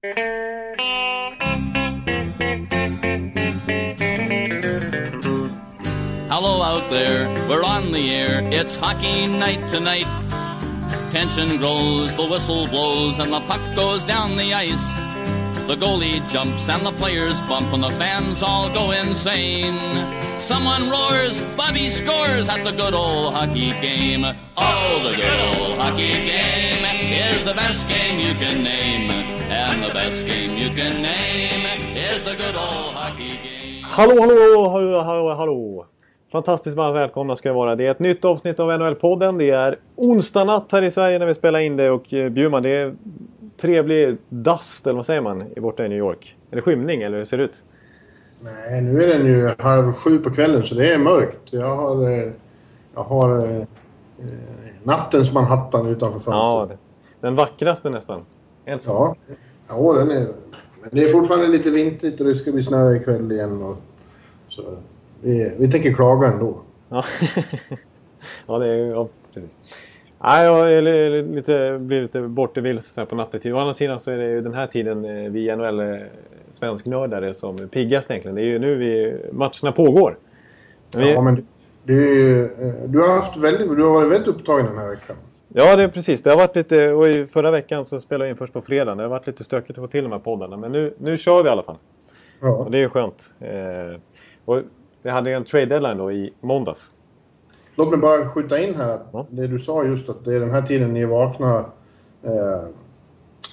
Hello out there, we're on the air. It's hockey night tonight. Tension grows, the whistle blows, and the puck goes down the ice. The goalie jumps and the players bump, and the fans all go insane. Someone roars, Bobby scores at the good old hockey game. Oh, the good old hockey game is the best game you can name. And the best game you can name is the good old hockey game. Hallå, hallå, hallå, hallå, hallå! Fantastiskt varmt välkomna ska jag vara. Det är ett nytt avsnitt av NHL-podden. Det är onsdag natt här i Sverige när vi spelar in det och eh, Bjurman, det är trevlig dust, eller vad säger man, borta i New York. Är det skymning eller hur ser det ut? Nej, nu är den ju halv sju på kvällen så det är mörkt. Jag har, eh, jag har eh, nattens Manhattan utanför fönstret. Ja, den vackraste nästan. Helt så. Ja, ja den är... Men det är fortfarande lite vintrigt och det ska bli snö ikväll igen. Och, så vi, vi tänker klaga ändå. Ja, ja, det är, ja precis. Nej, jag lite, blir lite bortevilse på nattetid. Å andra sidan så är det ju den här tiden eh, vi NHL svensknördare som är piggast egentligen. Det är ju nu vi, matcherna pågår. Vi... Ja, men du, eh, du, har haft väldigt, du har varit väldigt upptagen den här veckan. Ja, det är precis. Det har varit lite... Och i förra veckan så spelade jag in först på fredag. Det har varit lite stökigt att få till de här poddarna. Men nu, nu kör vi i alla fall. Ja. Och det är ju skönt. Eh, och vi hade en trade deadline då i måndags. Låt mig bara skjuta in här. Ja. Det du sa just att det är den här tiden ni är vakna. Eh,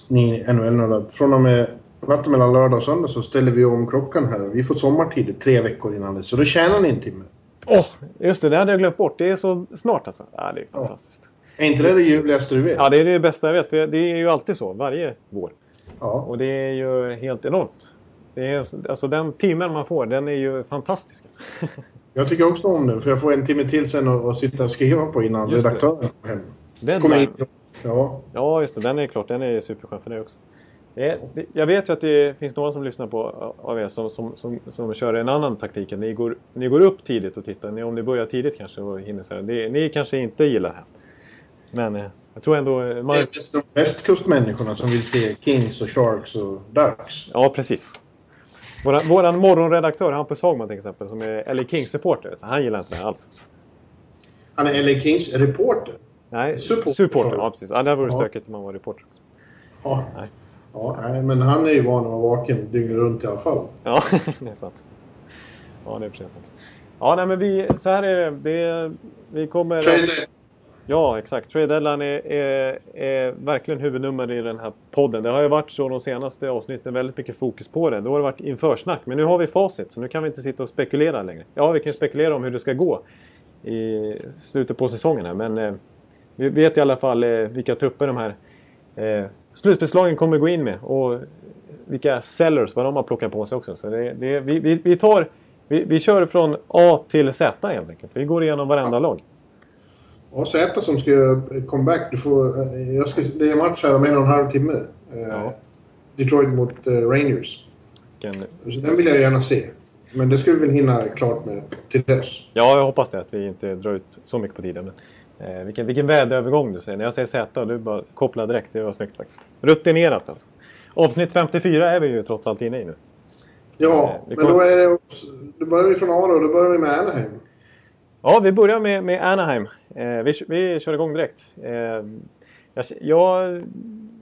ni NHL Från och med natten mellan lördag och söndag så ställer vi om klockan här. Vi får sommartid tre veckor innan det. Så då tjänar ni en timme. Åh, oh, just det. Det hade jag glömt bort. Det är så snart alltså. Ja, det är fantastiskt. Ja. Är inte det det ljuvligaste du vet? Ja, det är det bästa jag vet. För det är ju alltid så. Varje vår. Ja. Och det är ju helt enormt. Det är, alltså den timmen man får, den är ju fantastisk. Alltså. Jag tycker också om den, för jag får en timme till sen att sitta och skriva på innan redaktören kommer hem. Den kommer in. Ja. ja, just det. Den är klart. Den är superskön för dig också. Det, jag vet ju att det finns några som lyssnar på av er som, som, som, som kör en annan taktik. Ni går, ni går upp tidigt och tittar. Ni, om ni börjar tidigt kanske och hinner så här. Det, ni kanske inte gillar det här. Men eh, jag tror ändå... Man... Det är de västkustmänniskorna som vill se Kings och Sharks och Ducks. Ja, precis. Våran, våran morgonredaktör Hampus Hagman till exempel, som är LA Kings-supporter, han gillar inte det alls. Han är LA Kings-reporter? Nej, supporter. supporter ja, precis. Ja, det vore ja. stökigt om han var reporter också. Ja. Nej. Ja, nej, men han är ju van att vara vaken dygnet runt i alla fall. Ja, det är sant. Ja, det är precis sant. Ja, nej, men vi, så här är det. det vi kommer... Trade Ja, exakt. Trade deadline är, är, är, verkligen huvudnummer i den här podden. Det har ju varit så de senaste avsnitten, väldigt mycket fokus på det. Då har det varit införsnack, men nu har vi facit så nu kan vi inte sitta och spekulera längre. Ja, vi kan spekulera om hur det ska gå i slutet på säsongen här, men eh, vi vet i alla fall eh, vilka trupper de här eh, slutspelslagen kommer gå in med och vilka sellers, vad de har plockat på sig också. Så det, det, vi, vi, vi, tar, vi, vi kör från A till Z helt enkelt. Vi går igenom varenda lag. Ja, Z som ska göra comeback. Du får, eh, jag ska, det är match här om en och en halv timme. Eh, ja. Detroit mot uh, Rangers. Så den vill jag gärna se. Men det ska vi väl hinna klart med till dess. Ja, jag hoppas det. Att vi inte drar ut så mycket på tiden. Men, eh, vilken, vilken väderövergång du säger. När jag säger Z, du bara kopplar direkt. Det var snyggt faktiskt. Rutinerat alltså. Avsnitt 54 är vi ju trots allt inne i nu. Ja, eh, men kommer... då, är det, då börjar vi från A då. Då börjar vi med Anaheim. Ja, vi börjar med, med Anaheim. Eh, vi, vi kör igång direkt. Eh, jag, jag,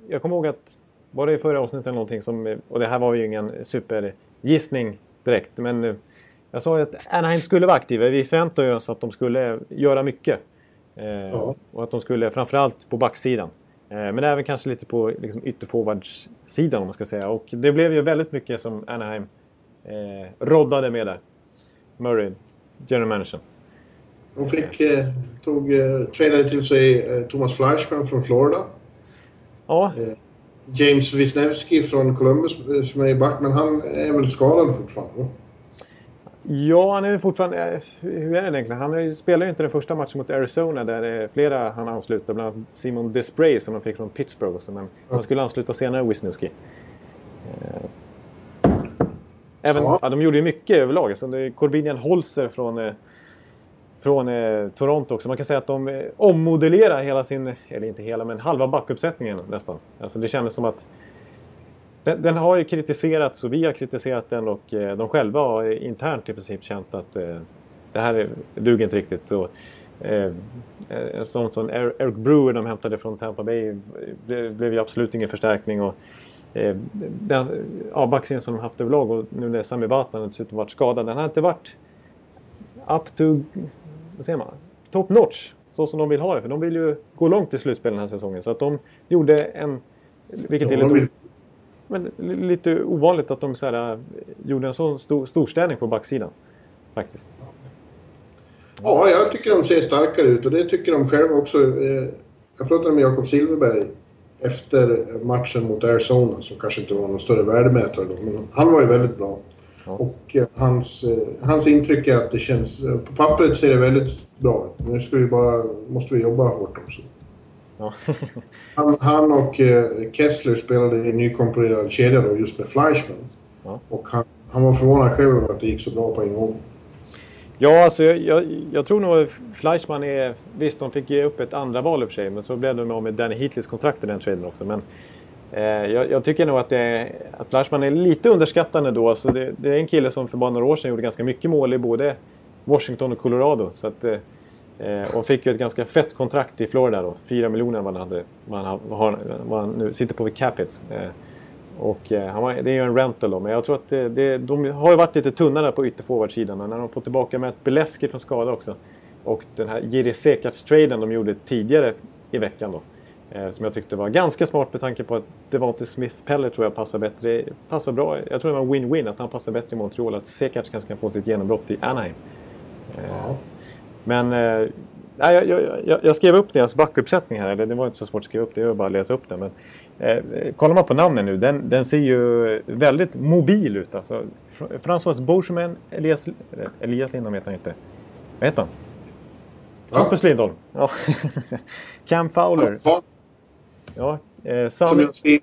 jag kommer ihåg att var det i förra avsnittet eller någonting som, och det här var ju ingen supergissning direkt, men eh, jag sa att Anaheim skulle vara aktiva. Vi förväntade oss att de skulle göra mycket. Eh, ja. Och att de skulle framförallt på backsidan. Eh, men även kanske lite på liksom, ytterforwardssidan om man ska säga. Och det blev ju väldigt mycket som Anaheim eh, roddade med där. Murray, general manager. De fick, eh, tog, eh, tradade till sig eh, Thomas Fleischmann från Florida. Ja. Eh, James Wisniewski från Columbus som är i back, men han är väl skadad fortfarande? Ja, han är fortfarande... Hur är det egentligen? Han spelar ju inte den första matchen mot Arizona där det är flera han ansluter. Bland annat Simon Despray som de fick från Pittsburgh. Men ja. han skulle ansluta senare, Wisniewski. Även, ja. ja. de gjorde ju mycket överlag. Alltså, Corbinian Holzer från från eh, Toronto också. Man kan säga att de eh, ommodellerar hela sin, eller inte hela, men halva backuppsättningen nästan. Alltså det kändes som att den, den, har ju kritiserats och vi har kritiserat den och eh, de själva har internt i princip känt att eh, det här duger inte riktigt. Och, eh, eh en sån som Eric Brewer de hämtade från Tampa Bay blev, blev ju absolut ingen förstärkning. Och, eh, den ja, backsen som de haft överlag och nu när Sami Vatanen dessutom varit skadad. Den har inte varit up to, vad säger man, top notch. Så som de vill ha det. För de vill ju gå långt i slutspel den här säsongen. Så att de gjorde en, vilket ja, är lite, men, lite ovanligt att de så här, gjorde en så stor storstädning på backsidan. Faktiskt. Ja, jag tycker de ser starkare ut och det tycker de själva också. Eh, jag pratade med Jakob Silverberg efter matchen mot Arizona som kanske inte var någon större värdemätare då, men han var ju väldigt bra. Ja. Och eh, hans, eh, hans intryck är att det känns... På pappret ser det väldigt bra ut. Nu ska vi bara, måste vi jobba hårt också. Ja. han, han, och Kessler spelade i nykomponerad kedja då just med Fleischmann. Ja. Och han, han var förvånad själv över att det gick så bra på en gång. Ja, alltså jag, jag, jag tror nog Fleischmann är... Visst, de fick ge upp ett andra val i och för sig, men så blev de av med Danny Heatleys kontrakt i den traden också. Men eh, Eh, jag, jag, tycker nog att, det, att Fleischmann är lite underskattande då. Alltså det, det, är en kille som för bara några år sedan gjorde ganska mycket mål i både Washington och Colorado. Så att, eh, och fick ju ett ganska fett kontrakt i Florida då. Fyra miljoner vad han, hade, vad han, har, vad han nu sitter på vid Capit. Eh, och, eh, han var, det är ju en rental då, men jag tror att det, det, de har ju varit lite tunnare på ytterforwardsidan. När de får tillbaka med ett Beleski från skada också. Och den här Jiri Sekac-traden de gjorde tidigare i veckan då. Eh, som jag tyckte var ganska smart med tanke på att Devante Smith-Peller tror jag passar bättre. Passar bra. Jag tror det var win-win att han passar bättre i Montreal. Att Sekarts kanske kan få sitt genombrott i Anaheim. Eh, ja. Men eh, Nej, jag, jag, jag, skrev upp deras backuppsättning här. Det var inte så svårt att skriva upp det, jag bara leta upp den. Men, eh, kollar man på namnen nu, den, den ser ju väldigt mobil ut. Alltså, François Beauchemin, Elias, Elias Lindholm heter han inte. Vad heter han? Hampus Lindholm. Ja. Cam Fowler. Ja, eh, Sam... Som jag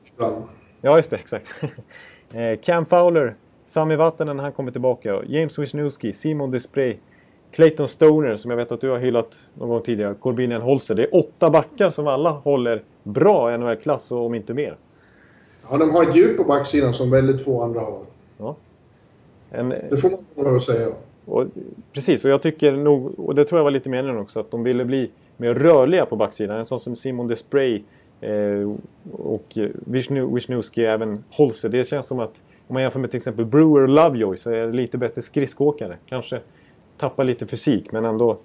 Ja, just det. Exakt. eh, Cam Fowler, Sami Vatanen han kommer tillbaka. James Wisniewski, Simon Desprez. Clayton Stoner som jag vet att du har hyllat någon gång tidigare. Corbinian Holzer. Det är åtta backar som alla håller bra NHL-klass och om inte mer. Ja, de har ett djup på backsidan som väldigt få andra har. Ja. En, det får man nog säga. Och, precis, och jag tycker nog, och det tror jag var lite meningen också, att de ville bli mer rörliga på backsidan. En sån som Simon Despray eh, och Wisniewski, även Holzer. Det känns som att om man jämför med till exempel Brewer och Lovejoy så är det lite bättre skridskoåkare. Kanske tappar lite fysik men ändå.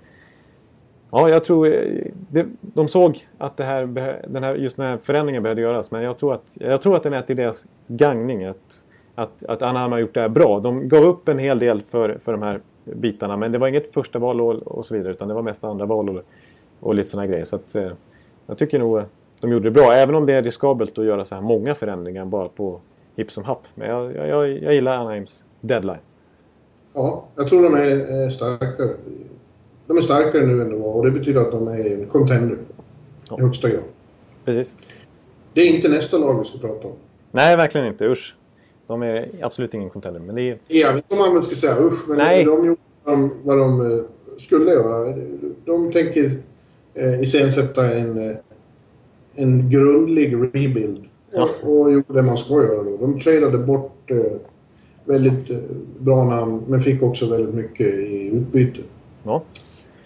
Ja, jag tror eh, det, de såg att det här, den här, just den här förändringen behövde göras. Men jag tror att, jag tror att den är till deras gagning. Att, att, att Anaheim har gjort det här bra. De gav upp en hel del för, för de här bitarna. Men det var inget första val och, och så vidare. Utan det var mest andra val och, och lite sådana grejer. Så att, eh, jag tycker nog eh, de gjorde det bra. Även om det är riskabelt att göra så här många förändringar bara på hipp som happ. Men jag, jag, jag gillar Anaheims deadline. Ja, jag tror de är starkare. De är starkare nu än de var och det betyder att de är en contender. Ja. I högsta grad. Precis. Det är inte nästa lag vi ska prata om. Nej, verkligen inte. Usch. De är absolut ingen contender. Men det är... Jag vet inte om man ska säga usch, men Nej. de gjorde vad de eh, skulle göra. De tänker eh, iscensätta en, eh, en grundlig rebuild. Ja. Och, och gjorde det man ska göra då. De tradade bort eh, väldigt eh, bra namn, men fick också väldigt mycket i utbyte. Ja.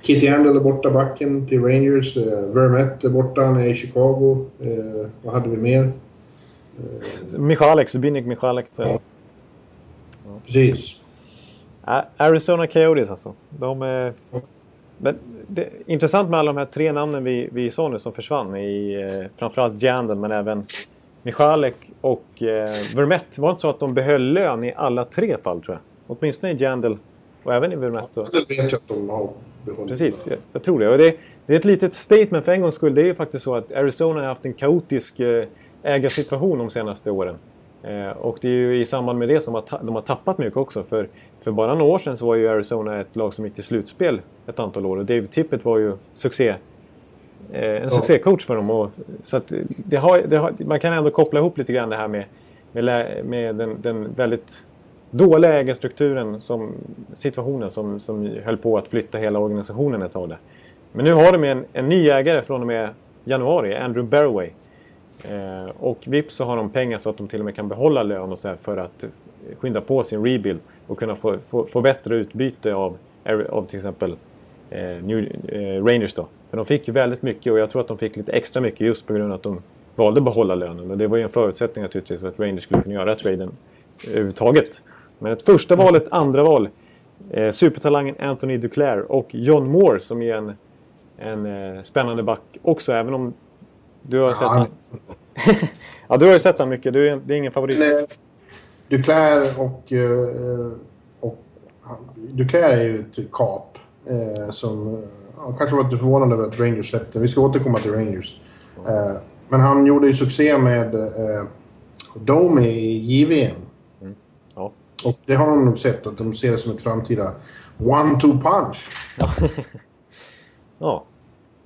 Kitty Handel är borta backen till Rangers. Eh, Vermette är borta, han är i Chicago. Eh, vad hade vi mer? Eh, Michalek, Zbigniew Michalek. Ja. ja. Precis. Arizona Coyotes alltså. De är... Men det, intressant med alla de här tre namnen vi, vi sa nu som försvann. I, eh, framförallt Jandel men även Michalek och eh, Vermette. Var det inte så att de behöll lön i alla tre fall tror jag? Åtminstone i Jandel och även i Vermette. Ja, det vet jag att de har behållit. Precis, jag, jag, tror det. Och det, det, är ett litet statement för en gångs skull. Det är ju faktiskt så att Arizona har haft en kaotisk eh, ägarsituation de senaste åren. Eh, och det är ju i samband med det som de har tappat mycket också. För, för bara några år sedan så var ju Arizona ett lag som gick till slutspel ett antal år. Och David Tippett var ju succé Eh, en succécoach för dem. Och, så det har, det har, man kan ändå koppla ihop lite grann det här med, med, med den, den, väldigt dåliga ägarstrukturen, som, situationen som, som höll på att flytta hela organisationen ett tag där. Men nu har de en, en ny ägare från och med januari, Andrew Barroway. Eh, och vips så har de pengar så att de till och med kan behålla lön och så för att skynda på sin rebuild och kunna få, få, få bättre utbyte av, av till exempel eh, New, eh, Rangers då. För de fick ju väldigt mycket och jag tror att de fick lite extra mycket just på grund av att de valde att behålla lönen. Och det var ju en förutsättning naturligtvis för att Rangers skulle kunna göra traden överhuvudtaget. Men ett första val, ett andra val. Eh, supertalangen Anthony Duclair och John Moore som är en, en eh, spännande back också. Även om du har ja, sett... ja, du har ju sett honom mycket. Du är, det är ingen favorit. Nej, Duclair och... Uh, och Duclair är ju ett kap. Uh, som ja, kanske var lite förvånad över att Rangers släppte. Vi ska återkomma till Rangers. Uh, men han gjorde ju succé med uh, Domi i JVM. Mm. Ja. Och det har de nog sett, att de ser det som ett framtida one-two punch. ja,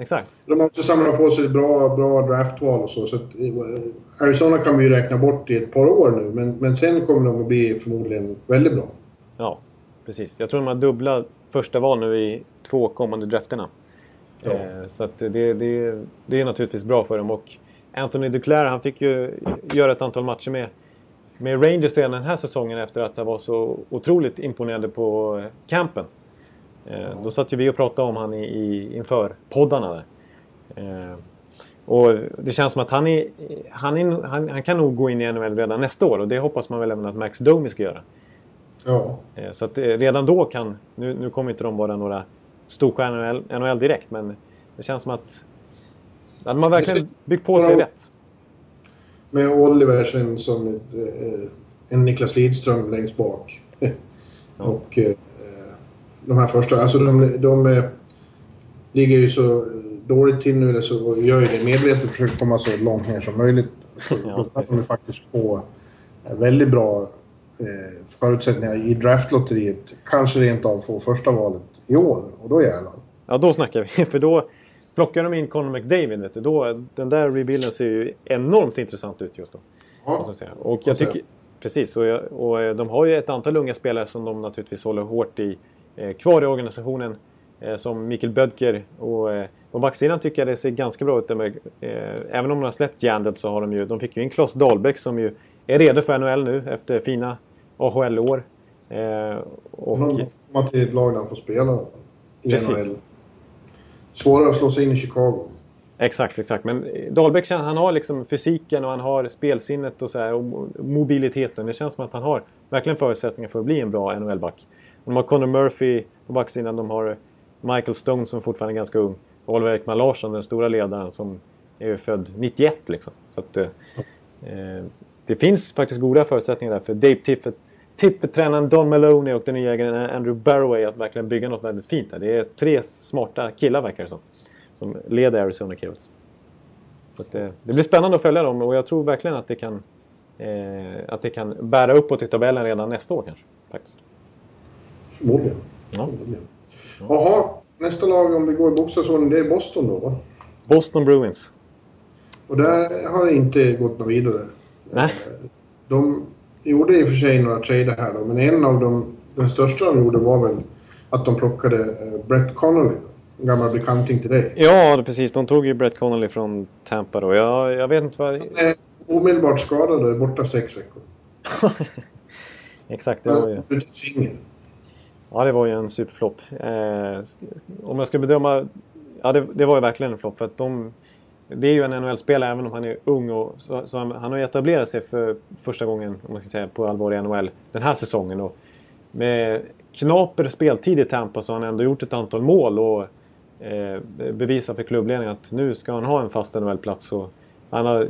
exakt. De har också samlat på sig bra, bra draftval och så. så att, eh, Arizona kan vi ju räkna bort i ett par år nu, men, men sen kommer de att bli förmodligen väldigt bra. Ja, precis. Jag tror de har dubbla första val nu i två kommande drafterna. Ja. Eh, så att det, det, det är naturligtvis bra för dem. Och Anthony Duclair, han fick ju göra ett antal matcher med, med Rangers redan den här säsongen efter att han var så otroligt imponerande på campen. Eh, då satt ju vi och pratade om han i, i, inför poddarna där. Eh, och det känns som att han, är, han, är, han, han, kan nog gå in i NHL redan nästa år och det hoppas man väl även att Max Domi ska göra. Ja. Eh, så att redan då kan, nu, nu kommer inte de vara några storstjärnor i NHL direkt men det känns som att hade man verkligen byggt på sig rätt. Med Oliver sen som en Niklas Lidström längst bak. Ja. Och de här första, alltså de, de eh, ligger ju så dåligt till nu så gör ju det medvetet och försöker komma så långt ner som möjligt. Ja, då kan de faktiskt få eh, väldigt bra eh, förutsättningar i draftlotteriet. Kanske rent av få första valet i år och då jävlar. Ja, då snackar vi. För då plockar de in Conor McDavid. Vet du. Då, den där rebuilden ser ju enormt intressant ut just då. Ja, och jag tycker, precis, och, jag, och de har ju ett antal unga spelare som de naturligtvis håller hårt i kvar i organisationen. Eh, som Mikael Bödker. Och eh, på backsidan tycker jag det ser ganska bra ut. Med, även om de har släppt Jandel så har de ju... De fick ju in Klas Dahlbäck som ju är redo för NHL nu efter fina AHL-år. och... Man till ett lag där han får spela i Precis. NHL. Svårare att slå sig in i Chicago. Exakt, exakt. Men Dahlbäck han har liksom fysiken och han har spelsinnet och, så här, och mobiliteten. Det känns som att han har verkligen förutsättningar för att bli en bra NHL-back. De har Conor Murphy på backsidan, de har Michael Stone som fortfarande är ganska ung. Och Oliver Ekman Larsson, den stora ledaren som är född 91 liksom. Så att, eh, eh, det finns faktiskt goda förutsättningar där för Dave Tippett, Tippett-tränaren Don Maloney och den nya ägaren Andrew Barroway att verkligen bygga något väldigt fint där. Det är tre smarta killar verkar det som. Som leder Arizona Carols. Så att, eh, det blir spännande att följa dem och jag tror verkligen att det kan, eh, att det kan bära uppåt i tabellen redan nästa år kanske. Faktiskt. Förmodligen. Ja. Jaha, nästa lag om vi går i bokstavsordning det är Boston då va? Boston Bruins. Och där har det inte gått något vidare. Nej. De gjorde i och för sig några trader här då, men en av dem, den största de gjorde var väl att de plockade eh, Brett Connolly. En gammal bekanting till dig. Ja, precis. De tog ju Brett Connolly från Tampa då. Jag, jag vet inte vad... Han är omedelbart skadad och är borta sex veckor. Exakt, det var ju... Ja, det var ju en superflopp. Eh, om jag ska bedöma... Ja, det, det var ju verkligen en flopp. För att de, det är ju en NHL-spelare även om han är ung. Och, så, så han, han, har ju etablerat sig för första gången om man ska säga, på allvar i NHL den här säsongen. Och med knaper speltid i Tampa så har han ändå gjort ett antal mål. Och eh, bevisat för klubbledningen att nu ska han ha en fast NHL-plats. Han har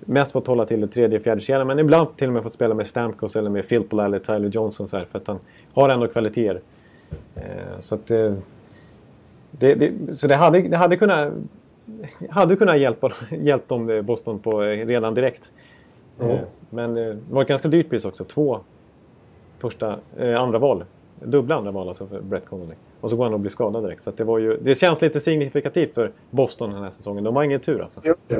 mest fått hålla till i tredje, fjärde kedjan. Men ibland till och med fått spela med Stamkos eller med Filppula eller Tyler Johnson. Så här, för att han har ändå kvaliteter. Eh, så att... Eh, det, det, så det hade, det hade kunnat... Hade kunnat hjälpa, hjälpt dem eh, Boston på redan direkt. Mm. Men det var ett ganska dyrt pris också. Två första, andra val. Dubbla andra val alltså för Brett Connolly. Och så går han och blir skadad direkt. Så det, var ju, det känns lite signifikativt för Boston den här säsongen. De har ingen tur alltså. Eh,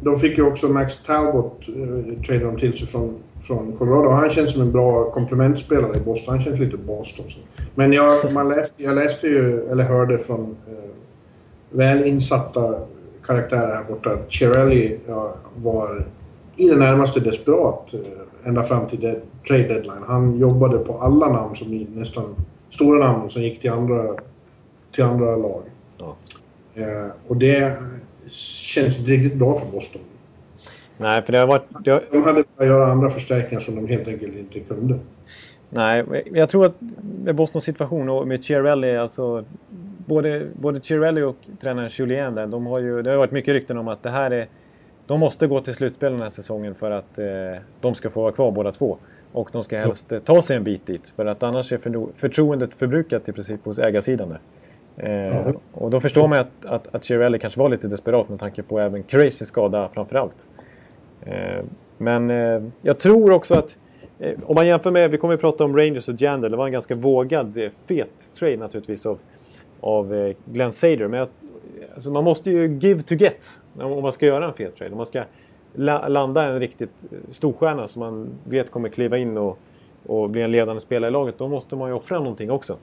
de fick ju också Max Talbot, eh, tradade de till sig från, från Colorado. Han känns som en bra komplementspelare i Boston. Han känns lite Boston. Men jag, man läste, jag läste ju, eller hörde från eh, väl insatta karaktärer här borta. Chiarelli ja, var i det närmaste desperat eh, ända fram till dead, trade deadline. Han jobbade på alla namn som nästan stora namn som gick till andra, till andra lag. Ja. Eh, och det känns inte riktigt bra för Boston. Nej, för det har varit... Det har... De hade att göra andra förstärkningar som de helt enkelt inte kunde. Nej, jag tror att med Bostons situation och med Chiarelli, alltså både, både Chiarelli och tränaren Julien där, de har ju, det har varit mycket rykten om att det här är... De måste gå till slutspel den här säsongen för att eh, de ska få vara kvar båda två. Och de ska helst eh, ta sig en bit dit, för att annars är förtroendet förbrukat i princip hos ägarsidan där. Eh. Och då förstår man att, att, att Chiarelli kanske var lite desperat med tanke på även Crazy skada framförallt. Eh, men eh, jag tror också att eh, om man jämför med, vi kommer att prata om Rangers och Jandel, det var en ganska vågad, eh, fet trade naturligtvis av, av eh, Glenn Sader. Men jag, alltså man måste ju give to get om man ska göra en fet trade. Om man ska la, landa en riktigt storstjärna som man vet kommer kliva in och, och bli en ledande spelare i laget, då måste man ju offra någonting också.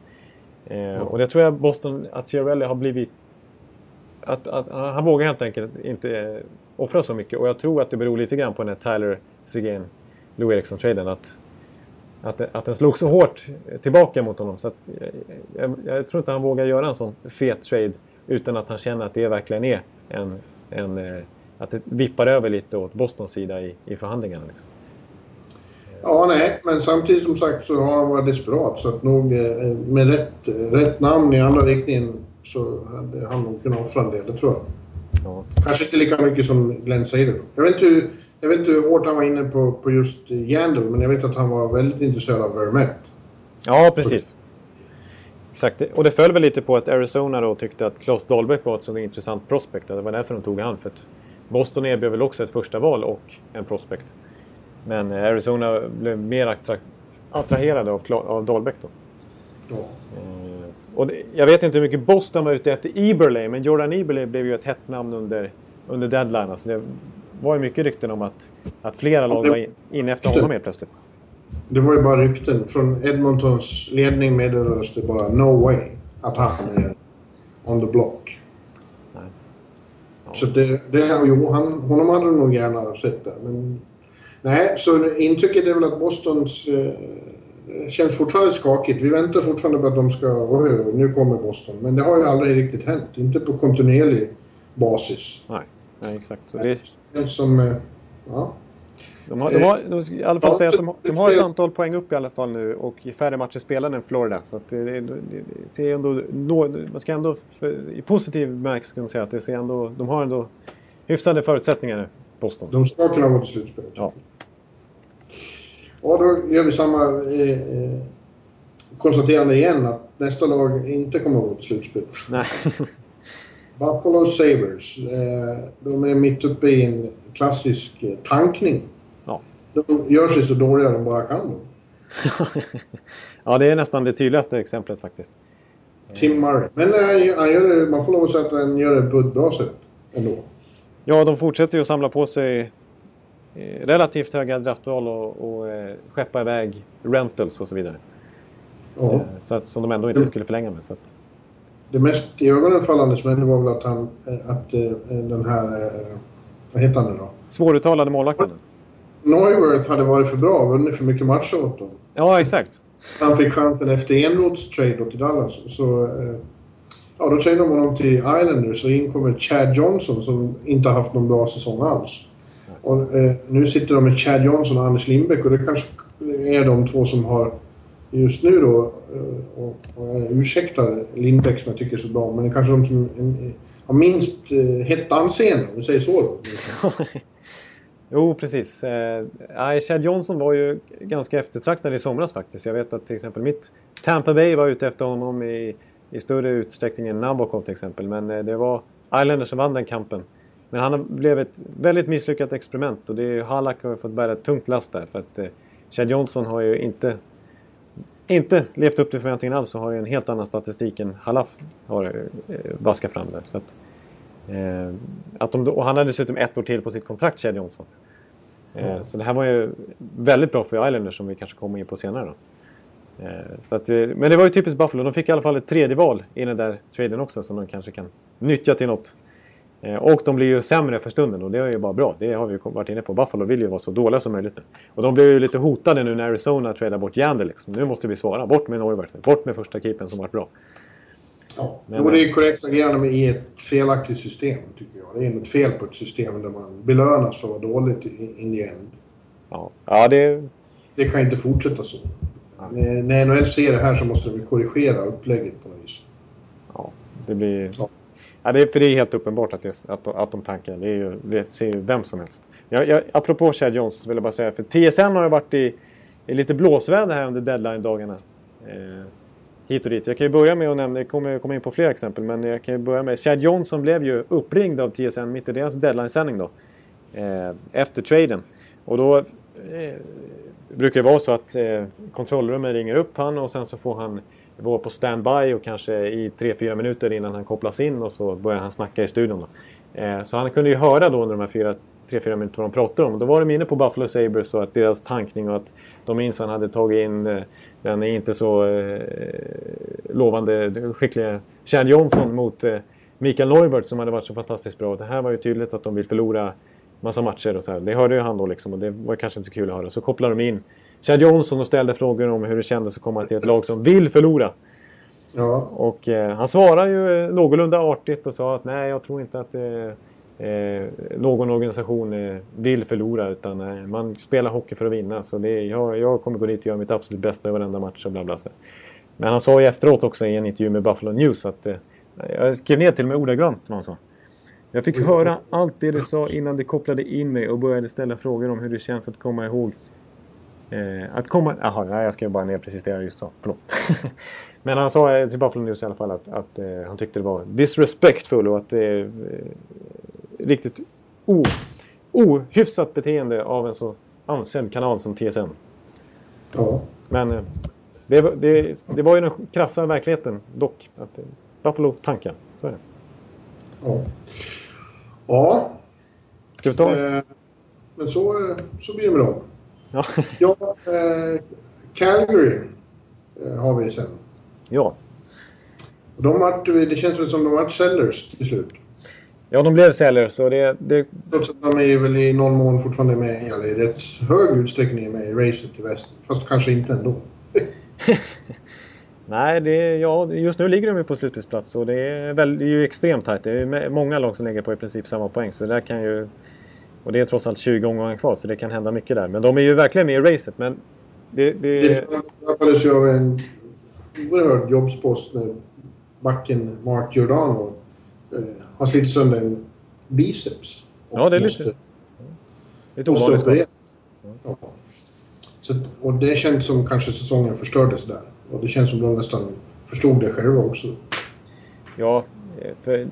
Eh, och det tror jag Boston, att Chiarelli har blivit... Att, att, han vågar helt enkelt inte offra så mycket. Och jag tror att det beror lite grann på den här Tyler Seguin, Lou Eriksson-traden. Att, att, att den slog så hårt tillbaka mot honom. Så att, jag, jag, jag, tror inte han vågar göra en sån fet trade utan att han känner att det verkligen är en... en eh, att det vippar över lite åt Bostons sida i, i förhandlingarna. Liksom. Ja, nej, men samtidigt som sagt så har han varit desperat så att nog eh, med rätt, rätt namn i andra riktningen så hade han nog kunnat offra en del, det tror jag. Ja. Kanske inte lika mycket som Glenn säger. Jag vet inte hur, jag vet inte hur hårt han var inne på, på just Yandel, men jag vet att han var väldigt intresserad av Vermette. Ja, precis. Så. Exakt, och det föll väl lite på att Arizona då tyckte att Klas Dahlbäck var ett så intressant prospect. Det var därför de tog han. För Boston erbjöd väl också ett första val och en prospect. Men Arizona blev mer attra attraherade av, av Dahlbäck då. Ja. Eh, och det, jag vet inte hur mycket Boston var ute efter Eberle, men Jordan Eberle blev ju ett hett namn under, under deadline. Alltså det var ju mycket rykten om att, att flera lag var inne efter honom helt plötsligt. Det var ju bara rykten. Från Edmontons ledning meddelades det bara no way att han är on the block. Nej. Ja. Så det, det, jo, han, honom hade nog gärna sett där. Men Nej, så intrycket är väl att Bostons eh, känns fortfarande skakigt. Vi väntar fortfarande på att de ska... Nu kommer Boston. Men det har ju aldrig riktigt hänt. Inte på kontinuerlig basis. Nej, nej exakt. Så det känns som... Eh, ja. De har, de har, de ska i alla fall ja, säga att de, de, har ett antal poäng upp i alla fall nu och färre matcher spelade än Florida. Så det, det, det, ser ändå, man ska ändå för, i positiv bemärkelse säga att det ser ändå, de har ändå hyfsade förutsättningar nu, Boston. De ska kunna gå till slutspel. Ja. Och då gör vi samma eh, eh, konstaterande igen att nästa lag inte kommer att gå till slutspel. Nej. Buffalo Sabres. Eh, de är mitt uppe i en klassisk eh, tankning. Ja. De gör sig så dåliga de bara kan. ja, det är nästan det tydligaste exemplet faktiskt. Tim Murray. Men eh, han gör det, man får lov att säga att han gör det på ett bra sätt ändå. Ja, de fortsätter ju att samla på sig relativt höga draftval och, och eh, skeppa iväg rentals och så vidare. Oh. så att, som de ändå inte skulle förlänga med. Så att... Det mest iögonenfallande som hände var väl att, han, att den här... Vad heter han nu då? Svåruttalade målvakten. Neuwirth hade varit för bra och vunnit för mycket matcher åt dem. Ja, exakt. Han fick chansen efter Enroths trade till Dallas. Så, ja, då tradade de honom till Islanders och in kommer Chad Johnson som inte har haft någon bra säsong alls. Och, eh, nu sitter de med Chad Johnson och Anders Lindbäck och det kanske är de två som har just nu då, eh, och, och jag ursäktar Lindbäck som jag tycker är så bra, men det är kanske de som har minst eh, hett anseende, om vi säger så då. jo, precis. Eh, Chad Johnson var ju ganska eftertraktad i somras faktiskt. Jag vet att till exempel mitt Tampa Bay var ute efter honom i, i större utsträckning än Nabokov till exempel. Men eh, det var Islanders som vann den kampen. Men han blev ett väldigt misslyckat experiment och det är, Halak har fått bära ett tungt last där. För att eh, Chad Johnson har ju inte, inte levt upp till förväntningarna alls och har ju en helt annan statistik än Halaf har eh, vaskat fram där. Så att, eh, att de, och han hade dessutom ett år till på sitt kontrakt, Chad Johnson. Eh, mm. Så det här var ju väldigt bra för Islanders som vi kanske kommer in på senare. Då. Eh, så att, eh, men det var ju typiskt Buffalo. De fick i alla fall ett tredje val i den där traden också som de kanske kan nyttja till något och de blir ju sämre för stunden och det är ju bara bra. Det har vi varit inne på. Buffalo vill ju vara så dåliga som möjligt nu. Och de blir ju lite hotade nu när Arizona tradar bort Yander liksom. Nu måste vi svara. Bort med Neuwirth. Bort med första keepern som varit bra. Ja, Men, det är korrekt agerande i ett felaktigt system, tycker jag. Det är något fel på ett system där man belönas för att vara dåligt in the end. Ja, ja det... Det kan inte fortsätta så. Ja. När NHL ser det här så måste de korrigera upplägget på något vis. Ja, det blir... Ja. Ja, det är, för det är helt uppenbart att, det, att, att de tankar. Det, är ju, det ser ju vem som helst. Jag, jag, apropå Chad Jones vill jag bara säga, för TSN har ju varit i, i lite blåsväder här under deadline-dagarna. Eh, hit och dit. Jag kan ju börja med att nämna, jag kommer komma in på fler exempel, men jag kan ju börja med Chad Johnson blev ju uppringd av TSN mitt i deras deadline-sändning då. Eh, efter traden. Och då eh, brukar det vara så att eh, kontrollrummet ringer upp han och sen så får han vara på standby och kanske i 3-4 minuter innan han kopplas in och så börjar han snacka i studion. Då. Eh, så han kunde ju höra då under de här 3-4 minuterna vad de pratade om. Då var de inne på Buffalo Sabres och att deras tankning och att de minsann hade tagit in eh, den inte så eh, lovande skickliga Chad Johnson mot eh, Mikael Neubert som hade varit så fantastiskt bra. Det här var ju tydligt att de vill förlora massa matcher och så här. Det hörde ju han då liksom och det var kanske inte så kul att höra. Så kopplade de in Chad Johnson och ställde frågor om hur det kändes att komma till ett lag som vill förlora. Ja. Och eh, han svarade ju eh, någorlunda artigt och sa att nej, jag tror inte att eh, eh, någon organisation eh, vill förlora utan man spelar hockey för att vinna. Så det, jag, jag kommer gå dit och göra mitt absolut bästa i varenda match och bla bla. Så. Men han sa ju efteråt också i en intervju med Buffalo News att jag skrev ner till och med ordagrant vad han sa. Jag fick höra allt det du sa innan det kopplade in mig och började ställa frågor om hur det känns att komma ihåg Eh, att komma... Jaha, nej, jag skrev bara ner precis det jag just sa. Förlåt. Men han sa eh, till Buffalo News i alla fall att, att eh, han tyckte det var disrespectful och att det är eh, riktigt o, ohyfsat beteende av en så ansedd kanal som TSN. Ja. Men eh, det, det, det, var ju den krassa verkligheten dock. Att, eh, Buffalo tankar. Så är det. Ja. Ja. Ska vi ta? Eh, men så, så blir det med dem. Ja, ja eh, Calgary eh, har vi sen. Ja. De vart, det känns väl som de vart sellers till slut. Ja, de blev sellers och det... det... Trots att de är väl i någon mån fortfarande med, eller i rätt hög utsträckning med i racet i väst. Fast kanske inte ändå. Nej, det, ja, just nu ligger de ju på slutspelsplats och det är, väl, det är ju extremt tajt. Det är många lag som ligger på i princip samma poäng. Så där kan ju och det är trots allt 20 omgångar kvar så det kan hända mycket där. Men de är ju verkligen med i racet. Men det... Det, drabbades ju av en oerhörd jobbspost när backen Mark Giordano eh, har slitit sönder en biceps. Ja, det är lite... Lite ovanligt. Ja. Så, och det känns som kanske säsongen förstördes där. Och det känns som de nästan förstod det själva också. Ja, för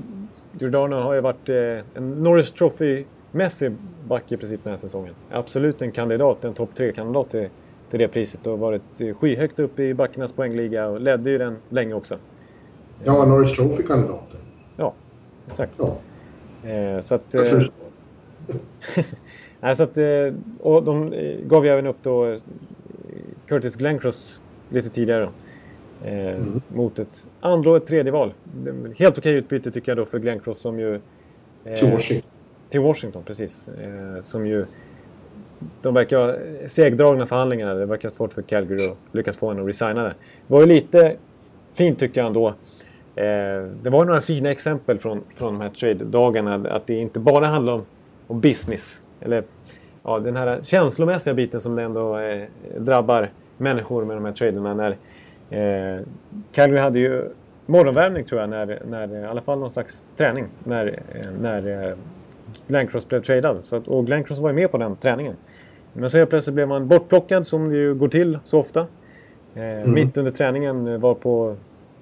Giordano har ju varit eh, en Norris Trophy Messi back i princip den här säsongen. Absolut en kandidat, en topp 3-kandidat till, till det priset och varit skyhögt upp i backarnas poängliga och ledde ju den länge också. Ja, Norris Trophy-kandidaten. Ja, exakt. Ja. Eh, så att... Eh, nej, så att eh, och de eh, gav ju även upp då eh, Curtis Glencross lite tidigare. Eh, mm. Mot ett andra och ett tredje val. Helt okej utbyte tycker jag då för Glencross som ju... Eh, Washington. Till Washington, precis. Eh, som ju... De verkar ha segdragna förhandlingarna. Det verkar svårt för Calgary att lyckas få henne att resigna det. Det var ju lite fint tyckte jag ändå. Eh, det var några fina exempel från, från de här trade-dagarna. Att det inte bara handlar om, om business. Eller ja, den här känslomässiga biten som det ändå eh, drabbar människor med de här traderna. När, eh, Calgary hade ju morgonvärmning tror jag, när, när, i alla fall någon slags träning. När, eh, när eh, Glencross blev tradad. Så att, och Glencross var ju med på den träningen. Men så helt plötsligt blev man bortplockad som det ju går till så ofta. Eh, mm. Mitt under träningen var på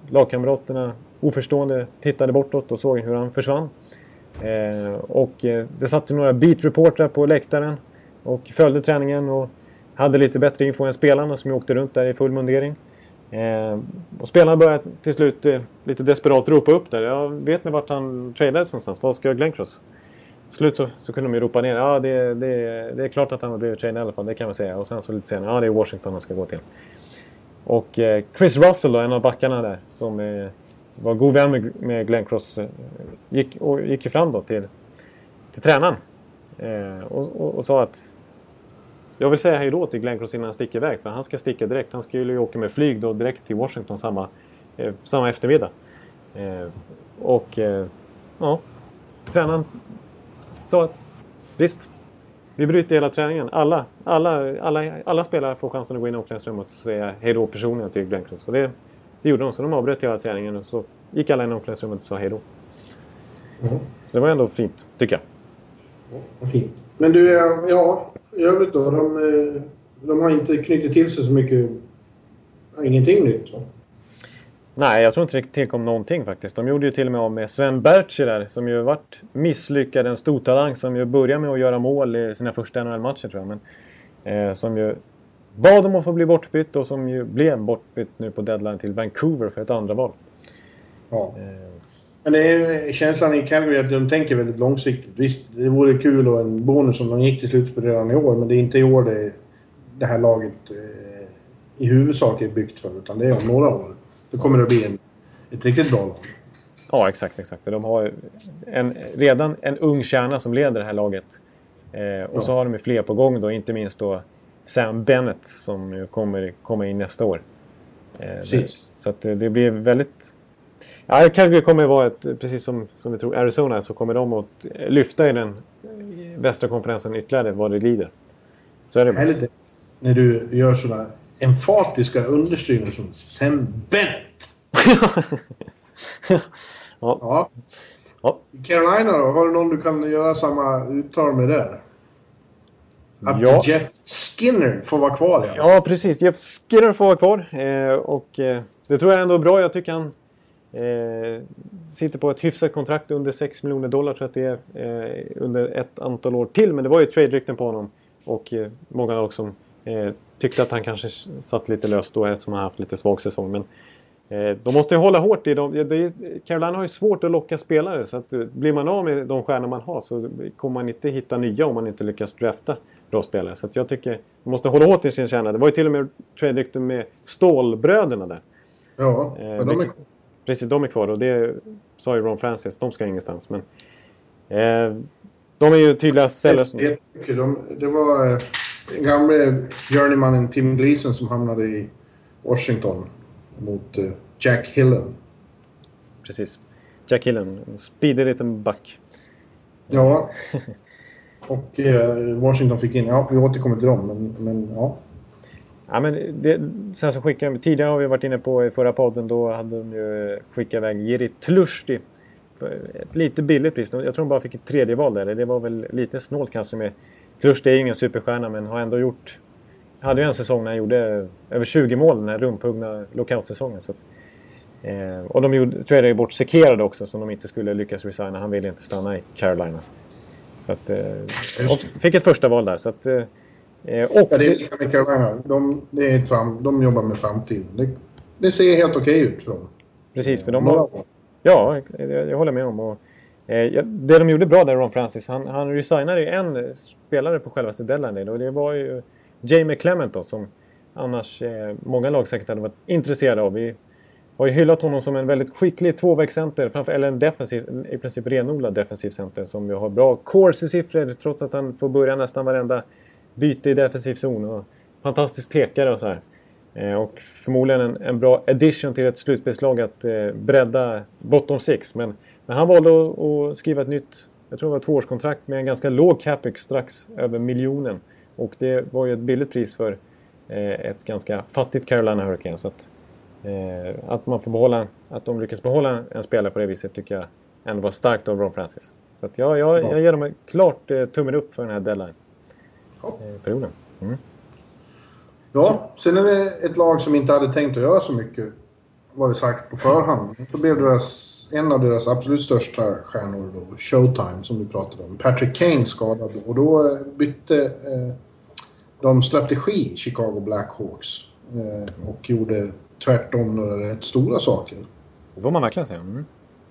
lagkamraterna oförstående tittade bortåt och såg hur han försvann. Eh, och eh, det satt ju några beat-reportrar på läktaren och följde träningen och hade lite bättre info än spelarna som åkte runt där i full mundering. Eh, och spelarna började till slut eh, lite desperat ropa upp där. Ja, vet ni vart han tradades någonstans? Var ska Glencross? Slut så, så kunde de ju ropa ner ja det, det, det är klart att han har blivit trained i alla fall, det kan man säga. Och sen så lite senare, ja det är Washington han ska gå till. Och eh, Chris Russell då, en av backarna där, som eh, var god vän med, med Glenn Cross. Eh, gick, och gick ju fram då till, till tränaren. Eh, och, och, och, sa att jag vill säga hej då till Glenn Cross innan han sticker iväg. För han ska sticka direkt. Han skulle ju åka med flyg då direkt till Washington samma, eh, samma eftermiddag. Eh, och eh, ja, tränaren att visst, vi bryter hela träningen. Alla, alla, alla, alla spelare får chansen att gå in i omklädningsrummet och säga hej då personligen till Glenn Cross. Och det, det gjorde de, så de avbröt hela träningen och så gick alla in i omklädningsrummet och sa hej då. Mm. Så det var ändå fint, tycker jag. Ja, fint. Men du, ja, i övrigt då? De, eh, de har inte knutit till sig så mycket... Ingenting nytt va? Nej, jag tror inte det tillkom någonting faktiskt. De gjorde ju till och med av med Sven Bertzi där, som ju varit misslyckad, en stor talang som ju började med att göra mål i sina första NHL-matcher tror jag. Men, eh, som ju bad om att få bli bortbytt och som ju blev bortbytt nu på deadline till Vancouver för ett andra val. Ja. Eh. Men det är känslan i Calgary att de tänker väldigt långsiktigt. Visst, det vore kul och en bonus om de gick till slutspel redan i år, men det är inte i år det, det här laget eh, i huvudsak är byggt för, utan det är om några år. Då kommer det bli en, ett riktigt bra lag. Ja, exakt. exakt. De har en, redan en ung kärna som leder det här laget. Eh, och ja. så har de fler på gång då, inte minst då Sam Bennett som kommer komma in nästa år. Eh, Precis. så att det, det blir väldigt... Ja, Calgary kommer vara ett, precis som, som vi tror Arizona, så kommer de att lyfta i den västra konferensen ytterligare vad det lider. Så är det. Härligt när du gör sådana emfatiska understrykningar som Sam Bennett. ja. ja. ja. Carolina då? Har du någon du kan göra samma uttal med där? Att ja. Jeff Skinner får vara kvar ja. Ja, precis. Jeff Skinner får vara kvar. Eh, och eh, det tror jag ändå är bra. Jag tycker han eh, sitter på ett hyfsat kontrakt under 6 miljoner dollar tror jag att det är. Eh, under ett antal år till. Men det var ju trade-rykten på honom. Och eh, många lag som eh, tyckte att han kanske satt lite löst då eftersom han haft lite svag säsong. Men eh, de måste ju hålla hårt i dem. Carolina har ju svårt att locka spelare så att eh, blir man av med de stjärnor man har så kommer man inte hitta nya om man inte lyckas drafta bra spelare. Så jag tycker man måste hålla hårt i sin kärna. Det var ju till och med trade med Stålbröderna där. Ja, eh, men de är kvar. Precis, de är kvar och det sa ju Ron Francis. De ska ingenstans. Men, eh, de är ju tydliga säljare. Det, det, det var eh, den gamle journeymannen Tim Gleason som hamnade i Washington mot eh, Jack Hillen. Precis. Jack Hillen, en speedig liten back. Ja. Och eh, Washington fick in, ja vi återkommer till dem, men, men ja. Ja, men det, sen så skickade, tidigare har vi varit inne på i förra podden, då hade de ju skickat iväg Jiri Tlushti. Ett lite billigt pris. Jag tror de bara fick ett tredje val där. Det var väl lite snålt kanske med... Tlushti är ju ingen superstjärna men har ändå gjort... Hade ju en säsong när han gjorde över 20 mål den här rumphuggna lockout-säsongen. Så att, eh, och de gjorde, tradade bort Sekera också som de inte skulle lyckas resigna. Han ville inte stanna i Carolina. Så att, eh, fick ett första val där. Så att, eh, och ja, det är lika med Carolina. De, det är fram, de jobbar med framtiden. Det, det ser helt okej okay ut för dem. Precis, för de har... Ja, jag, jag håller med om. Och, eh, Eh, det de gjorde bra där, Ron Francis, han, han resignade ju en spelare på självaste deadline och det var ju Jamie Clement då, som annars eh, många lag säkert hade varit intresserade av. Vi har ju hyllat honom som en väldigt skicklig tvåvägscenter, eller en defensiv, i princip renodlad defensiv center som ju har bra corsi-siffror trots att han får börja nästan varenda byte i defensiv zon. Och fantastisk tekare och så här. Eh, och förmodligen en, en, bra addition till ett slutspelslag att eh, bredda bottom six. Men, men han valde att, skriva ett nytt, jag tror det var ett tvåårskontrakt med en ganska låg capex strax över miljonen. Och det var ju ett billigt pris för eh, ett ganska fattigt Carolina Hurricane. Så att, Eh, att man får behålla, att de lyckas behålla en spelare på det viset tycker jag ändå var starkt av Ron Francis. Så att jag, jag, jag ger dem klart eh, tummen upp för den här deadline-perioden. Mm. Ja, sen är det ett lag som inte hade tänkt att göra så mycket, var det sagt på förhand. Så blev deras, en av deras absolut största stjärnor då, Showtime, som vi pratade om, Patrick Kane skadad. Och då eh, bytte eh, de strategi, Chicago Blackhawks, eh, och gjorde tvärtom några rätt stora saker. Det får man verkligen säga. Mm.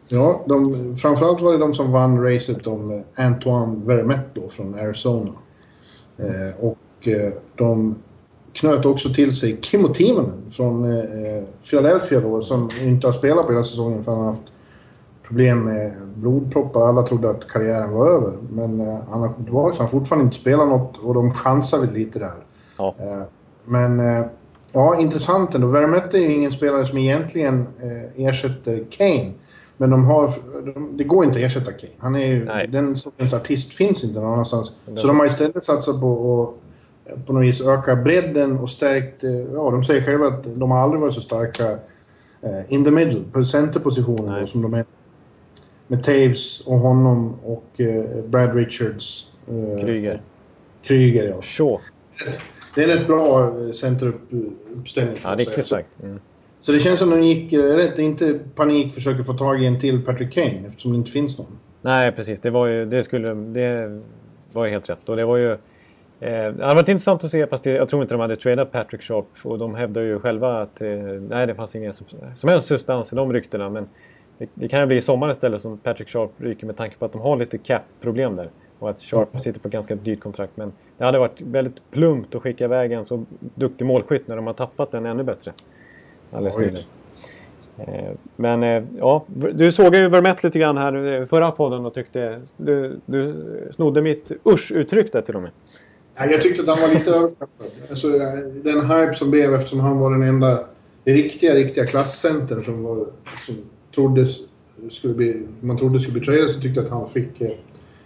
Ja, de, framförallt var det de som vann racet om Antoine Vermette från Arizona. Eh, och eh, de knöt också till sig Kimmo Timonen från eh, Philadelphia då, som inte har spelat på hela säsongen för han har haft problem med blodproppar. Alla trodde att karriären var över. Men eh, han har kommit tillbaka så han har fortfarande inte spelat något och de chansar väl lite där. Ja. Eh, men eh, ja, intressant ändå. Vermette är ju ingen spelare som egentligen ersätter Kane. Men de har, de, det går inte att ersätta Kane. Han är ju, Nej. den sortens artist finns inte någon annanstans. Så de har istället satsat på att på något vis öka bredden och stärkt... Ja, de säger själva att de har aldrig varit så starka in the middle, på centerpositionen som de är. Med Taves och honom och eh, Brad Richards. Eh, Kryger. Kryger, ja. Shaw. Det är en rätt bra eh, centeruppställning. Ja, riktigt starkt. Mm. Så det känns som de gick rätt, inte panik försöker få tag i en till Patrick Kane eftersom det inte finns någon. Nej, precis. Det var ju, det skulle, det var ju helt rätt. Och det var ju... Eh, det hade varit intressant att se, fast det, jag tror inte de hade tradat Patrick Sharp. Och de hävdar ju själva att eh, nej, det fanns ingen som, som helst substans i de ryktena. Men det, det kan ju bli i sommar istället som Patrick Sharp ryker med tanke på att de har lite cap-problem där. Och att Sharp Ja. sitter på ganska dyrt kontrakt. Men det hade varit väldigt plumpt att skicka iväg en så duktig målskytt när de har tappat en ännu bättre. Alldeles nyligen. Eh, Men eh, ja, du såg ju Vermette lite grann här i förra podden och tyckte... Du, du snodde mitt usch-uttryck där till och med. Ja, jag tyckte att han var lite överskattad. Alltså, den hype som blev eftersom han var den enda riktiga, riktiga klasscentern som, var, som trodde skulle bli, man trodde skulle bli tradad så tyckte jag att han fick eh,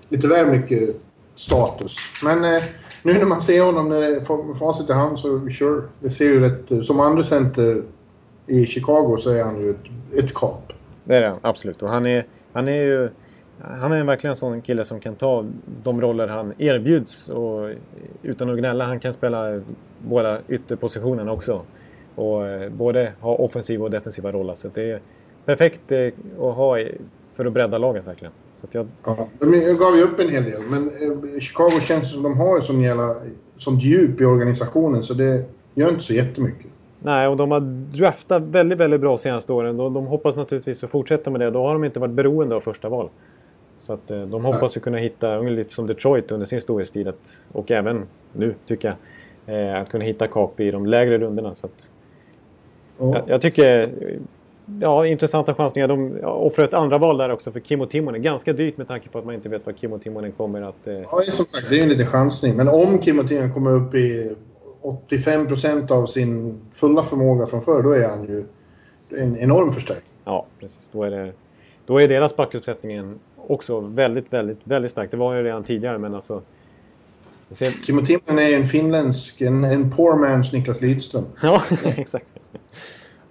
lite väl mycket status. Men eh, nu när man ser honom med facit i hand så sure. Det ser ju rätt... Eh, som andra center i Chicago så är han ju ett, ett kap. Det är det absolut. Och han är, han är ju... Han är verkligen en sån kille som kan ta de roller han erbjuds och utan att gnälla. Han kan spela båda ytterpositionerna också. Och eh, både ha offensiva och defensiva roller. Så det är perfekt eh, att ha för att bredda laget verkligen. Så jag, Ja, de gav ju upp en hel del, men eh, Chicago känns som de har sån jävla, sånt djup i organisationen så det gör inte så jättemycket. Nej, och de har draftat väldigt, väldigt bra senaste åren. De, de hoppas naturligtvis att fortsätta med det. Då har de inte varit beroende av första val. Så att eh, de hoppas ju kunna hitta, lite som Detroit under sin storhetstid, att, och även nu tycker jag, att kunna hitta kap i de lägre rundorna. Så att, Ja. jag, jag tycker, ja, intressanta chansningar. De offrar ett andra val där också för Kimmo Timonen. Ganska dyrt med tanke på att man inte vet vad Kimmo Timonen kommer att... Eh, Ja, som sagt, det är ju en liten chansning. Men om Kim och Tien kommer upp i 85 procent av sin fulla förmåga från förr, då är han ju en enorm förstärkning. Ja, precis. Då är, det, då är deras backuppsättningen också väldigt, väldigt, väldigt stark. Det var ju redan tidigare, men alltså... Ser, Kim och Timonen är ju en finländsk, en, en poor man's Niklas Lidström. ja, exakt.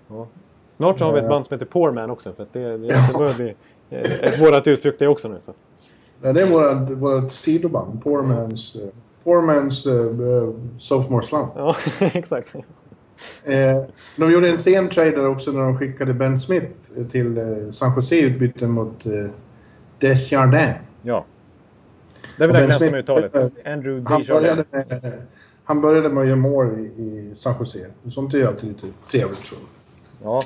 Ja. Snart så har vi ett band som heter Poor Man också, för att det, det, det börjar bli eh, ett vårat uttryck det också nu. Så. Ja, det är vårat, vårat sidoband, poor man's, eh, poor man's uh, sophomore slump. Ja, exakt. Eh, de gjorde en sen trade där också när de skickade Ben Smith till eh, San Jose i utbyte mot eh, Desjardins. Ja. Det Ben det som Smith- uttalet. Andrew Han började, Desjardins. med, han började med att göra mål i, i San Jose. Sånt är ju alltid lite trevligt. Så. Ja,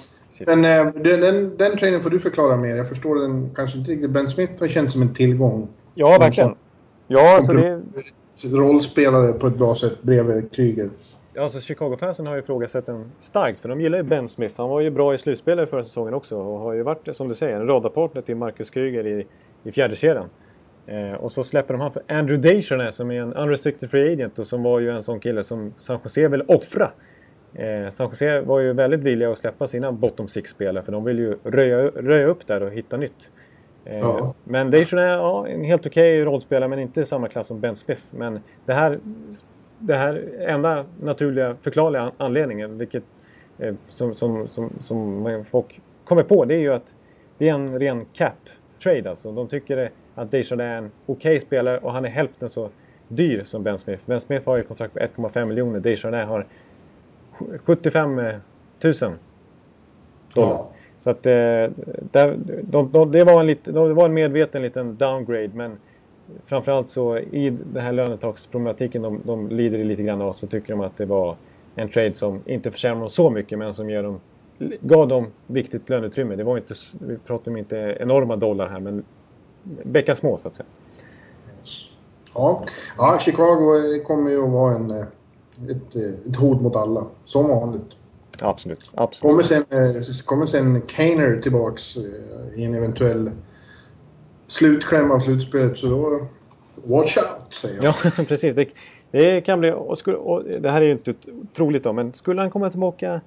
Men eh, den, den, den traden får du förklara mer. Jag förstår den kanske inte riktigt. Ben Smith har känts som en tillgång. Ja, verkligen. Ja, alltså det, Rollspelare på ett bra sätt bredvid Kryger. Alltså Chicago-fansen har ju ifrågasatt den starkt för de gillar ju Ben Smith. Han var ju bra i slutspelet förra säsongen också och har ju varit, som du säger, en radarpartner till Marcus Kryger i, i fjärde kedjan. Eh, och så släpper de han för Andrew Desjardins som är en unrestricted free agent och som var ju en sån kille som San Jose vill offra. Eh, San Jose var ju väldigt villiga att släppa sina bottom six-spelare för de vill ju röja, röja upp där och hitta nytt. Eh, Ja. Men Desjardins, ja, en helt okej rollspelare men inte samma klass som Ben Smith. Men det här det här enda naturliga förklarliga an- anledningen, vilket eh, som, som, som, som folk kommer på, det är ju att det är en ren cap-trade. Alltså. De tycker att Desjardins är en okej spelare och han är hälften så dyr som Ben Smith. Ben Smith har ju kontrakt på 1,5 miljoner. Desjardins har 75 000 dollar. Ja. Så att eh, där, de, de, det, var en lite, det var en medveten liten downgrade men framförallt så i den här lönetaksproblematiken de, de lider lite grann av så tycker de att det var en trade som inte förtjänar dem så mycket men som ger dem, gav dem viktigt löneutrymme. Det var inte, vi pratar om inte enorma dollar här men bäckar små så att säga. Ja. ja, Chicago kommer ju att vara en, eh, ett, ett hot mot alla. Som vanligt. Absolut. Absolut. Kommer sen, eh, kommer sen Kaner tillbaks eh, i en eventuell slutkläm av slutspelet så då... Watch out, säger jag. Ja, precis. Det, det kan bli... Och skulle, och det här är ju inte troligt då, men skulle han komma tillbaka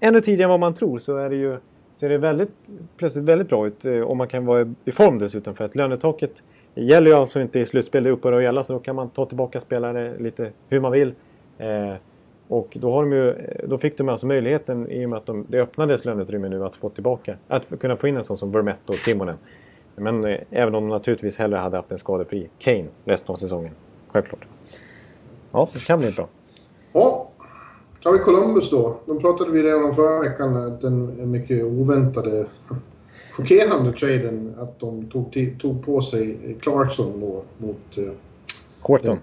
ännu tidigare än vad man tror så är det ju ser det väldigt, plötsligt väldigt bra ut eh, om man kan vara i form dessutom. För att lönetaket gäller ju alltså inte i slutspel, det upphör att gälla. Så då kan man ta tillbaka spelare lite hur man vill. Eh, och då, har de ju, då fick de alltså möjligheten, i och med att de, det öppnades löneutrymme nu, att få tillbaka, att kunna få in en sån som Vermette och Timonen. Men eh, även om de naturligtvis hellre hade haft en skadefri Kane resten av säsongen. Självklart. Ja, det kan bli bra. Ja, har vi Columbus då. De pratade vi redan om förra veckan, att den mycket oväntade, chockerande traden att de tog, tog på sig Clarkson då mot... Eh, Horton.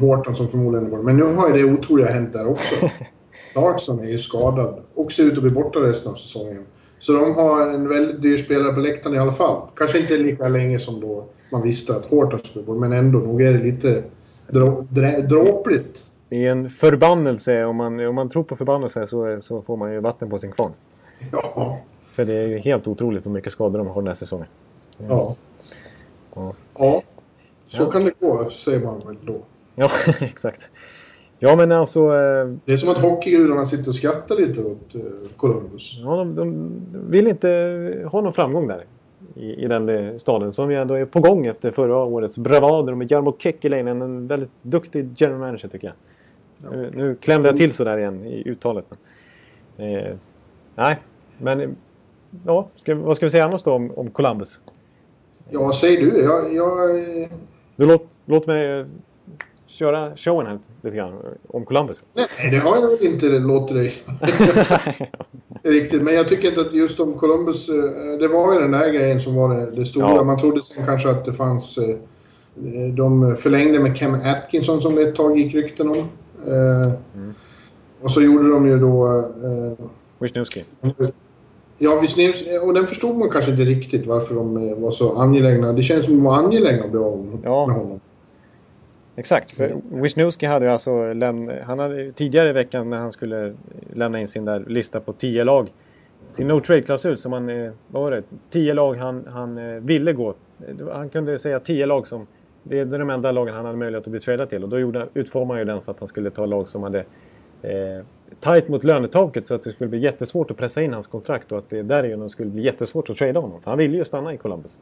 Horton som förmodligen går. Men nu har ju det otroliga hänt där också. Clarkson är ju skadad och ser ut att bli borta resten av säsongen. Så de har en väldigt dyr spelare på läktaren i alla fall. Kanske inte lika länge som då man visste att Horton skulle bort, men ändå, nog är det lite dråpligt. Det är en förbannelse. Om man, om man tror på förbannelse så, så får man ju vatten på sin kvarn. Ja. För det är ju helt otroligt hur mycket skador de har den här säsongen. Ja. Ja. ja. Så kan det gå, säger man väl då. Ja, exakt. Ja, men alltså... Eh, det är som att hockeygudarna sitter och skrattar lite åt eh, Columbus. Ja, de, de, vill inte ha någon framgång där. I, I den eh, staden som ju ändå är på gång efter förra årets bravader med Jarmo Kekkeläinen. En väldigt duktig general manager tycker jag. Ja. Nu, nu klämde jag till sådär igen i uttalet. Eh, nej, men... Ja, ska, vad ska vi säga annars då om, om Columbus? Ja, vad säger du? Jag... jag... Du låt, låt mig köra showen här lite grann om Columbus? Nej, det har jag väl inte låtit dig riktigt. Men jag tycker att just om Columbus, eh, det var ju den där grejen som var det, det stora. Ja. Man trodde sen kanske att det fanns... Eh, de förlängde med Cam Atkinson som det ett tag gick rykten om. Eh, mm. Och så gjorde de ju då... Wisniewski. Ja, Wisniewski. Och den förstod man kanske inte riktigt varför de var så angelägna. Det känns som att de var angelägna att bli av med honom. Exakt, för Wisniewski hade ju alltså lämnat, han hade tidigare i veckan när han skulle lämna in sin där lista på 10 lag, sin no trade-klausul som han, eh, vad var det, 10 lag han, han eh, ville gå. Han kunde säga 10 lag som, det är de enda lagen han hade möjlighet att bli tradad till och då gjorde, utformade han ju den så att han skulle ta lag som hade eh, tight mot lönetaket så att det skulle bli jättesvårt att pressa in hans kontrakt och att det därigenom skulle bli jättesvårt att trada honom. För han ville ju stanna i Columbus.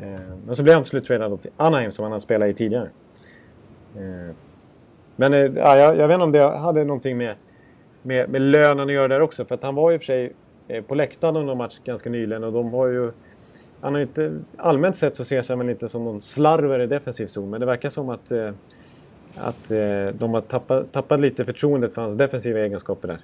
Eh, men så blev han till slut tradad till Anaheim som han hade spelat i tidigare. Eh, men eh, ja, jag, jag vet inte om det hade någonting med, med, med lönen att göra där också. För att han var ju för sig eh, på läktaren under match ganska nyligen och de har ju... Han har inte, allmänt sett så ser sig väl inte som någon slarver i defensiv zon. Men det verkar som att, att de har tappat, tappat lite förtroendet för hans defensiva egenskaper där.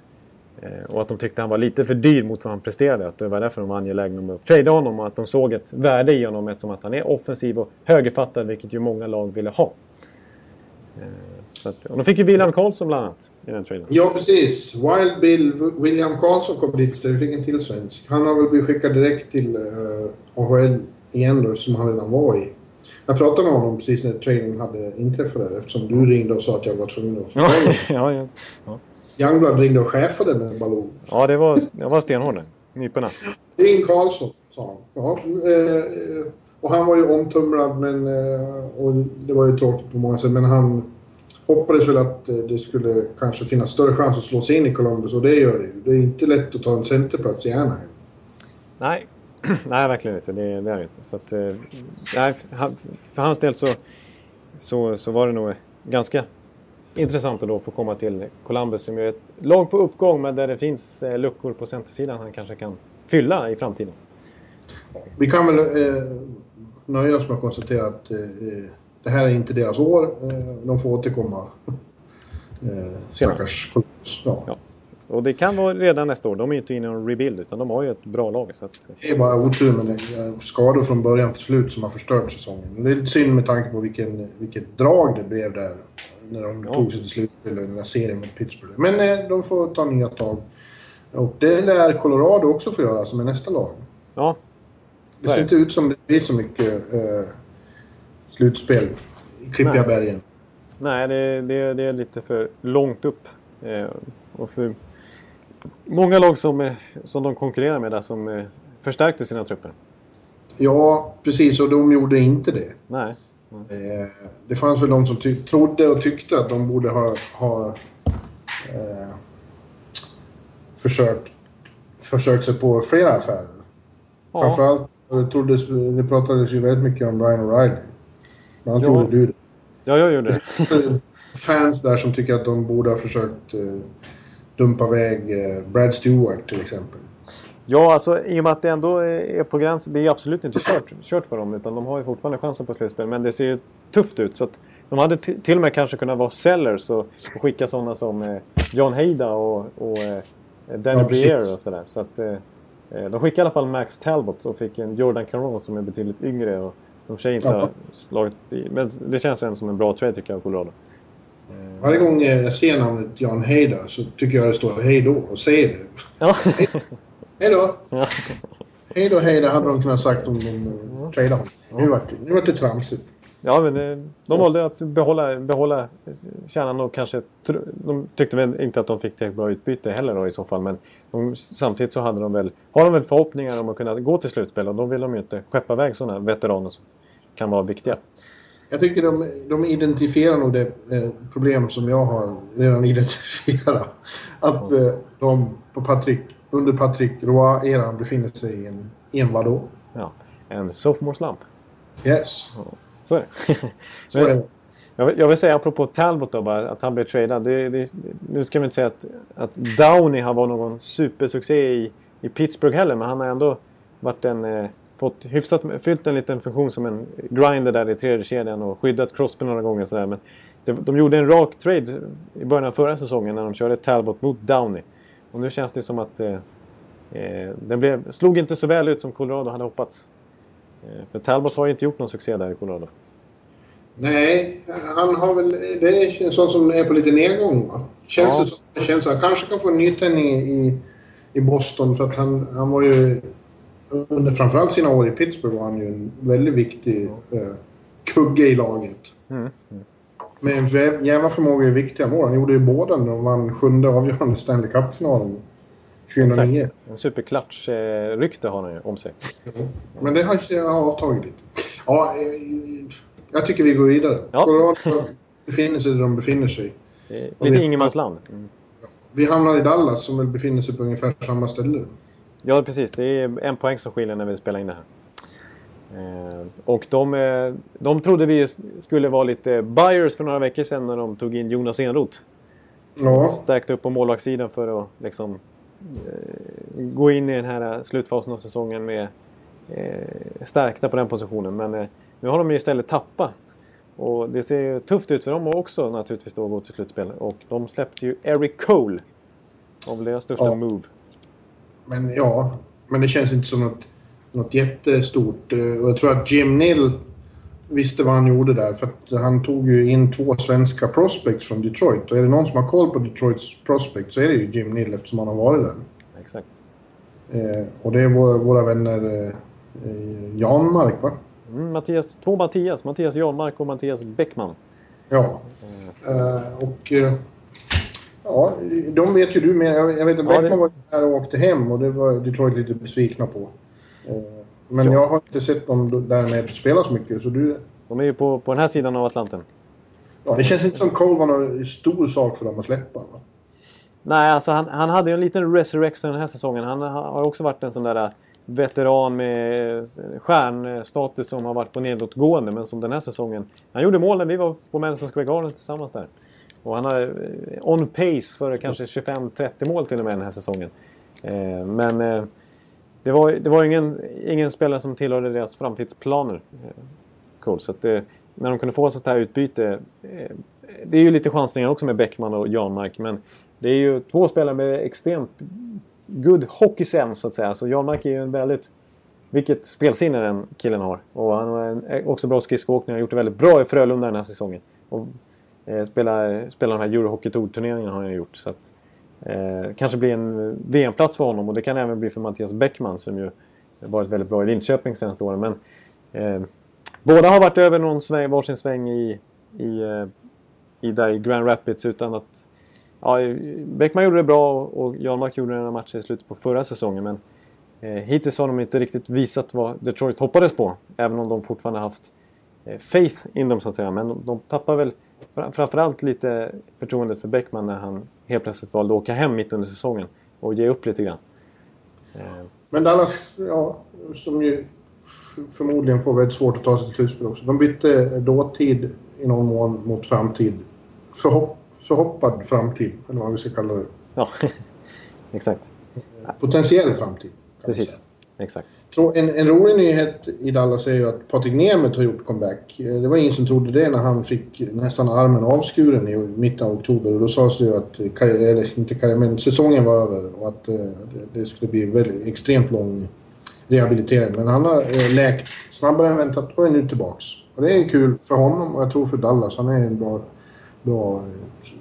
Och att de tyckte han var lite för dyr mot vad han presterade. Att det var därför de var angelägna om att trada honom och att de såg ett värde i honom eftersom att han är offensiv och högerfattad, vilket ju många lag ville ha. Eh, att, och de fick ju William Karlsson bland annat i den trailern. Ja, precis. Wild Bill, William Karlsson kom dit så vi fick en till svensk. Han har väl blivit skickad direkt till uh, eh, AHL igen då, som han redan var i. Jag pratade med honom precis när trailern hade inträffat där eftersom du ringde och sa att jag var tvungen att förklara. ja, ja, ja. Youngblad ringde och chefade med Baloo. Ja, det var, det var stenhård Nyporna. Ring Karlsson, sa han. Ja, eh, och han var ju omtumlad men, eh, och det var ju tråkigt på många sätt men han hoppades väl att eh, det skulle kanske finnas större chans att slå sig in i Columbus och det gör det ju. Det är inte lätt att ta en centerplats i Anaheim. Nej, nej verkligen inte. Det, det är det inte. Så att, eh, nej, för hans del så, så, så var det nog ganska intressant att då få komma till Columbus som är ett lag på uppgång men där det finns luckor på centersidan han kanske kan fylla i framtiden. Vi kan väl eh, nöja oss med att konstatera att eh, det här är inte deras år. Eh, de får återkomma. Eh, stackars ja. ja. Och det kan vara redan nästa år. De är inte inne i någon rebuild utan de har ju ett bra lag. Så att... Det är bara otur med skador från början till slut som har förstört säsongen. Det är lite synd med tanke på vilken, vilket drag det blev där. När de ja. tog sig till slutspel i den där serien mot Pittsburgh. Men de får ta nya tag. Och det lär Colorado också få göra som är nästa lag. Ja, det ser inte ut som det blir så mycket eh, slutspel i Klippiga bergen. Nej, det, det, det är lite för långt upp. Eh, och för många lag som, som de konkurrerar med där som eh, förstärkte sina trupper. Ja, precis. Och de gjorde inte det. Nej. Eh, det fanns väl de som trodde och tyckte att de borde ha, ha eh, försökt, försökt sig på flera affärer. Ja. Framförallt det, troddes, det pratades ju väldigt mycket om Ryan O'Reilly. Men han trodde du det. Ja, jag gjorde det. Fans där som tycker att de borde ha försökt eh, dumpa iväg eh, Brad Stewart till exempel. Ja, alltså i och med att det ändå är på gränsen. Det är absolut inte kört, kört för dem. Utan de har ju fortfarande chansen på slutspel. Men det ser ju tufft ut. Så att de hade till och med kanske kunnat vara sellers och, och skicka sådana som eh, John Heida och, och eh, Danny ja, Briere och sådär. Så att, eh, de skickade i alla fall Max Talbot och fick en Jordan Caron som är betydligt yngre. Och som sig inte ja. har slagit i. Men det känns ändå som en bra trade tycker jag Colorado. Varje gång jag ser namnet John Heida så tycker jag det står hej då och säger det. Ja. Hej då! Ja. Hej då, hej, det hade de kunnat sagt om de ja. tradade honom. Nu vart det, nu det tramsigt. Ja, men eh, de valde att behålla, behålla kärnan och kanske... De tyckte väl inte att de fick tillräckligt bra utbyte heller då i så fall. Men de, samtidigt så hade de väl, har de väl förhoppningar om att kunna gå till slutspel och då vill de ju inte skeppa iväg sådana veteraner som kan vara viktiga. Jag tycker de, de identifierar nog det eh, problem som jag har redan identifierat. Att eh, de på Patrik under Patrick Roy-eran befinner sig i en, en vadå? Ja, en sophomore slump. Yes. Ja, så är det. så är det. Jag vill, jag vill säga apropå Talbot då bara, att han blev tradad. Det, det, nu ska vi inte säga att, att Downey har varit någon supersuccé i, i Pittsburgh heller, men han har ändå varit en, eh, fått hyfsat, fyllt en liten funktion som en grinder där i tredje kedjan och skyddat Crosby några gånger sådär. Men det, de gjorde en rak trade i början av förra säsongen när de körde Talbot mot Downey. Och nu känns det som att eh, eh, den blev, slog inte så väl ut som Colorado hade hoppats. Eh, för Talbot har ju inte gjort någon succé där i Colorado. Nej, han har väl... Det är en sån som är på lite nedgång va? Känns ja. det, som, det känns så. Han kanske kan få en nytändning i, i Boston för att han, han var ju... Under framförallt sina år i Pittsburgh var han ju en väldigt viktig eh, kugge i laget. Mm. Mm. Med en jävla förmåga i viktiga mål. Han gjorde ju båda när de vann sjunde avgörande Stanley Cup-finalen 2009. Exakt. En superklatsch-rykte har han ju om sig. Mm. Men det har avtagit lite. Ja, eh, jag tycker vi går vidare. Ja. Colorado befinner sig där de befinner sig. Lite ingenmansland. Mm. Vi hamnar i Dallas som väl befinner sig på ungefär samma ställe. Ja, precis. Det är en poäng som skiljer när vi spelar in det här. Eh, och de, eh, de trodde vi skulle vara lite buyers för några veckor sedan när de tog in Jonas Enroth. Ja. Stärkte upp på målvaktssidan för att liksom, eh, gå in i den här slutfasen av säsongen med stärkta på den positionen. Men nu har de ju istället tappat. Och det ser ju tufft ut för dem också naturligtvis då att gå till slutspel. Och de släppte ju Eric Cole. Väl deras största ja. move. Men ja, men det känns inte som något något jättestort. Eh, och jag tror att Jim Nill visste vad han gjorde där. För han tog ju in två svenska prospects från Detroit. Och är det någon som har koll på Detroits prospects så är det ju Jim Nill eftersom han har varit där. Exakt. Eh, och det är våra, våra vänner eh, eh, Janmark va? Mm, Mattias, två Mattias. Mattias Janmark och Mattias Bäckman. Ja. Eh, och... Eh, ja, de vet ju du med. Jag, vet att ja, Bäckman det... var här och åkte hem och det var Detroit lite besvikna på. Men ja. jag har inte sett dem därmed spela så mycket. Så du... De är ju på, på den här sidan av Atlanten. Ja, det känns inte som Cole var någon stor sak för dem att släppa. Va? Nej, alltså han, han hade ju en liten resurrection den här säsongen. Han har också varit en sån där äh, veteran med äh, stjärnstatus som har varit på nedåtgående. Men som den här säsongen. Han gjorde mål när vi var på Madison Square Garden tillsammans där. Och han är äh, on pace för kanske 25-30 mål till och med den här säsongen. Men det var, det var ingen, ingen spelare som tillhörde deras framtidsplaner. Eh, cool. Så att det, när de kunde få sånt här utbyte. Eh, det är ju lite chansningar också med Bäckman och Janmark. Men det är ju två spelare med extremt good hockey sense så att säga. Så Janmark är ju en väldigt... Vilket spelsinne den killen har. Och han har eh, också bra skridskoåkning. har gjort det väldigt bra i Frölunda den här säsongen. Och eh, spelar, spelar de här Eurohockey Tour-turneringarna har han gjort. Så att, Eh, kanske blir en eh, VM-plats för honom och det kan även bli för Mattias Bäckman som ju varit väldigt bra i Linköping senaste åren. Men eh, båda har varit över någon sväng, varsin sväng i, i, eh, i, där i Grand Rapids utan att... Ja, Bäckman gjorde det bra och Janmark gjorde några matchen i slutet på förra säsongen men eh, hittills har de inte riktigt visat vad Detroit hoppades på. Även om de fortfarande haft eh, faith in dem så att säga. Men de, de tappar väl framförallt lite förtroendet för Beckman när han helt plötsligt valde att åka hem mitt under säsongen och ge upp lite grann. Eh. Men Dallas, ja, som ju förmodligen får väldigt svårt att ta sig till slutspel också. De bytte dåtid i någon mån mot framtid. Förhopp, förhoppad framtid, eller vad vi ska kalla det. Ja, exakt. Potentiell framtid. Precis, exakt. En, en rolig nyhet i Dallas är ju att Patrik Nemeth har gjort comeback. Eh, det var ingen som trodde det när han fick nästan armen avskuren i mitten av oktober. Och då sades det ju att, eller inte men säsongen var över och att eh, det skulle bli väldigt extremt lång rehabilitering. Men han har eh, läkt snabbare än väntat och är nu tillbaks. Och det är kul för honom och jag tror för Dallas. Han är en bra, bra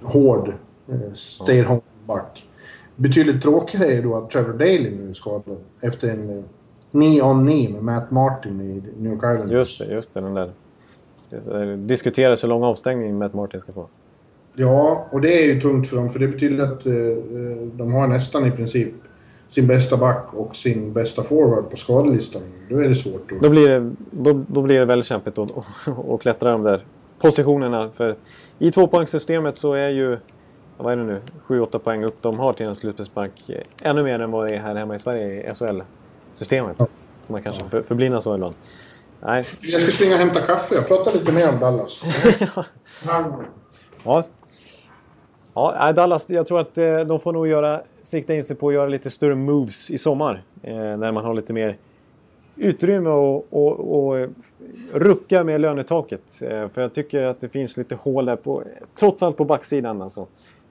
hård stay home back. Betydligt tråkigare är då att Trevor Daley nu är skadad efter en knee on knee med Matt Martin i New York Islanders. Just det, just det. Den där. Det diskuteras hur lång avstängning Matt Martin ska få. Ja, och det är ju tungt för dem för det betyder att eh, de har nästan i princip sin bästa back och sin bästa forward på skadelistan. Då är det svårt. Då, då, blir, det, då, då blir det väldigt kämpigt att klättra de där positionerna. För i tvåpoängssystemet så är ju vad är det nu, 7-8 poäng upp de har till en slutspelsmark. Ännu mer än vad det är här hemma i Sverige i SHL systemet. Ja. Som man kanske ja. förblindas så ibland. Nej. Jag ska springa och hämta kaffe. Jag pratar lite mer om Dallas. ja. Ja, Dallas, jag tror att eh, de får nog göra, sikta in sig på att göra lite större moves i sommar. Eh, när man har lite mer utrymme och, och, och eh, rucka med lönetaket. Eh, för jag tycker att det finns lite hål där, på, trots allt på backsidan. Alltså.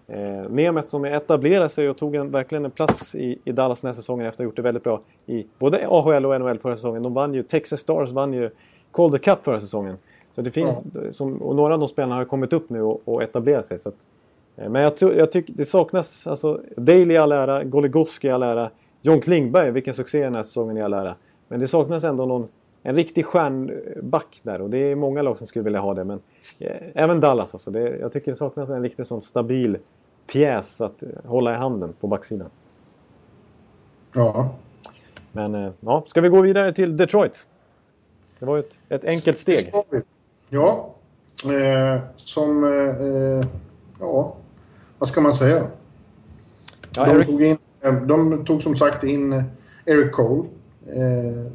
Eh, Nemeth som etablerade sig och tog en, verkligen en plats i, i Dallas den här säsongen efter att ha gjort det väldigt bra i både AHL och NHL förra säsongen. De vann ju, Texas Stars vann ju Calder Cup förra säsongen. Så det finns, ja. som, och några av de spelarna har kommit upp nu och, och etablerat sig. Så att, eh, men jag, jag tycker det saknas, alltså Daley i all ära, Goligoski i all ära, John Klingberg, vilken succé den här säsongen i all ära. Men det saknas ändå någon, en riktig stjärnback där och det är många lag som skulle vilja ha det. Men eh, även Dallas alltså. Det, jag tycker det saknas en riktigt sån stabil pjäs att hålla i handen på backsidan. Ja. Men eh, ja, ska vi gå vidare till Detroit? Det var ju ett, ett enkelt steg. Ja. Eh, som... Eh, ja, vad ska man säga? Ja, de, Eric... tog in, eh, de tog som sagt in Eric Cole eh,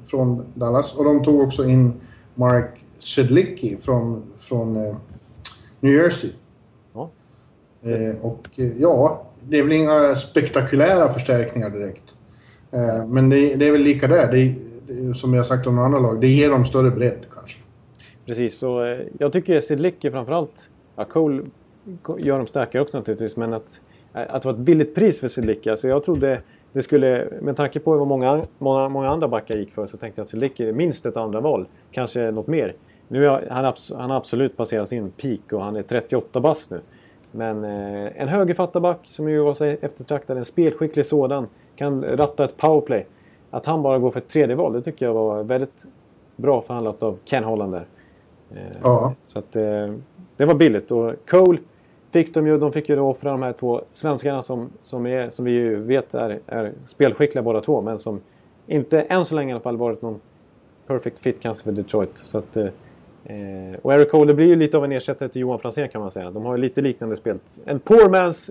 från Dallas och de tog också in Mark Sedlicki från, från eh, New Jersey. Eh, och eh, ja, det är väl inga spektakulära förstärkningar direkt. Eh, men det, det, är väl lika där. Det, det, som jag sagt om andra lag, det ger dem större bredd kanske. Precis, så eh, jag tycker Sidlicki framförallt, ja Cole gör dem starkare också naturligtvis, men att, att det var ett billigt pris för Sidlicki. Alltså jag trodde det skulle, med tanke på vad många, många, många andra backar gick för så tänkte jag att Sidlicki är minst ett andra val. Kanske något mer. Nu är han, han har absolut passerat sin peak och han är 38 bast nu. Men eh, en högerfattarback som ju var sig eftertraktad, en spelskicklig sådan, kan ratta ett powerplay. Att han bara går för ett tredje val, det tycker jag var väldigt bra förhandlat av Ken Hollander. Eh, ja. Så att eh, det var billigt och Cole fick de ju, de fick ju då offra de här två svenskarna som, som, är, som vi ju vet är, är spelskickliga båda två men som inte än så länge i alla fall varit någon perfect fit kanske för Detroit. Så att, eh, och Eric Cole blir ju lite av en ersättare till Johan Franzén kan man säga. De har ju lite liknande spel. En poor man's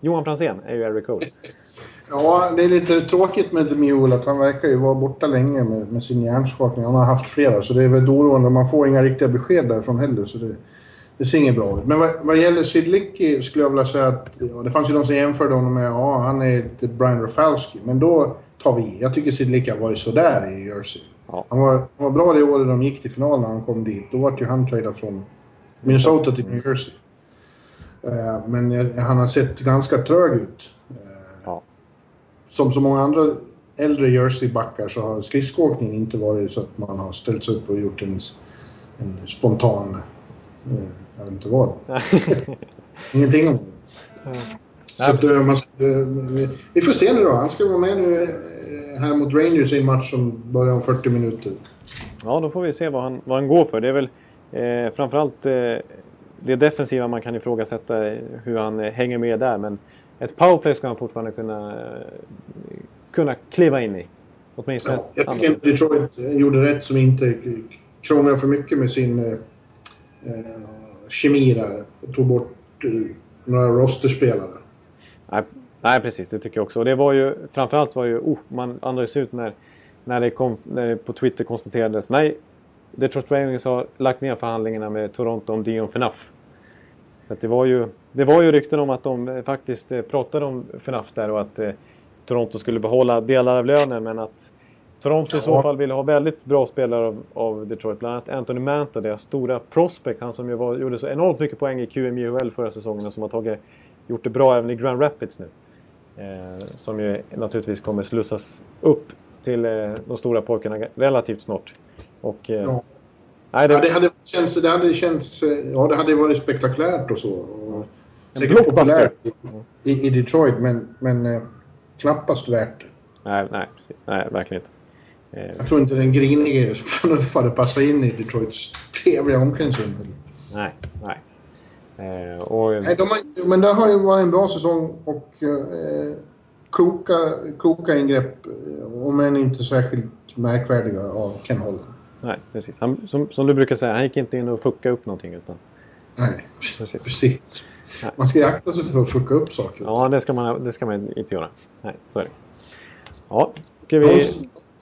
Johan Franzén är ju Eric Cole. Ja, det är lite tråkigt med Demiol att han verkar ju vara borta länge med, med sin hjärnskakning. Han har haft flera, så det är väl oroande. Man får inga riktiga besked därifrån heller, så det, det ser inget bra ut. Men vad, vad gäller Sidlicki skulle jag vilja säga att... Ja, det fanns ju de som jämförde honom med ja, han är ett Brian Rafalski. Men då tar vi i. Jag tycker Sidlicki har varit sådär i Jersey. Ja. Han, var, han var bra det året de gick till final när han kom dit. Då var ju han tradad från Minnesota till New Jersey. Uh, men han har sett ganska trög ut. Uh, ja. Som så många andra äldre Jersey-backar så har skridskoåkning inte varit så att man har ställt sig upp och gjort en, en spontan... Jag vet inte vad. Ingenting om det. Så att, man, vi får se nu då. Han ska vara med nu här mot Rangers i en match som börjar om 40 minuter. Ja, då får vi se vad han, vad han går för. Det är väl eh, framförallt eh, det defensiva man kan ifrågasätta hur han hänger med där. Men ett powerplay ska han fortfarande kunna, kunna kliva in i. Åtminstone. Ja, jag tycker inte Detroit gjorde rätt som inte krånglade för mycket med sin eh, kemi där. Tog bort eh, några rosterspelare. Nej, nej, precis. Det tycker jag också. Och det var ju framförallt var ju... Oh, man andades ut när, när, det kom, när det på Twitter konstaterades. Nej, Detroit Ravens har lagt ner förhandlingarna med Toronto om Dion Phaneuf. det, var ju, det var ju rykten om att de eh, faktiskt eh, pratade om Phaneuf där och att eh, Toronto skulle behålla delar av lönen men att Toronto i så fall ville ha väldigt bra spelare av, av Detroit. Bland annat Anthony Manta, deras stora prospect. Han som ju var, gjorde så enormt mycket poäng i QMJHL förra säsongen och som har tagit, gjort det bra även i Grand Rapids nu. Eh, som ju naturligtvis kommer slussas upp till eh, de stora pojkarna relativt snart. Och, eh, ja. Nej, det... Ja, det hade känts... Det hade känts... Ja, det hade varit spektakulärt och så. Och säkert populärt i, i, Detroit, men, men eh, knappast värt det. Nej, nej, precis. Nej, verkligen inte. Eh, Jag tror inte den grinige hade passat in i Detroits trevliga omklädningsrum. Nej, nej. Eh, och... nej de har, men det har ju varit en bra säsong och eh, kloka, kloka ingrepp, eh, om än inte särskilt märkvärdiga, av Ken Holland. Nej, precis. Han, som, som du brukar säga, han gick inte in och fuckade upp någonting. Utan... Nej, precis. precis. Man ska akta sig för att fucka upp saker. Ja, det ska man, det ska man inte göra. Nej, så är det. Ja, ska vi...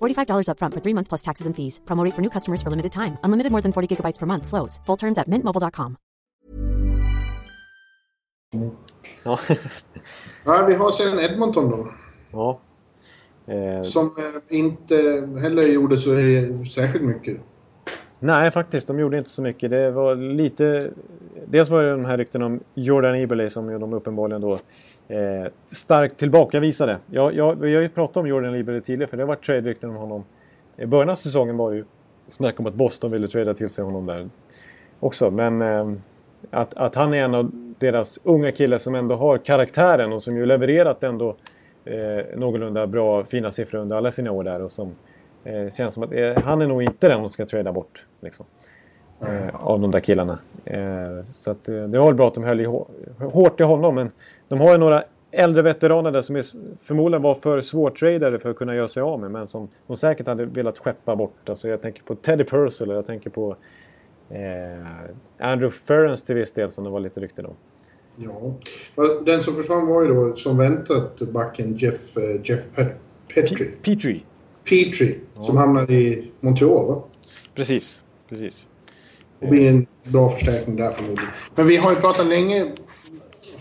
$45 upfront for three months plus taxes and fees. Promote for new customers for limited time. Unlimited more than 40 gigabytes per month. Slows. Full terms at mintmobile.com. Ja. ja, vi har sen Edmonton då. Ja. Eh. Som eh, inte heller gjorde så särskilt mycket. Nej, faktiskt. De gjorde inte så mycket. Det var lite... Dels var det de här rykten om Jordan Eberle som de uppenbarligen då eh, starkt tillbakavisade. Jag, jag, vi har ju pratat om Jordan Eberle tidigare för det har varit trade-rykten om honom. I början av säsongen var det ju snack om att Boston ville trada till sig honom där också. Men eh, att, att han är en av deras unga killar som ändå har karaktären och som ju levererat ändå eh, någorlunda bra, fina siffror under alla sina år där och som Eh, känns som att eh, han är nog inte den de ska trada bort. Liksom. Eh, av de där killarna. Eh, så att, eh, det var väl bra att de höll i, hårt i honom. Men de har ju några äldre veteraner där som är, förmodligen var för svårtradade för att kunna göra sig av med. Men som de säkert hade velat skeppa bort. Alltså jag tänker på Teddy Purcell jag tänker på eh, Andrew Ferrens till viss del som det var lite rykten om. Ja, den som försvann var ju då som väntat backen Jeff, Jeff Petrie. Petrie. Petrie ja. som hamnade i Montreal va? Precis, precis. Det blir en bra förstärkning där förmodligen. Men vi har ju pratat länge.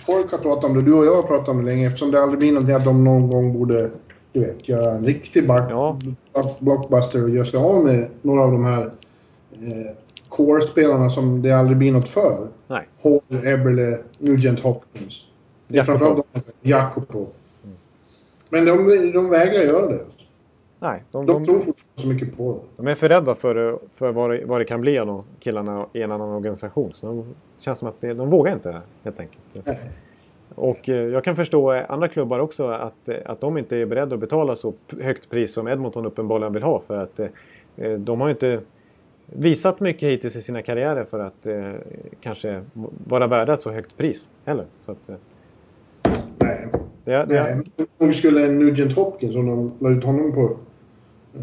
Folk har pratat om det, du och jag har pratat om det länge eftersom det aldrig blir någonting att de någon gång borde du vet, göra en riktig back, ja. blockbuster och göra sig av med några av de här eh, core-spelarna som det aldrig blir något för. Nej. Hall, Eberle, Nugent Hopkins. Det är framförallt de, Jakopo. Mm. Men de, de vägrar göra det. Nej, de, de, de tror fortfarande så mycket på det. De är för rädda för, för vad, det, vad det kan bli av de killarna i en annan organisation. Så de känns som att det, de vågar inte helt enkelt. Nej. Och eh, jag kan förstå andra klubbar också att, att de inte är beredda att betala så högt pris som Edmonton uppenbarligen vill ha. För att eh, de har inte visat mycket hittills i sina karriärer för att eh, kanske vara värda ett så högt pris heller. Så att, eh, Nej. Det, det. Om skulle Nugent Hopkins, om de la ut honom på eh,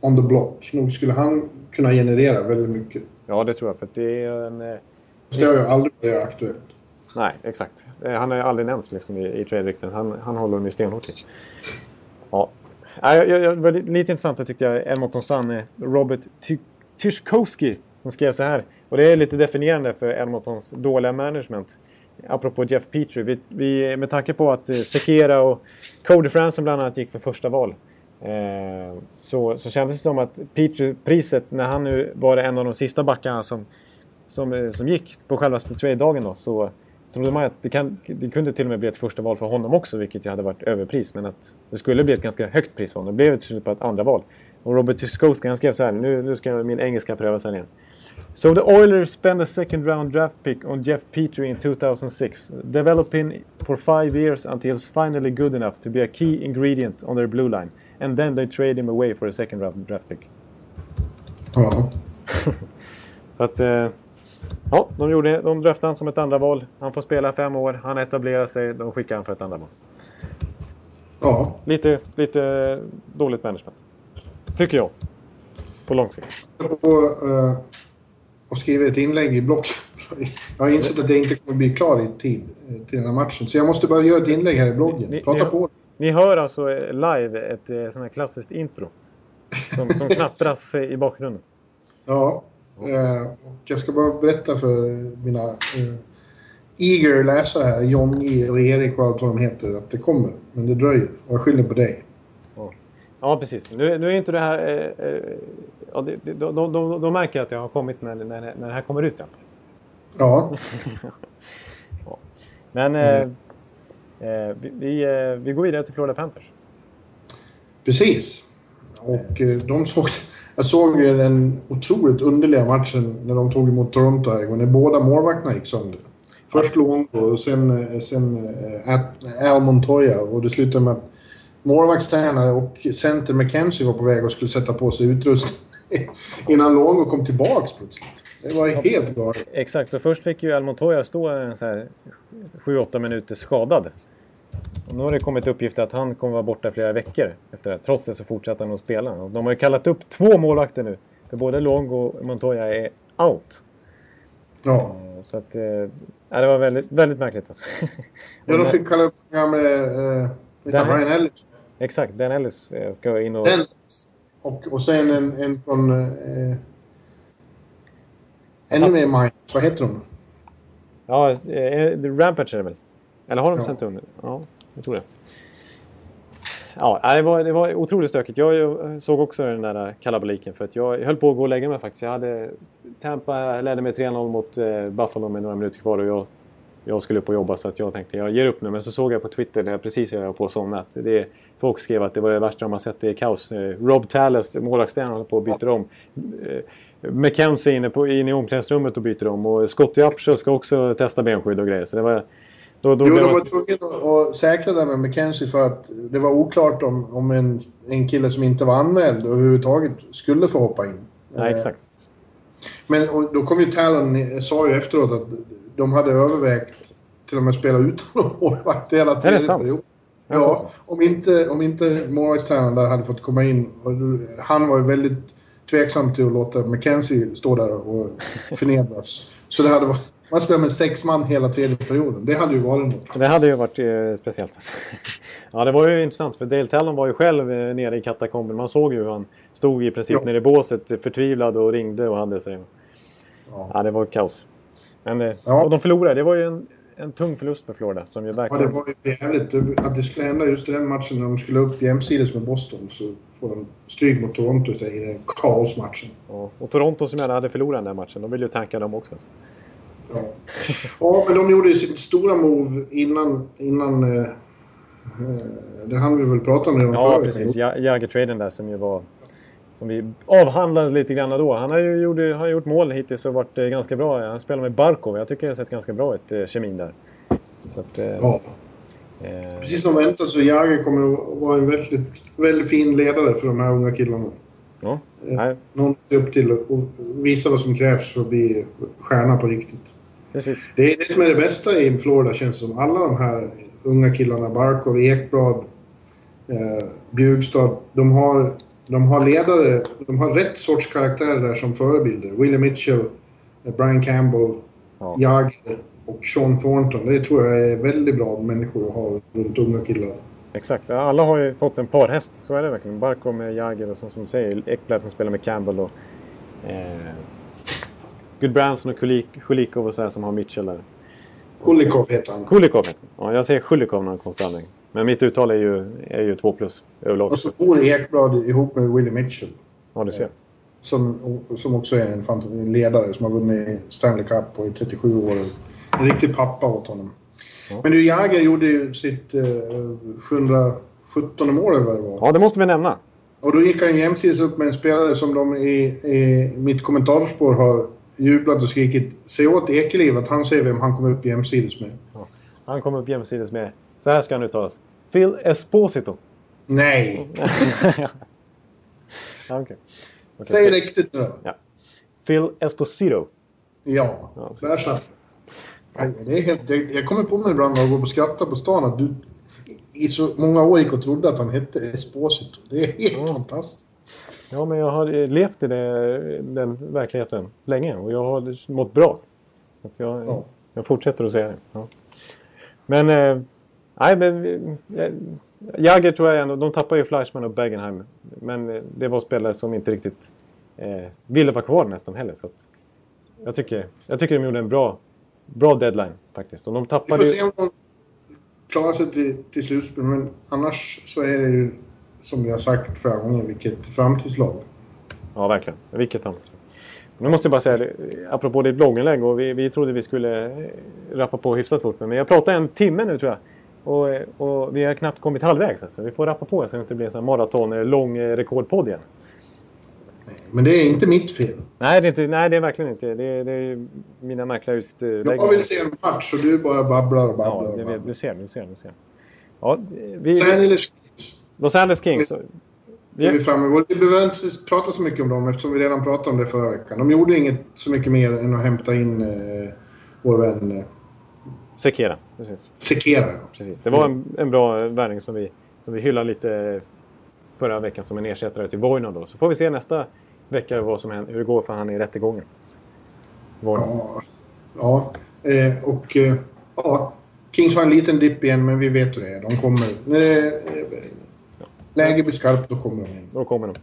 on the block. Nog skulle han kunna generera väldigt mycket. Ja, det tror jag. För det är en... Eh, det har ju aldrig varit aktuellt. Nej, exakt. Eh, han har ju aldrig nämnts liksom, i, i trade-rykten. Han, han håller dem ju stenhårt i. Ja. Jag, jag, jag, lite intressant tyckte jag, Edmonton Sun, Robert Tyskowski, som skrev så här. Och det är lite definierande för Edmontons dåliga management apropå Jeff Petrie, vi, vi, med tanke på att eh, Sekera och Cody Franson bland annat gick för första val. Eh, så, så kändes det som att Petrie-priset, när han nu var en av de sista backarna som som, eh, som gick på självaste trade-dagen då så trodde man att det, kan, det kunde till och med bli ett första val för honom också, vilket ju hade varit överpris. Men att det skulle bli ett ganska högt pris för honom. Det blev till slut bara ett andra val. Och Robert Tyskowski han skrev så här, nu, nu ska min engelska prövas här igen. So the Oilers spend a second round draft pick on Jeff Petrie in 2006, developing for five years until he's finally good enough to be a key ingredient on their blue line. And then they trade him away for a second round draft pick. Ja. Så att... Eh, ja, de, gjorde, de draftade han som ett andra val. Han får spela fem år, han etablerar sig, de skickar han för ett andra val. ja. Lite, lite dåligt management. Tycker jag. På lång sikt. Och, uh, och skrivit ett inlägg i blogg. Jag har insett att jag inte kommer bli klar i tid eh, till den här matchen. Så jag måste bara göra ett inlägg här i bloggen. Ni- Prata ni- på. Ni hör alltså eh, live ett eh, sånt här klassiskt intro. Som, som knappras i bakgrunden. Ja. Och jag ska bara berätta för mina eh, eager läsare här, Jonny och Erik och allt vad de heter, att det kommer. Men det dröjer. Och jag skyller på dig. Ja, precis. Nu, nu är inte det här... Eh, eh, ja, det, det, de, de, de, de märker att jag har kommit när, när, när det här kommer ut. Ja. Ja, Men eh, eh, vi, vi, eh, vi går vidare till Florida Panthers. precis. Och de såg... Jag såg ju den otroligt underliga matchen när de tog emot Toronto här igår, när båda målvakterna gick sönder. Först Luongo och sen, sen Al Montoya. Och det slutade med att målvaktstränare och center McKenzie var på väg och skulle sätta på sig utrustning innan Luongo kom tillbaks plötsligt. Det var helt galet. Exakt, och först fick ju Al Montoya stå en så här 7-8 minuter skadad. Och nu har det kommit uppgifter att han kommer vara borta flera veckor efter det. Trots det så fortsätter han att spela. Och de har ju kallat upp två målvakter nu. För både Longo och Montoya är out. Ja. Så att... Eh, ja, det var väldigt, väldigt märkligt alltså. Ja, de fick kalla upp gamle eh, Där- Brian Ellis. Exakt, Dan Ellis eh, ska in och... Den, och, och sen en, en från... Eh, ännu mer Minds. Vad heter de? Ja, eh, The Rampage är det väl? Eller har de Ja. sänt under? Ja, jag tror det. Ja, det var, det var otroligt stökigt. Jag, jag såg också den där kalabaliken för att jag höll på att gå och lägga mig faktiskt. Jag hade Tampa ledde med 3-0 mot eh, Buffalo med några minuter kvar och jag, jag skulle upp och jobba så att jag tänkte jag ger upp nu. Men så såg jag på Twitter där jag precis höll på att somna att det, folk skrev att det var det värsta de har sett. Det är kaos. Eh, Rob Tallis, målvaktstränaren, håller på och byter om. Eh, McKenzie inne, på, inne i omklädningsrummet och byter om. Och Scottie Upshall ska också testa benskydd och grejer. Så det var... Då, då Jo, de var tvungna att säkra det med McKenzie för att det var oklart om, om en, en kille som inte var anmäld överhuvudtaget skulle få hoppa in. Ja, Eh, exakt. Men då kom ju Talon, sa ju efteråt att de hade övervägt till och med spela utan målvakt hela sant? period. Är det Ja, om inte, om inte målvaktstränaren där hade fått komma in. Han var ju väldigt tveksam till att låta McKenzie stå där och förnedras. Så det hade varit... Man spelar med sex man hela tredje perioden. Det hade ju varit något. Det hade ju varit eh, speciellt. Alltså. ja, det var ju intressant för Dale Talon var ju själv eh, nere i katakomben. Man såg ju hur han stod i princip Ja. nere i båset förtvivlad och ringde och hade sig. Ja. Ja, det var kaos. Men, eh, Ja. Och de förlorade. Det var ju en, en tung förlust för Florida som ju Ja, det verkligen... var ju jävligt. Att det skulle hända just i den matchen när de skulle upp jämsides med Boston så får de stryk mot Toronto i den kaosmatchen. Ja. Och Toronto som gärna hade förlorat den matchen. De ville ju tanka dem också. Alltså. Ja. ja, men de gjorde ju sitt stora move innan... innan eh, eh, det hann vi väl prata om redan Ja, förra precis. Jagger-traden där som ju var... Som vi avhandlade lite grann då. Han har ju gjort, har gjort mål hittills och varit eh, ganska bra. Han spelar med Barkov. Jag tycker det har sett ganska bra ut, eh, kemin där. Så att, eh, Ja. eh, Precis som väntat så Jagger kommer att vara en väldigt, väldigt fin ledare för de här unga killarna. ja. Nej, Någon att se upp till och och visa vad som krävs för att bli stjärna på riktigt. precis. Det är det som är det bästa i Florida känns det som. Alla de här unga killarna, Barkov, Ekblad, eh, Bjugstad. De har, de har ledare, de har rätt sorts karaktärer där som förebilder. Willie Mitchell, eh, Brian Campbell, Ja. Jagger och Sean Thornton. Det tror jag är väldigt bra människor att ha runt unga killar. Exakt. Alla har ju fått en parhäst. Så är det verkligen. Barkov med Jagger och som, som du säger Ekblad som spelar med Campbell och eh, Goodbranson och Kulik, Kulikov och så här som har Mitchell där. Kulikov heter han. Kulikov heter han. Ja, jag säger Kulikov när han konstant användning. Men mitt uttal är ju, är ju 2 plus överlag. Och så bor Ekblad ihop med Willie Mitchell. Ja, du ser. som, som också är en ledare som har vunnit Stanley Cup och i 37 år. En riktig pappa åt honom. Ja. Men du, Jagr gjorde ju sitt eh, 717 mål eller vad det var. Ja, det måste vi nämna. Och då gick han jämsides upp med en spelare som de i, i mitt kommentatorspår har jublat och skrikit “Se åt Ekeliv att han ser vem han kommer upp jämsides med”. Ja. Han kommer upp jämsides med, så här ska han uttalas, Phil Esposito. Nej! ja, okay. Okay. Säg riktigt nu ja. Phil Esposito. Ja, ja där så. Det är helt, jag, jag kommer på mig ibland när jag går och skrattar på stan att du i så många år gick och trodde att han hette Esposito. Det är helt ja. fantastiskt. Ja, men jag har levt i det, den verkligheten länge och jag har mått bra. Jag, ja. jag fortsätter att säga det. Ja. Men, eh, nej men... Eh, Jagger tror jag ändå, de tappade ju Fleischmann och Bergenheim. Men eh, det var spelare som inte riktigt eh, ville vara kvar nästan heller. Så jag, tycker, jag tycker de gjorde en bra, bra deadline faktiskt. Och de tappade Vi får se om de klarar sig till, till slutspel. Men annars så är det ju som vi har sagt flera gånger, vilket framtidslag. Ja, verkligen. Vilket framtidslag. Nu måste jag bara säga, apropå ditt blogginlägg, och vi, vi trodde vi skulle eh, rappa på hyfsat fort. Men jag pratar en timme nu tror jag. Och, och vi har knappt kommit halvvägs. Alltså. Vi får rappa på så det inte blir en sån maraton lång eh, rekordpodd igen. Men det är inte mitt fel. Nej, det är, inte, nej, det är verkligen inte. Det är, det är mina märkliga utlägg. Jag vill se en match och du bara babblar och babblar. Ja, det, babblar. du ser, du ser, du ser. Ja, vi, Los Angeles Kings. Los Angeles Kings. Vi, vi, fram vi behöver inte prata så mycket om dem eftersom vi redan pratade om det förra veckan. De gjorde inget så mycket mer än att hämta in eh, vår vän... Sekera. Precis. Sekera, ja. Precis. Det var en, en bra värvning som vi, som vi hyllade lite förra veckan som en ersättare till Voinod. Då. Så får vi se nästa vecka vad som händer, hur det går för han i rättegången. Ja, ja. Eh, och eh, ja, Kings har en liten dipp igen men vi vet hur det är. De kommer... När det, eh, läge blir skarpt då kommer de in. Då kommer de.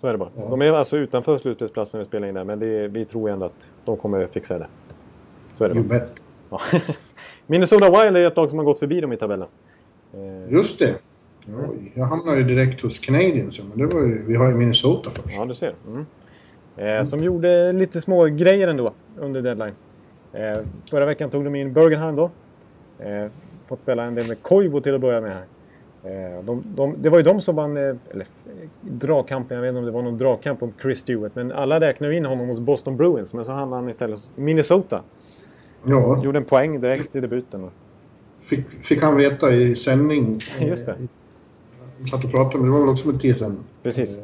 Så är det bara. Ja. De är alltså utanför slutspelsplatsen när vi spelar in där men det, vi tror ändå att de kommer fixa det. Så är det bara. Ja. Minnesota Wild är ett lag som har gått förbi dem i tabellen. Eh, Just det. Oj, jag hamnade ju direkt hos Canadiens, men det var ju, vi har ju Minnesota först. Ja, du ser. Mm. Eh, som gjorde lite små grejer ändå under deadline. Eh, förra veckan tog de in Bergenheim då. Eh, fått spela en del med Koivu till att börja med här. Eh, de, de, det var ju de som vann, eh, eller dragkampen, jag vet inte om det var någon dragkamp om Chris Stewart, men alla räknade in honom hos Boston Bruins, men så hamnade han istället hos Minnesota. Ja. Gjorde en poäng direkt i debuten. Fick, fick han veta i sändning. Just det. Vi satt och pratade, men det var väl också med tid sedan. Precis.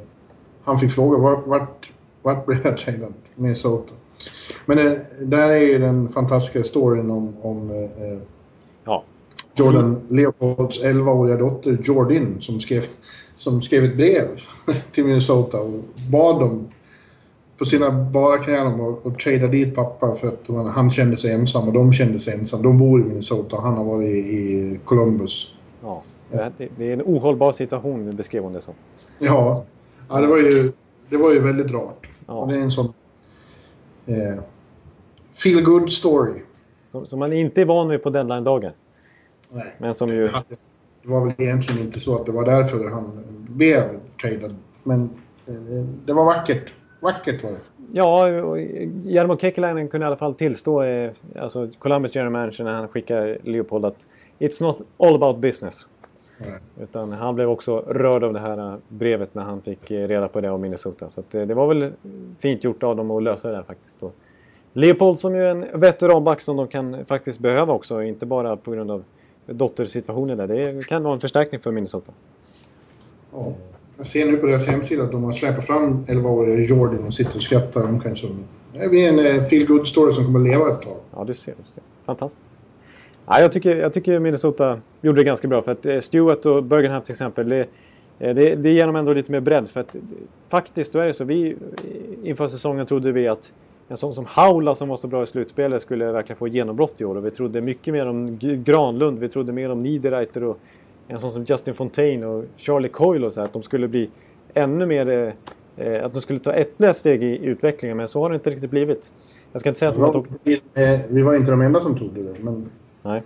Han fick fråga vart, vart, vart blev jag tradad? Minnesota. Men det, där är ju den fantastiska storyn om, om eh, ja. Jordan Leopolds 11-åriga dotter Jordin som skrev, som skrev ett brev till Minnesota och bad dem på sina bara knän att, att trada dit pappa för att han kände sig ensam och de kände sig ensam. De bor i Minnesota och han har varit i, i Columbus. Ja, det, det är en ohållbar situation beskrev hon det som. Ja, ja det, var ju, det var ju väldigt rart. Ja. Och det är en sån eh, feel good story. Som, som, man inte är van vid på deadline-dagen. Nej. Men som ju... Det var väl egentligen inte så att det var därför han blev tradad. Men eh, det var vackert. Vackert var det. Ja, Jarmo Kekalainen kunde i alla fall tillstå, eh, alltså Columbus general manager när han skickade Leopold att It's not all about business. Nej. Utan han blev också rörd av det här eh, brevet när han fick eh, reda på det av Minnesota. Så det var väl fint gjort av dem att lösa det där faktiskt. Och Leopold som ju är en veteranback som de kan faktiskt behöva också. Inte bara på grund av dottersituationen där. Det kan vara en förstärkning för Minnesota. Ja. Jag ser nu på deras hemsida att de har släpat fram 11-åriga Jordan och sitter och skrattar omkring som... Det blir en eh, feel good story som kommer att leva ett tag. Ja, du ser. Du ser. Fantastiskt. Ja, jag, tycker, jag tycker Minnesota gjorde det ganska bra. För att eh, Stewart och Bergenham till exempel, det, eh, det, det ger dem ändå lite mer bredd. För att faktiskt, då är det så. Vi, inför säsongen trodde vi att en sån som Haula som var så bra i slutspelet skulle verkligen få genombrott i år. Och vi trodde mycket mer om Granlund, vi trodde mer om Niederreiter och en sån som Justin Fontaine och Charlie Coyle och så här, att de skulle bli ännu mer... Eh, eh att de skulle ta ett steg i utvecklingen, men så har det inte riktigt blivit. Jag ska inte säga att de har tagit... Vi, eh, vi var inte de enda som trodde det, men... Nej.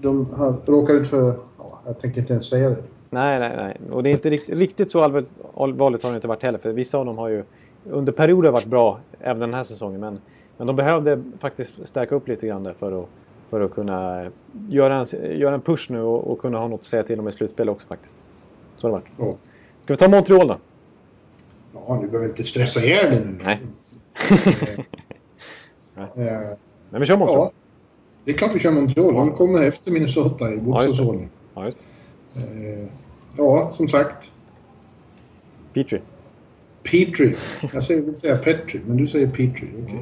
De har råkat ut för... Ja, jag tänker inte ens säga det. Nej, nej, nej. Och det är inte riktigt, riktigt så allvarligt, allvarligt har det inte varit heller. För vissa av dem har ju under perioder varit bra även den här säsongen. Men, men de behövde faktiskt stärka upp lite grann där för att, för att kunna göra en, göra en push nu och, och kunna ha något att säga till om i slutspel också faktiskt. Så har det varit. Ja. Ska vi ta Montreal då? Ja, du behöver inte stressa ihjäl dig nu. Nej. Men vi kör Montreal. Ja, det är klart vi kör Montreal. De kommer efter Minnesota i boxsäsongen. Ja, just det. Eh, ja, som sagt. Petrie. Petrie. Jag säger, vill säga Petri, men du säger Petrie. Okay.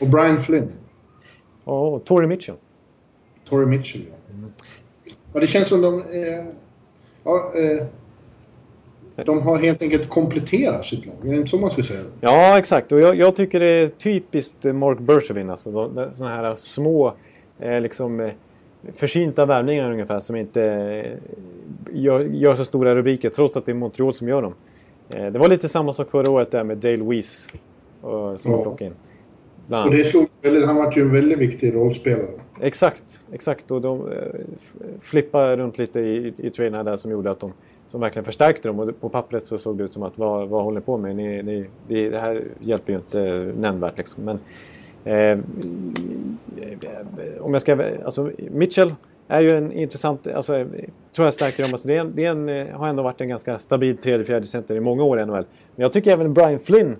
Och Brian Flynn. Och Tory Mitchell. Tory Mitchell, ja. Mm. ja. Det känns som de... Eh, ja, eh, de har helt enkelt kompletterat sitt lag. Är det inte så man ska säga? Ja, exakt. Och jag, jag tycker det är typiskt Mark Bergevin. Alltså, sådana här små, eh, liksom, eh, försynta värvningar ungefär som inte eh, gör, gör, så stora rubriker trots att det är Montreal som gör dem. Eh, det var lite samma sak förra året där med Dale Weiss eh, som ja. plockade in. Och det slog han var ju en väldigt viktig rollspelare. Exakt, exakt. Och de eh, flippade runt lite i, i traderna där som gjorde att de som verkligen förstärkte dem. Och på pappret så såg det ut som att vad, vad håller ni på med? Ni, ni, det, det här hjälper ju inte nämnvärt. Liksom. Men, eh, om jag ska... Alltså Mitchell är ju en intressant... Alltså, tror jag stärker dem. Alltså, det, är en, det är en, eh, har ändå varit en ganska stabil tredje, fjärde center i många år i NHL. Men jag tycker även Brian Flynn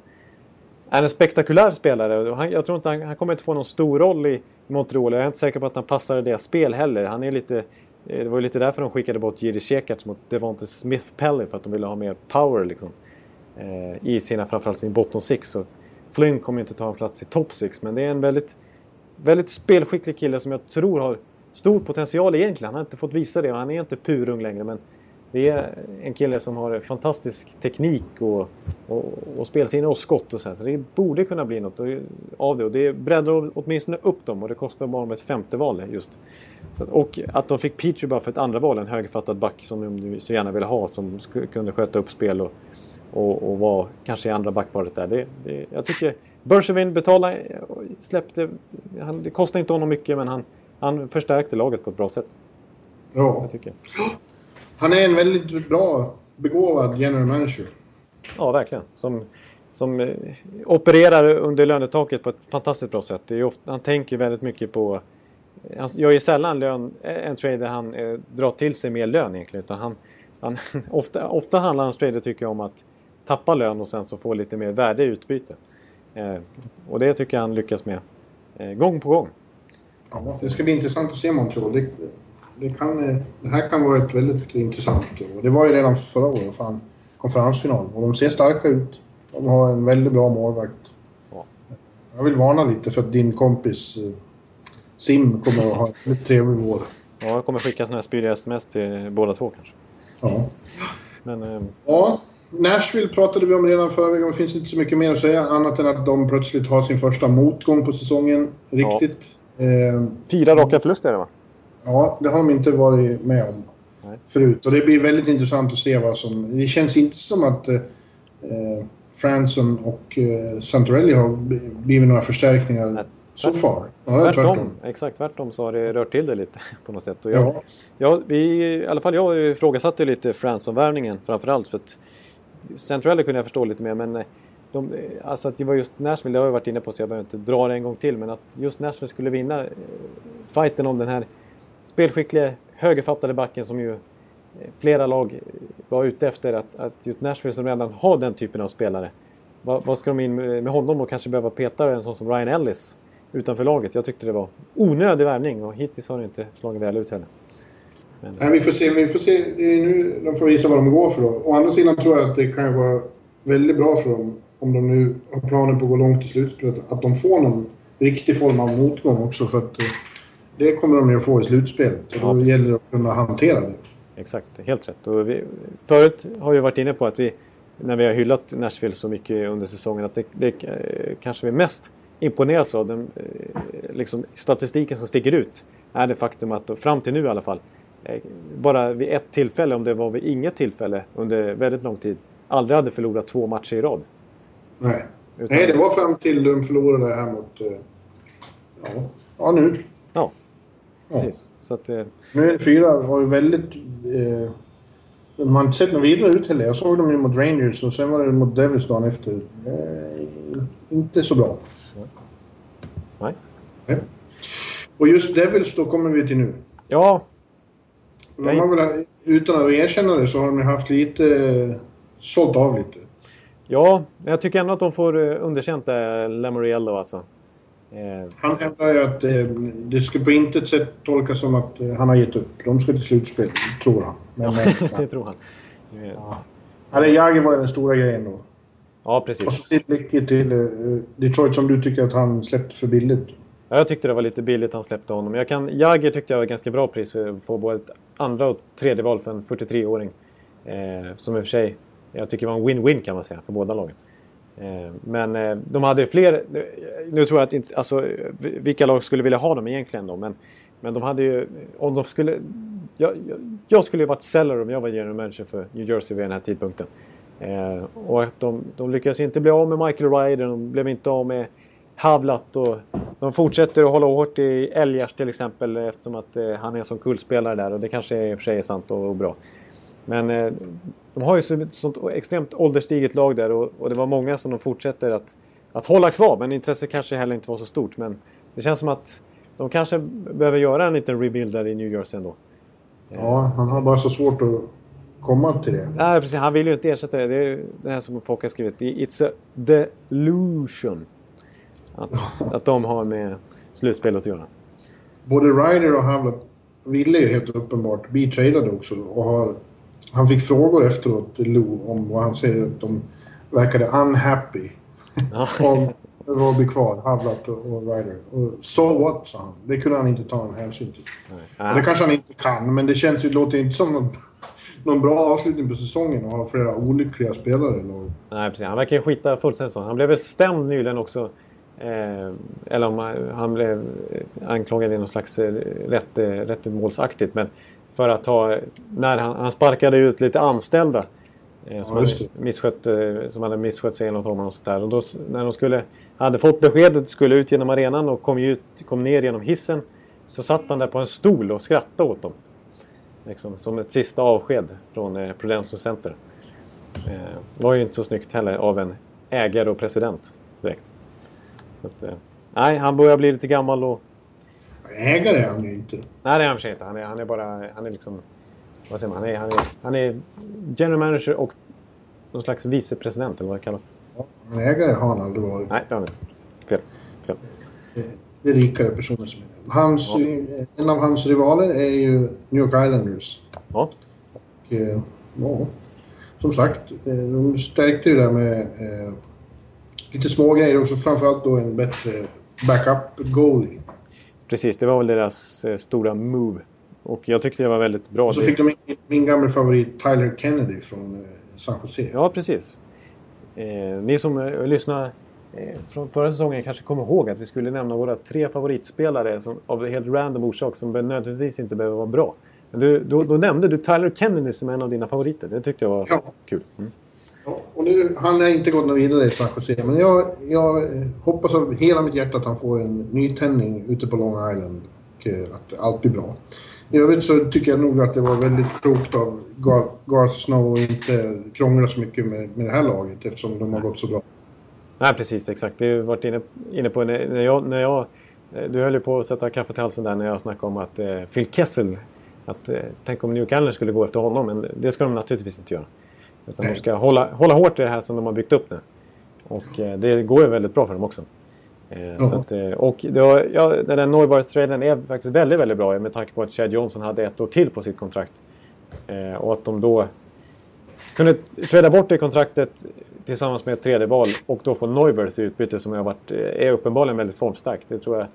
är en spektakulär spelare. Han, jag tror inte han, han kommer inte få någon stor roll i Montreal. Jag är inte säker på att han passar i deras spel heller. Han är lite eh, det var ju lite därför de skickade bort Jiri Sekac mot Devonte Smith Pelly för att de ville ha mer power liksom. Eh, I sina, framförallt sin bottom six. Så Flynn kommer inte ta en plats i top six men det är en väldigt, väldigt spelskicklig kille som jag tror har stor potential egentligen. Han har inte fått visa det och han är inte purung längre men det är en kille som har fantastisk teknik och, och, och spelsinne och skott och så, här. så det borde kunna bli något av det. Och det breddar åtminstone upp dem och det kostar bara ett femte val just. Så, och att de fick Petri bara för ett andra val, en högerfattad back som de så gärna ville ha som kunde sköta upp spel och, och, och vara kanske i andra backparet där. Det, det, jag tycker Bergevin betalade, släppte, han, det kostade inte honom mycket men han, han förstärkte laget på ett bra sätt. Ja. Jag tycker. Han är en väldigt bra, begåvad general manager. Ja, verkligen. Som, som eh, opererar under lönetaket på ett fantastiskt bra sätt. Ofta, han tänker väldigt mycket på... Han gör ju sällan lön, en trade där han eh, drar till sig mer lön egentligen. Utan han, han, ofta, ofta handlar hans trader tycker jag om att tappa lön och sen så få lite mer värde i utbyte. Eh, och det tycker jag han lyckas med eh, gång på gång. Ja, det ska bli intressant att se Montreal. Det, kan, det här kan vara ett väldigt intressant och det var ju redan förra året, fan, konferensfinal. Och de ser starka ut. De har en väldigt bra målvakt. Ja. Jag vill varna lite för att din kompis eh, Sim kommer att ha en trevlig vår. Ja, jag kommer skicka sådana här spydiga sms till båda två kanske. Ja. Men, eh... Ja, Nashville pratade vi om redan förra veckan. Det finns inte så mycket mer att säga annat än att de plötsligt har sin första motgång på säsongen. Riktigt. Ja. Eh, Fyra raka förluster är det va? Ja, det har de inte varit med om Nej. förut. Och det blir väldigt intressant att se vad som... Det känns inte som att eh, eh Franson och eh, Santorelli har blivit några förstärkningar Nej. så far. Ja, tvärtom. tvärtom. Exakt tvärtom så har det rört till det lite på något sätt. Och jag, ja. ja, vi, I alla fall jag ifrågasatte lite Franson-värvningen framförallt. För att Santorelli kunde jag förstå lite mer men eh, de, alltså att det var just Nashville, det har jag varit inne på så jag behöver inte dra det en gång till. Men att just Nashville skulle vinna eh, fighten om den här spelskickliga högerfattade backen som ju eh, flera lag eh, var ute efter. Att, att just Nashville som redan har den typen av spelare. Vad, vad ska de in med, med honom och kanske behöva peta en sån som Ryan Ellis utanför laget? Jag tyckte det var onödig värvning och hittills har det inte slagit väl ut heller. Men... Nej, vi får se. Vi får se. nu de får visa vad de går för då. Å andra sidan tror jag att det kan vara väldigt bra för dem om de nu har planer på att gå långt i slutspelet. Att de får någon riktig form av motgång också för att eh, det kommer de ju få i slutspelet. Och då ja, gäller det att kunna hantera det. Exakt, helt rätt. Och vi, förut har vi varit inne på att vi, när vi har hyllat Nashville så mycket under säsongen, att det, det eh, kanske vi mest imponerats av, den eh, liksom, statistiken som sticker ut, är det faktum att fram till nu i alla fall, eh, bara vid ett tillfälle, om det var vid inget tillfälle under väldigt lång tid, aldrig hade förlorat två matcher i rad. Nej, Utan... Nej det var fram till de förlorade här mot... Ja, ja nu. Ja, Precis. Så att, eh... Nu fyra var ju väldigt... Eh, man har inte sett något vidare ut heller. Jag såg dem ju mot Rangers och sen var det mot Devils dagen efter. Eh, inte så bra. Nej. Nej. Och just Devils då kommer vi till nu. Ja. De har väl, utan att erkänna det så har de haft lite... Sålt av lite. Ja, men jag tycker ändå att de får eh, underkänt det, Lamoriello alltså. Eh. Han hävdar ju att eh, det skulle på intet sätt tolkas som att eh, han har gett upp. De ska till slutspel, tror han. Men, det tror han. Ja. Eller Jagr var den stora grejen då. Ja, precis. Och så Sidlicki till uh, Detroit som du tycker att han släppte för billigt. Ja, jag tyckte det var lite billigt han släppte honom. Jag kan, Jagger tyckte jag var ganska bra pris för att få både ett andra och tredje val för en 43-åring. Eh, som i och för sig, jag tycker var en win-win kan man säga för båda lagen. Eh, men eh, de hade fler, nu tror jag att inte, alltså vilka lag skulle vilja ha dem egentligen då, men, men de hade ju, om de skulle, jag, jag, skulle ju varit seller om jag var general manager för New Jersey vid den här tidpunkten. Eh, och att de, de lyckades inte bli av med Michael Ryder, de blev inte av med Havlat och de fortsätter att hålla hårt i Elgers till exempel eftersom att eh, han är en sån kullspelare där och det kanske i och för sig är sant och, och bra. Men eh, de har ju så, sånt extremt ålderstiget lag där och, och, det var många som de fortsätter att, att hålla kvar men intresset kanske heller inte var så stort. Men det känns som att de kanske behöver göra en liten rebuild där i New Jersey ändå. Ja, han har bara så svårt att komma till det. Nej, precis. Han vill ju inte ersätta det. Det är det här som folk har skrivit. It's a delusion. Att, att de har med slutspelet att göra. Både Ryder och Havlat ville ju helt uppenbart bli tradade också. Och har, han fick frågor efteråt, Lou, om vad han säger att de verkade unhappy. om Robbie kvar, Havlat och, och Ryder. Och so what, sa han. Det kunde han inte ta en hänsyn till. Nej. Det kanske han inte kan, men det känns ju, låter inte som någon någon bra avslutning på säsongen och ha flera olyckliga spelare i laget. Nej, precis. Han verkar ju skita fullständigt så. Han blev väl stämd nyligen också. Eh, eller om han blev anklagad i någon slags eh, rätt, rättemålsaktigt. Men för att ha... När han, han sparkade ut lite anställda. Eh, som, ja, hade misskött, eh, som hade misskött sig enligt honom och sånt där. Och då, när de skulle, hade fått beskedet skulle ut genom arenan och kom, ut, kom ner genom hissen. Så satt han där på en stol och skrattade åt dem. Liksom, som ett sista avsked från eh, Prudential Center. Eh, var ju inte så snyggt heller av en ägare och president direkt. Så att, eh, nej, han börjar bli lite gammal och... Ägare är han ju inte. Nej, det är han för inte. Han är, han är bara... Han är liksom... Vad säger man? Han är, han är, han är general manager och någon slags vicepresident eller vad det kallas. Ja, ägare har han aldrig varit. Nej, det har han inte. Fel. Fel. Det är rikare personer som är Hans, ja. En av hans rivaler är ju New York Islanders. Ja. Och, eh, ja, som sagt, eh, de stärkte ju det med eh, lite små grejer också. Framförallt då en bättre backup-goalie. Precis, det var väl deras eh, stora move. Och jag tyckte det var väldigt bra. Och så fick de min, min gamla favorit Tyler Kennedy från eh, San Jose. Ja, precis. Eh, ni som eh, lyssnar Eh, från förra säsongen kanske kommer ihåg att vi skulle nämna våra tre favoritspelare som, av helt random orsak som nödvändigtvis inte behöver vara bra. Men du, då, då, nämnde du Tyler Kennedy som en av dina favoriter. Det tyckte jag var ja. kul. Mm. Och nu, han har inte gått något vidare i San Jose, men jag, jag hoppas av hela mitt hjärta att han får en nytändning ute på Long Island och eh, att allt blir bra. I övrigt så tycker jag nog att det var väldigt klokt av Garth Snow att inte krångla så mycket med, med det här laget eftersom de har gått så bra. Nej, precis. Exakt. Vi har varit inne, inne på när jag, när jag... Eh, du höll ju på att sätta kaffet i halsen där när jag snackade om att eh, Phil Kessel... Att, eh, tänk om New Calendar skulle gå efter honom, men det ska de naturligtvis inte göra. Utan Nej. de ska hålla, hålla hårt i det här som de har byggt upp nu. Och eh, det går ju väldigt bra för dem också. Eh, att, eh, och det var, ja, den där Neubarth-traden är faktiskt väldigt, väldigt bra med tanke på att Chad Johnson hade ett år till på sitt kontrakt. Eh, och att de då kunde träda bort det kontraktet tillsammans med ett tredje val och då få Neuberth i utbyte som har varit, eh, är uppenbarligen väldigt formstark. Det tror jag.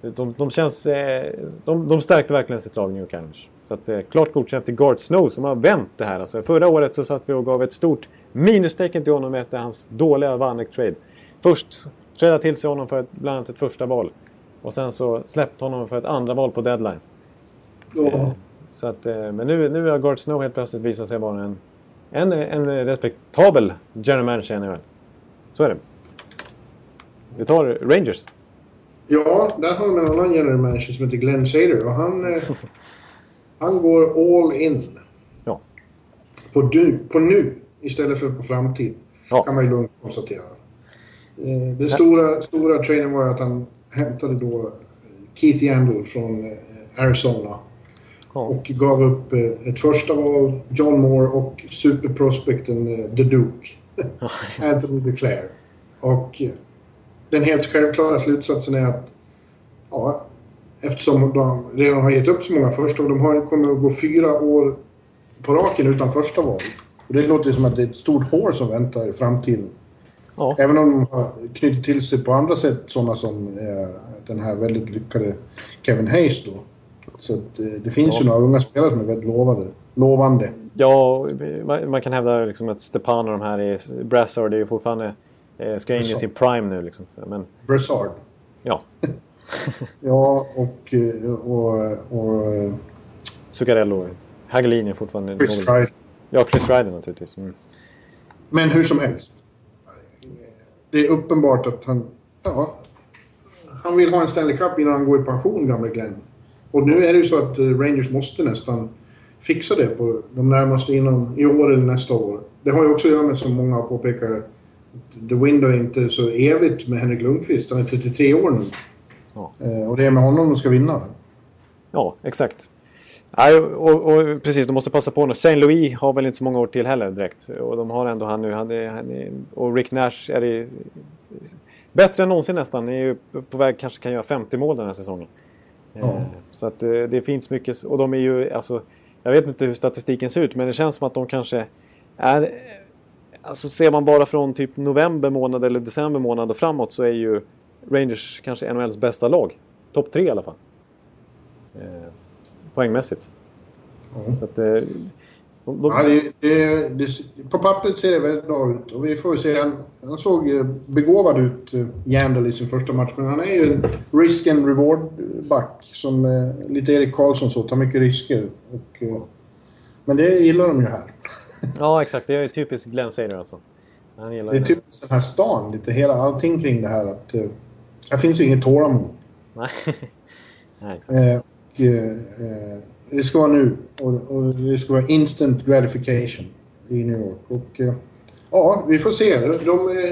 De, de, känns, eh, de, de stärkte verkligen sitt lag, New Cannons. Så att, eh, klart godkänt till Gart Snow som har vänt det här. Alltså, förra året så satt vi och gav ett stort minustecken till honom efter hans dåliga Vanek-trade. Först trädde till sig honom för ett, bland annat ett första val. Och sen så släppte honom för ett andra val på deadline. Ja. Så att, men nu, nu har Gart Snow helt plötsligt visat sig vara en en, en respektabel general manager i. Så är det. Vi tar Rangers. Ja, där har de en annan general manager som heter Glenn Sader och han, eh, han går all in. Ja. På, du, på nu istället för på framtid. Ja. Kan man ju lugnt konstatera. Eh, den stora, stora traden var att han hämtade då Keith Yandel från eh, Arizona. Ja. Och gav upp eh, ett första val, John Moore och superprospekten The Duke. Anthony DeClaire. Och den helt självklara slutsatsen är att ja, eftersom de redan har gett upp så många första och de har, kommer att gå fyra år på raken utan första val. Och det låter som att det är ett stort hål som väntar i framtiden. Ja. Även om de har knutit till sig på andra sätt, sådana som eh, den här väldigt lyckade Kevin Hayes då. Så att, eh, det finns ja. ju några unga spelare som är väldigt lovade, lovande. Ja, man, kan hävda liksom att Stepan och de här är... Brassard är ju fortfarande... Eh, ska in i sin prime nu liksom. Men, Brassard? Ja. ja, och... Eh, och, och eh, Zuccarello. Hagelin är fortfarande... Chris Ryder. Ja, Chris Ryder naturligtvis. Mm. Men hur som helst. Det är uppenbart att han... Ja, han vill ha en Stanley Cup innan han går i pension, gamle Glenn. Och nu är det ju så att Rangers måste nästan fixa det på de närmaste inom i år eller nästa år. Det har ju också att göra med, som många har påpekat, The Window är inte så evigt med Henrik Lundqvist. Han är 33 år nu. Ja. Eh, och det är med honom de ska vinna. Ja, exakt. Ja, och, och, precis, de måste passa på nu. Saint Louis har väl inte så många år till heller direkt. Och de har ändå han nu. Han är, han är, och Rick Nash är i, bättre än någonsin nästan. Är ju på väg kanske kan göra 50 mål den här säsongen. Ja. Eh, så att det, eh, det finns mycket. Och de är ju alltså. Jag vet inte hur statistiken ser ut men det känns som att de kanske är... Alltså ser man bara från typ november månad eller december månad och framåt så är ju Rangers kanske NHLs bästa lag. Topp tre i alla fall. Eh, poängmässigt. Mm. Så att, eh, de, de... Ja, det, det, det, på pappret ser det väldigt bra ut och vi får se. Han, han såg eh, begåvad ut, Jandal, i sin första match. Men han är ju en risk and reward-back som eh, lite Erik Karlsson så, tar mycket risker. Och, eh, men det gillar de ju här. Ja, exakt. Det är typiskt Glenn Sader alltså. Han gillar det är typiskt den här stan, lite hela allting kring det här. Att, eh, här finns ju inget tålamod. Nej. Nej, exakt. Eh, och, eh, det ska vara nu och, och, det ska vara instant gratification i New York. Och, eh, ja, vi får se. De,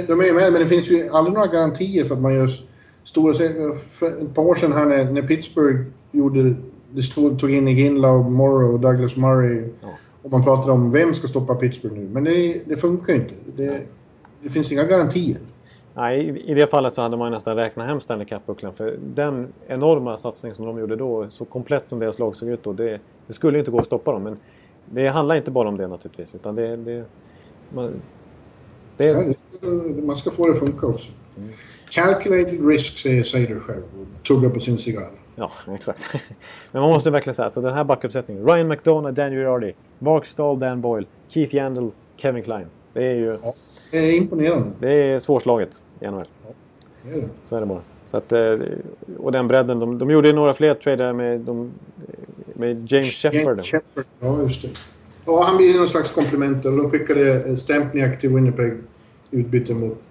de är med, men det finns ju aldrig några garantier för att man gör stora... För ett par år sedan här när, när Pittsburgh gjorde... Det stod, tog in Iginla, Morrow och Douglas Murray. Ja. Och man pratade om vem ska stoppa Pittsburgh nu. Men det, det funkar ju inte. Det, det finns inga garantier. Nej, i det fallet så hade man nästan räknat hem Stanley Cup-bucklan. För den enorma satsning som de gjorde då, så komplett som deras lag såg ut då, det, det skulle inte gå att stoppa dem. Men det handlar inte bara om det naturligtvis. Utan det, det, man, det... Det ska, man ska få det att funka också. Mm. Calculated risk säger Seider själv och tuggar på sin cigarr. Ja, exakt. Men man måste verkligen säga så den här backuppsättningen. Ryan McDonough, Dan Girardi, Mark Stahl, Dan Boyle, Keith Yandel, Kevin Klein. Det är ju... Ja, det är imponerande. Det är svårslaget i NHL. Ja, det är det. Så är det bara. Så att, eh, och den bredden. De, de gjorde några fler trader med, de, med James Shepard. Shepard, ja just det. Ja, han blir någon slags komplement och de skickade eh, Stempniak till Winnipeg utbyte mot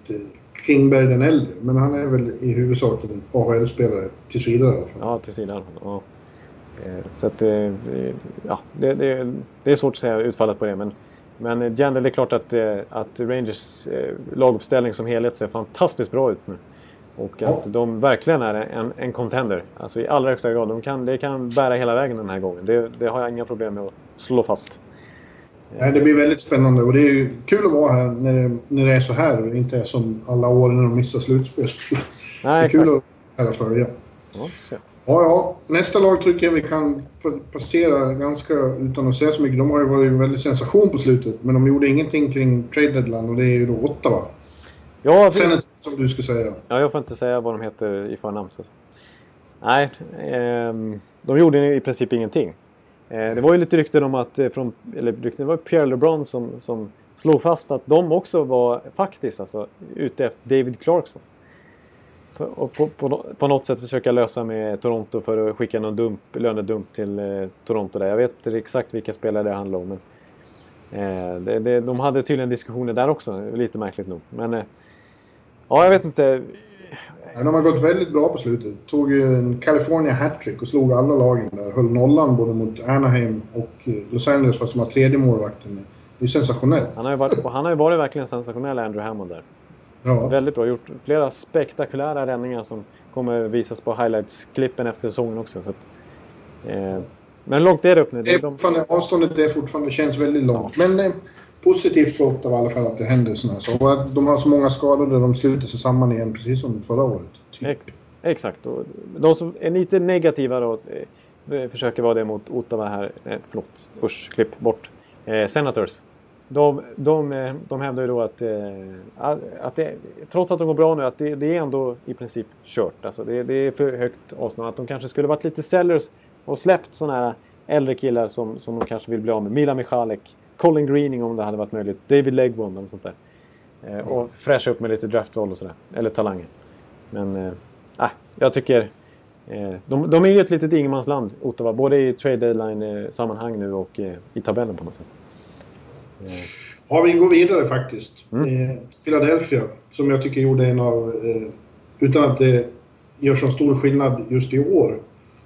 eh, Kingberg den äldre. Men han är väl i huvudsak en AHL-spelare tills vidare i alla fall. Ja, tills vidare. Ja. Så att, ja, det, det, det är svårt att säga utfallet på det. Men men Jandel, det är klart att, eh, att Rangers eh, laguppställning som helhet ser fantastiskt bra ut nu. Och ja. att de verkligen är en, en contender. Alltså i allra högsta grad. De kan, det kan bära hela vägen den här gången. Det, det har jag inga problem med att slå fast. Nej, det blir väldigt spännande och det är kul att vara här när det, när det är så här och inte är som alla år när de missar slutspel. Nej, det är kul att följa. Ja, Ja, ja. Nästa lag tycker jag vi kan passera ganska utan att säga så mycket. De har ju varit en väldig sensation på slutet, men de gjorde ingenting kring trade deadline och det är ju då Ottawa. Ja. Sen som du skulle säga. Ja, jag får inte säga vad de heter i förnamn. Så. Nej, eh, de gjorde i princip ingenting. Eh, det var ju lite rykten om att, eh, från, eller rykten, det var Pierre LeBron som, som slog fast att de också var faktiskt alltså, ute efter David Clarkson och på, på, på, något sätt försöka lösa med Toronto för att skicka någon dump, lönedump till eh, Toronto där. Jag vet inte exakt vilka spelare det handlar om. Men, eh, det, det, de hade tydligen diskussioner där också, lite märkligt nog. Men eh, ja, jag vet inte. Ja, de har gått väldigt bra på slutet. Tog ju en California hattrick och slog alla lagen där. Höll nollan både mot Anaheim och eh, Los Angeles fast de har tredje målvakten. Det är sensationellt. Han har ju varit, han har ju varit verkligen sensationell, Andrew Hammond där. Ja. Väldigt bra. Gjort flera spektakulära räddningar som kommer visas på highlights-klippen efter säsongen också. Så att, eh, men långt är det upp nu. Det är de... Avståndet är fortfarande, känns väldigt långt. Ja. Men eh, positivt för Ottawa i alla fall att det händer sådana här saker. De har så många skadade, de sluter sig samman igen precis som förra året. Typ. Ex exakt. Och de som är lite negativa då eh, försöker vara det mot Ottawa här. Eh, förlåt, usch, klipp bort. Eh, Senators. De, de, eh, de hävdar ju då att, eh, att det, trots att de går bra nu, att det, det är ändå i princip kört. Alltså det, det är för högt avstånd. Att de kanske skulle varit lite sellers och släppt sådana här äldre killar som, som de kanske vill bli av med. Mila Michalek, Colin Greening om det hade varit möjligt, David Legbond och sånt där. Eh, och fräscha upp med lite draftval och sådär. Eller talanger. Men äh, jag tycker... Eh, de, de är ju ett litet ingenmansland, Ottawa. Både i trade deadline-sammanhang nu och eh, i tabellen på något sätt. Ja, vi går vidare faktiskt. Mm. Eh, Philadelphia, som jag tycker gjorde en av... Eh, utan att det gör så stor skillnad just i år,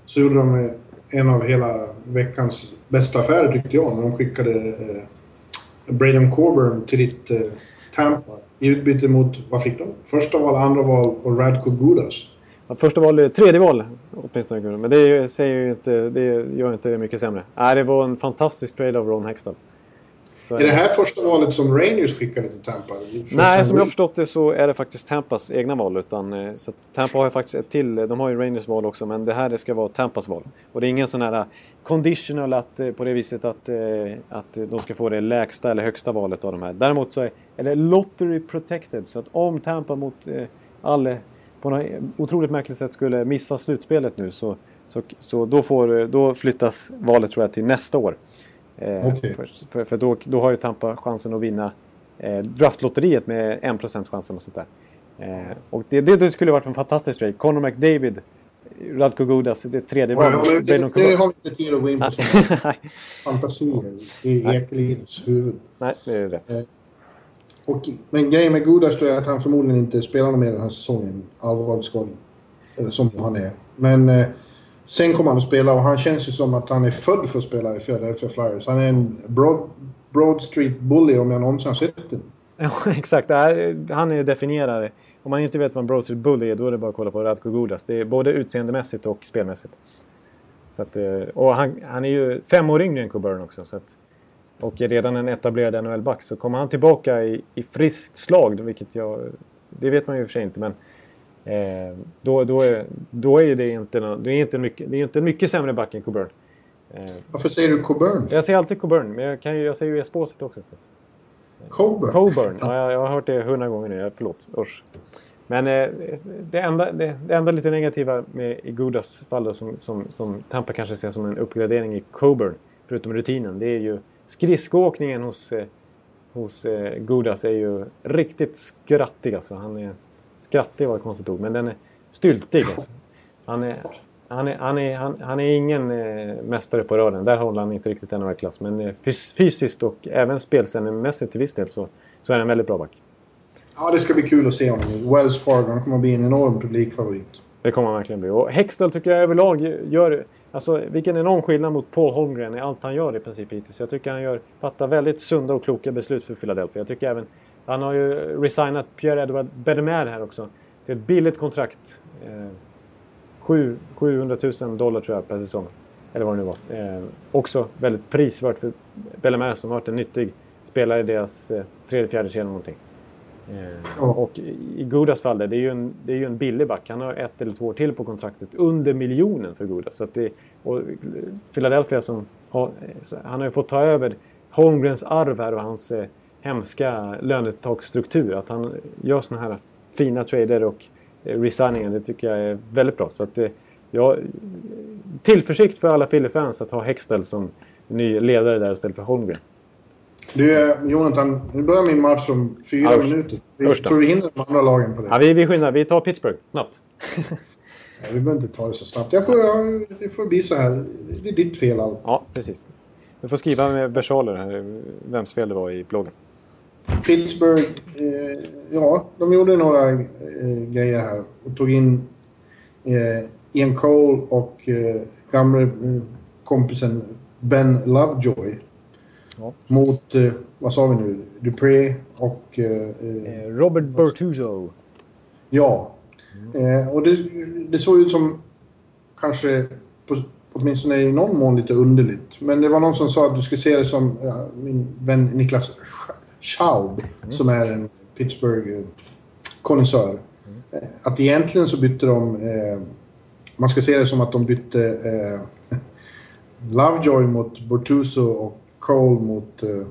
så gjorde de en av hela veckans bästa affärer tyckte jag, när de skickade eh, Braden Coburn till ditt eh, Tampa i utbyte mot, vad fick de? Första val, andra val och Radko Gudas. Ja, första val, tredje val åtminstone. Men det, säger ju inte, det gör inte det mycket sämre. Nej, det var en fantastisk trade av Ron Hextall. Är det här första valet som Rangers skickade till Tampa? Nej, som jag har förstått det så är det faktiskt Tampas egna val. Utan, eh, så Tampa har ju faktiskt ett till. De har ju Rangers val också, men det här det ska vara Tampas val. Och det är ingen sån här eh, conditional att, eh, på det viset att, att de ska få det lägsta eller högsta valet av de här. Däremot så är, är det lottery protected. Så att om Tampa mot all, på något otroligt märkligt sätt skulle missa slutspelet nu så, så, så då, får, då flyttas valet tror jag till nästa år. Eh, okay. För, för, för, då, då har ju Tampa chansen att vinna eh, draftlotteriet med 1% chansen och sånt där. Eh, och det, det, det skulle varit en fantastisk trade. Conor McDavid, Radko Gudas, det tredje valet. Det, det, det har vi inte tid att gå in på sådana fantasier i Ekelids huvud. Nej, det är rätt. Eh, och, men grejen med Gudas är att han förmodligen inte spelar mer den här säsongen. Allvarligt skadad. Som han är. Men eh, Sen kommer han att spela och han känns ju som att han är född för att spela i Philadelphia Flyers. Han är en Broad, broad Street Bully om jag någonsin har sett den. Ja, exakt. Han är definierare. Om man inte vet vad en Broad Street Bully är, då är det bara att kolla på Radko Gudas. Det är både utseendemässigt och spelmässigt. Så att, eh, och han, han är ju fem år yngre än Coburn också. Så att, och är redan en etablerad NHL-back. Så kommer han tillbaka i, i friskt slag, vilket jag... Det vet man ju i och för sig inte, men Eh, då, då, är, då är det inte, det är inte, mycket, det är inte mycket sämre back än Coburn. Eh, Varför säger du Coburn? Jag säger alltid Coburn, men jag, kan ju, jag säger ju Esposito också. Coburn? Coburn, ja, jag, jag har hört det hundra gånger nu. Förlåt, usch. Men eh, det, enda, det, det, enda lite negativa med i Gudas fall då, som, som, som Tampa kanske ser som en uppgradering i Coburn, förutom rutinen, det är ju skridskoåkningen hos, eh, hos eh, Gudas är ju riktigt skrattig alltså. Han är, Skrattig var ett konstigt ord, men den är styltig. Alltså. Han, är, han, är, han, är, han, han är ingen eh, mästare på rören. Där håller han inte riktigt NHL-klass. Men eh, fysiskt och även spelsändningsmässigt till viss del så, så är han en väldigt bra back. Ja, det ska bli kul att se honom Wells Fargo. Han kommer att bli en enorm publikfavorit. Det kommer han verkligen bli. Och Hextall tycker jag överlag gör... Alltså vilken enorm skillnad mot Paul Holmgren i allt han gör i princip hittills. Jag tycker han gör, fattar väldigt sunda och kloka beslut för Philadelphia. Jag tycker även han har ju resignat Pierre-Edouard Bermer här också. Det är ett billigt kontrakt. Eh, 700 000 dollar tror jag per säsong. Eller vad det nu var. Eh, också väldigt prisvärt för Bellemare som har varit en nyttig spelare i deras eh, tredje, fjärde kedja någonting. Eh. Och i Gudas fall, det är, ju en, det är ju en billig back. Han har ett eller två år till på kontraktet. Under miljonen för Gudas. Så det, och Philadelphia som har, han har ju fått ta över Holmgrens arv här och hans eh, hemska lönetaksstruktur. Att han gör såna här fina trader och eh, resigningar, det tycker jag är väldigt bra. Så att, eh, ja, tillförsikt för alla Philly-fans att ha Hextell som ny ledare där istället för Holmgren. Du, eh, Jonathan, nu börjar min match om fyra Usch. minuter. Vi, Usch tror vi hinner de andra lagen på det? Ja, vi, vi skyndar. Vi tar Pittsburgh, snabbt. Nej, vi behöver inte ta det så snabbt. Jag får, jag, det får bli så här. Det är ditt fel allt. Ja, precis. Du får skriva med versaler här, vems fel det var i bloggen. Pittsburgh, eh, ja, de gjorde några eh, grejer här och tog in eh, Ian Cole och eh, gamle eh, kompisen Ben Lovejoy. Ja. Mot, eh, vad sa vi nu, Dupré och... Eh, Robert Bertuzzo. Ja. Mm. och det, det såg ut som kanske på, åtminstone i någon mån lite underligt. Men det var någon som sa att du skulle se det som ja, min vän Niklas Schaub mm. som är en Pittsburgh-konnässör. Mm. Att egentligen så bytte de... Eh, man ska se det som att de bytte eh, Lovejoy mot Bortuzzo och Cole mot uh,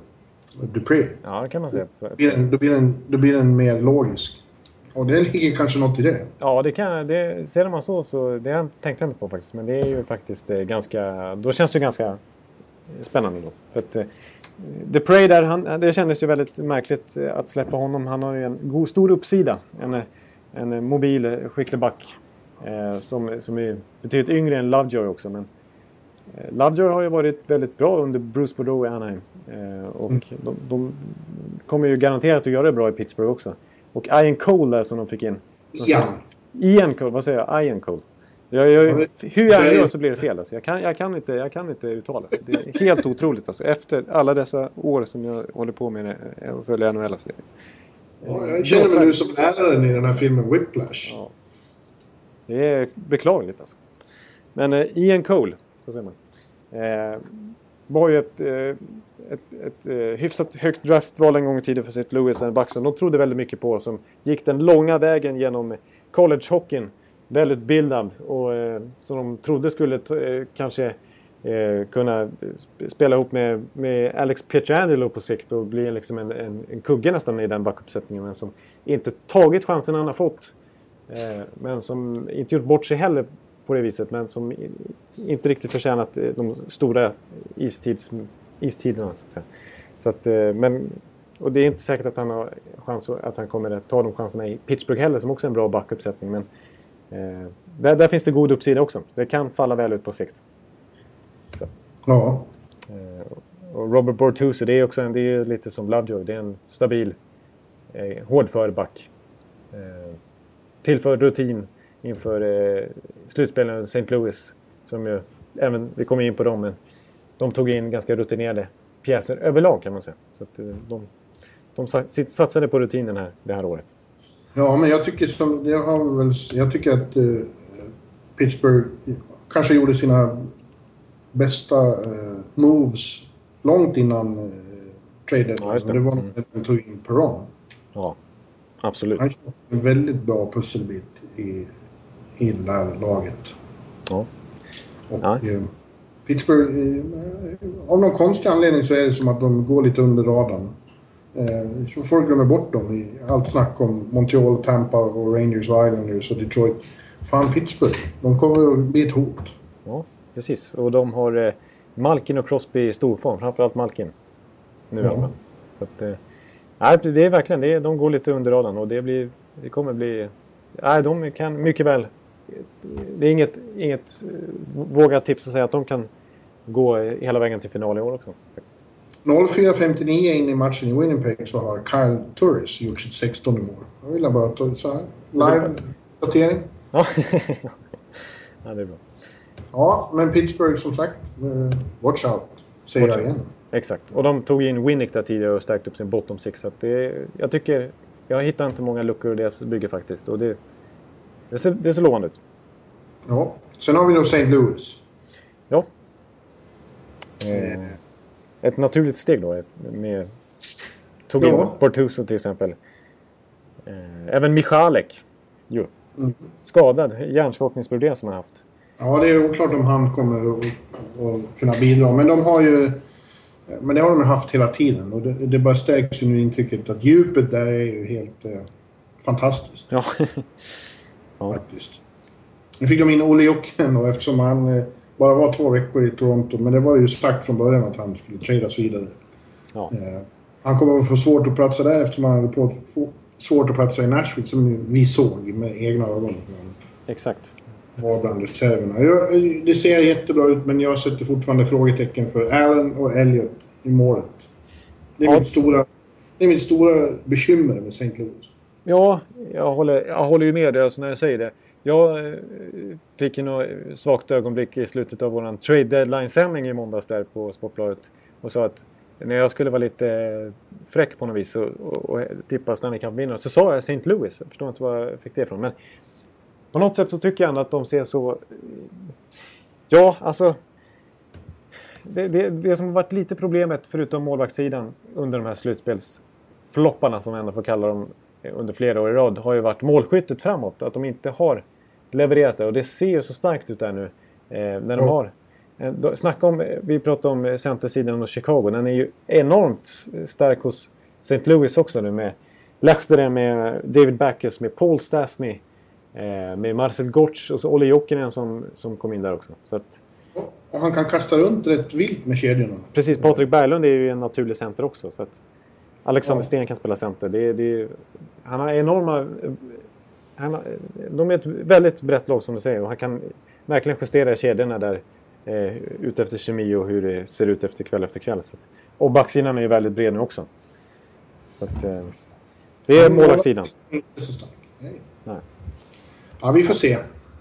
Dupré. Ja, det kan man säga. Då blir, den, då, blir den, då blir den mer logisk. Och det ligger kanske något i det. Ja, det kan, det, ser man så så det tänkte jag inte på faktiskt. Men det är ju faktiskt eh, ganska... Då känns det ganska spännande då. För att, eh, Dupré där, han, det kändes ju väldigt märkligt att släppa honom. Han har ju en god, stor uppsida. En, en mobil, skicklig back. Eh, som, som är betydligt yngre än Lovejoy också. Men, Eh, Lovejoy har ju varit väldigt bra under Bruce Bordeaux i Anaheim. Eh, och mm. de, de, kommer ju garanterat att göra det bra i Pittsburgh också. Och Ian Cole där som de fick in. Ian. Ian Cole, vad säger jag? Ian Cole. Jag, jag, hur jag än gör så blir det fel. Alltså. Jag, kan, jag, kan inte, jag kan inte uttala det. Det är helt otroligt. Alltså. Efter alla dessa år som jag håller på med det och följer NHL. Alltså. Ja, jag känner mig nu som läraren i den här filmen Whiplash. Ja. Det är beklagligt alltså. Men uh, Ian Cole, så säger man. Eh, var ju ett, eh, ett, ett, ett eh, hyfsat högt draftval en gång i tiden för sitt Lewis och Buxton. De trodde väldigt mycket på som gick den långa vägen genom college-hockeyn. Välutbildad och eh, som de trodde skulle eh, kanske eh, kunna spela ihop med, med Alex Pietrangelo på sikt och bli liksom en, en, en kugge nästan i den backuppsättningen. Men som inte tagit chansen han har fått. Eh, men som inte gjort bort sig heller på det viset men som inte riktigt förtjänat eh, de stora istids, istiderna. Så att säga. Så att, eh, men, och det är inte säkert att han, har chans, att han kommer att ta de chanserna i Pittsburgh heller som också är en bra backuppsättning. Men där, där, finns det god uppsida också. Det kan falla väl ut på sikt. Så. Ja. Eh, och Robert Bortuzzi, det är också en, det är lite som Lovejoy. Det är en stabil, eh, hårdför back. Eh, tillför rutin inför eh, slutspelen St. Louis. Som ju, även, vi kommer in på dem, men de tog in ganska rutinerade pjäser överlag kan man säga. Så att, eh, de, de satsade på rutinen här, det här året. Ja, men jag tycker, som, jag har väl, jag tycker att eh, Pittsburgh kanske gjorde sina bästa eh, moves långt innan eh, trade deadline. Ja, det. det var mm. när de tog in Perron. Ja, absolut. Han är en väldigt bra pusselbit i i det här laget. Ja. Och, ja. Eh, Pittsburgh, eh, av någon konstig anledning så är det som att de går lite under radarn. Eh, så folk glömmer bort dem i allt snack om Montreal, Tampa och Rangers och Islanders och Detroit. Fan, Pittsburgh, de kommer att bli ett hot. Ja, precis. Och de har eh, Malkin och Crosby i storform, framförallt Malkin. Nu ja. Så att, eh, nej, det är verkligen, det de går lite under radarn och det, blir, det kommer bli... Nej, de kan mycket väl det är inget, inget eh, vågat tips att säga att de kan gå hela vägen till final i år också. 04.59 in i matchen i Winnipeg så har Kyle Turris gjort sitt 16 mål. Jag vill bara ta så här. Live-datering. Ja. det är bra. Ja, men Pittsburgh som sagt. Eh, watch out, säger jag igen. Exakt. Och de tog in Winnick där tidigare och stärkte upp sin bottom six. Så det, jag tycker... Jag hittar inte många luckor i deras bygge faktiskt. Och det, det ser, det ser lovande ut. Ja. Sen har vi då St. Louis. Ja. Eh, ett naturligt steg då med... Tog in ja. Bortuso till exempel. Eh, även Michalek. Jo. Mm. Skadad. Hjärnskakningsproblem som han haft. Ja, det är oklart om han kommer att, kunna bidra. Men de har ju... Men det har de haft hela tiden och det, det bara stärks ju nu intrycket att djupet där är ju helt eh, fantastiskt. Ja. Ja. Faktiskt. Nu fick de in Olle Jokinen och eftersom han eh, bara var två veckor i Toronto. Men det var ju sagt från början att han skulle tradas vidare. Ja. Eh, han kommer att få svårt att platsa där eftersom han hade på, svårt att platsa i Nashville som vi såg med egna ögon. Exakt. Var bland reserverna. Det ser jättebra ut men jag sätter fortfarande frågetecken för Allen och Elliot i målet. Det är, ja. mitt, stora, det är mitt stora bekymmer med St. Louis. Ja, jag håller, jag håller ju med dig alltså när jag säger det. Jag eh, fick ju något svagt ögonblick i slutet av vår trade deadline-sändning i måndags där på Sportbladet och sa att när jag skulle vara lite eh, fräck på något vis och, och, och tippa Stanley Cup-vinnare så sa jag St. Louis. Jag förstår inte var jag fick det ifrån. Men på något sätt så tycker jag ändå att de ser så... Eh, ja, alltså... Det, det, det som har varit lite problemet, förutom målvaktssidan, under de här slutspelsflopparna som vi ändå får kalla dem under flera år i rad, har ju varit målskyttet framåt. Att de inte har levererat det. Och det ser ju så starkt ut där nu. Eh, när de har Eh, snacka om, vi pratade om centersidan hos Chicago. Den är ju enormt stark hos St. Louis också nu med Lehtinen, med David Backes, med Paul Stastny, eh, med Marcel Gortz och så Olle Jokinen som, som kom in där också. Så att, och han kan kasta runt rätt vilt med kedjorna. Precis, Patrik Berglund är ju en naturlig center också. Så att Alexander ja. Sten kan spela center. Det, det, han har enorma... Han har, de är ett väldigt brett lag som du säger och han kan verkligen justera kedjorna där eh, ut efter kemi och hur det ser ut efter kväll efter kväll. Så och backsidan är ju väldigt bred nu också. Så att, eh, det är målvaktssidan. Nej. Ja, vi får se.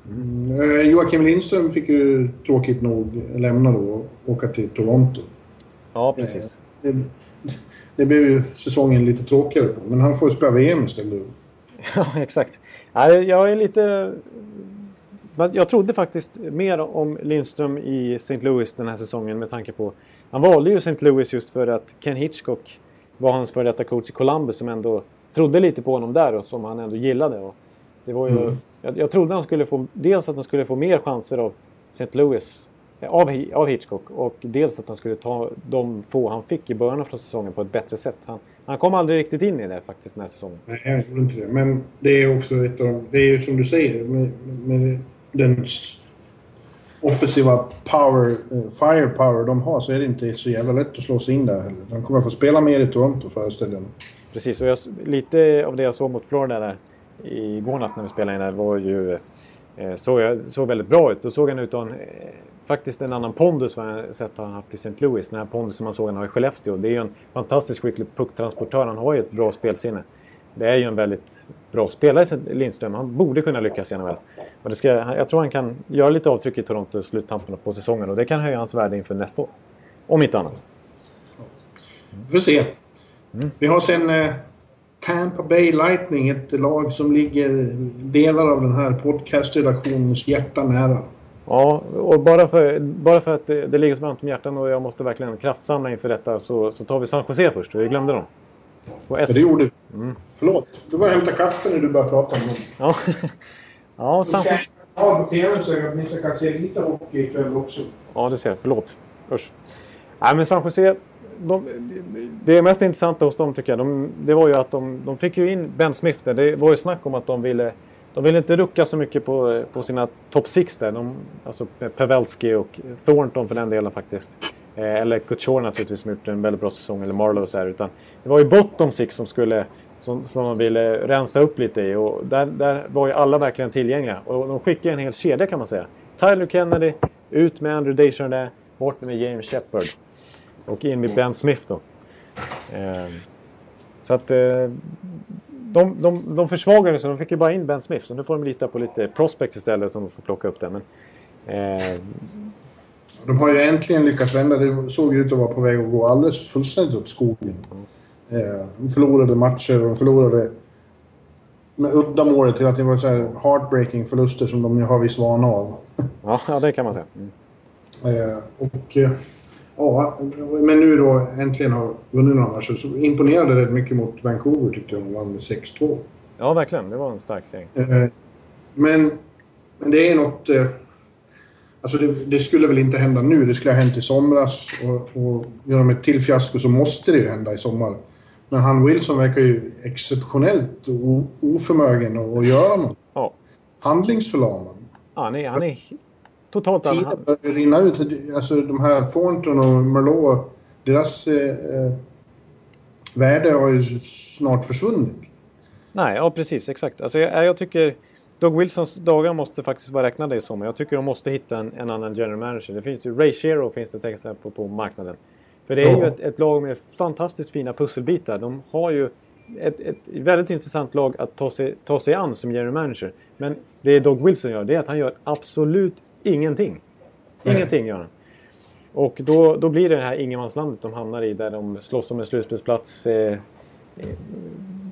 Mm. Eh, Joakim Lindström fick ju tråkigt nog lämna då och åka till Toronto. Ja, precis. Eh, det, blev ju säsongen lite tråkigare på, men han får ju spela VM istället. Ja, exakt. Jag är lite jag trodde faktiskt mer om Lindström i St. Louis den här säsongen med tanke på... Han valde ju St. Louis just för att Ken Hitchcock var hans före detta coach i Columbus som ändå trodde lite på honom där och som han ändå gillade. Och det var ju, mm. jag, jag trodde han skulle få... Dels att han skulle få mer chanser av St. Louis av, av Hitchcock och dels att han skulle ta de få han fick i början av säsongen på ett bättre sätt. Han, han kom aldrig riktigt in i det faktiskt den här säsongen. Nej, jag tror inte det. Men det är också ett av... Det är ju som du säger med, med den offensiva power, uh, firepower de har så är det inte så jävla lätt att slå sig in där heller. De kommer att få spela mer i Toronto föreställer jag Precis, och jag, lite av det jag såg mot Florida där igår natt när vi spelade in där var ju... Eh, såg, jag, såg väldigt bra ut. Då såg han ut att eh, faktiskt en annan pondus vad jag sett han haft i St. Louis. Den här pondusen man såg han har i Skellefteå. Det är ju en fantastiskt skicklig pucktransportör. Han har ju ett bra spelsinne. Det är ju en väldigt bra spelare, Lindström. Han borde kunna lyckas i NHL. Och det ska, jag tror han kan göra lite avtryck i Toronto i sluttampen på säsongen och det kan höja hans värde inför nästa år. Om inte annat. Vi får se. Mm. Vi har sen eh, Tampa Bay Lightning, ett lag som ligger delar av den här podcastredaktionens hjärta nära. Ja, och bara för, bara för att det, det ligger så varmt om hjärtan och jag måste verkligen kraftsamla inför detta så, så tar vi San Jose först. Vi glömde dem. Ja, det gjorde vi. Mm. Förlåt. Du var och hämta kaffe när du började prata om dem. Ja. ja, San Jose... Ja, på TV så att ni kan se lite hockey ikväll också. Ja, du ser. Förlåt. Usch. Nej, men San Jose... De, det mest intressanta hos dem tycker jag, de, det var ju att de, de fick ju in Ben Smith där. Det var ju snack om att de ville... De ville inte rucka så mycket på, på sina top six där. De, alltså Pavelski och Thornton för den delen faktiskt. Eh, eller Couture naturligtvis som gjort en väldigt bra säsong. Eller Marlowe så här. Utan det var ju bottom six som skulle som, som de ville rensa upp lite i. Och där, där var ju alla verkligen tillgängliga. Och de skickade en hel kedja kan man säga. Tyler Kennedy, ut med Andrew Desjardins, bort med James Shepard. Och in med Ben Smith då. Eh, så att eh, de, de, de försvagade så de fick ju bara in Ben Smith. Så nu får de lita på lite prospects istället som de får plocka upp det. Men, eh, de har ju äntligen lyckats vända. Det såg ut att vara på väg att gå alldeles fullständigt åt skogen. Eh, de förlorade matcher och de förlorade med uddamålet till att det var så här heartbreaking förluster som de har viss vana av. Ja, det kan man säga. Mm. Eh, och eh, ja, men nu då äntligen har vunnit några matcher så imponerade rätt mycket mot Vancouver tyckte jag. De vann med 6-2. Ja, verkligen. Det var en stark seger. Men, men det är något... Alltså det, det, skulle väl inte hända nu. Det skulle ha hänt i somras. Och, och gör de ett till fiasko så måste det ju hända i sommar. Men han Wilson verkar ju exceptionellt oförmögen att göra något. Ja. Handlingsförlamad. Ja, han är, han är totalt... Tiden börjar rinna ut. Alltså de här Thornton och Merlot, deras eh, värde har ju snart försvunnit. Nej, ja precis, exakt. Alltså jag, jag tycker... Doug Wilsons dagar måste faktiskt vara räknade i sommar. Jag tycker de måste hitta en, en annan general manager. Det finns ju Ray Shero finns det ett exempel på, på marknaden. För det är ju ett, ett, lag med fantastiskt fina pusselbitar. De har ju ett, ett väldigt intressant lag att ta sig, ta sig an som general manager. Men det Doug Wilson gör, det är att han gör absolut ingenting. Ingenting gör han. Och då, då blir det det här ingenmanslandet de hamnar i där de slåss om en slutspelsplats eh, eh,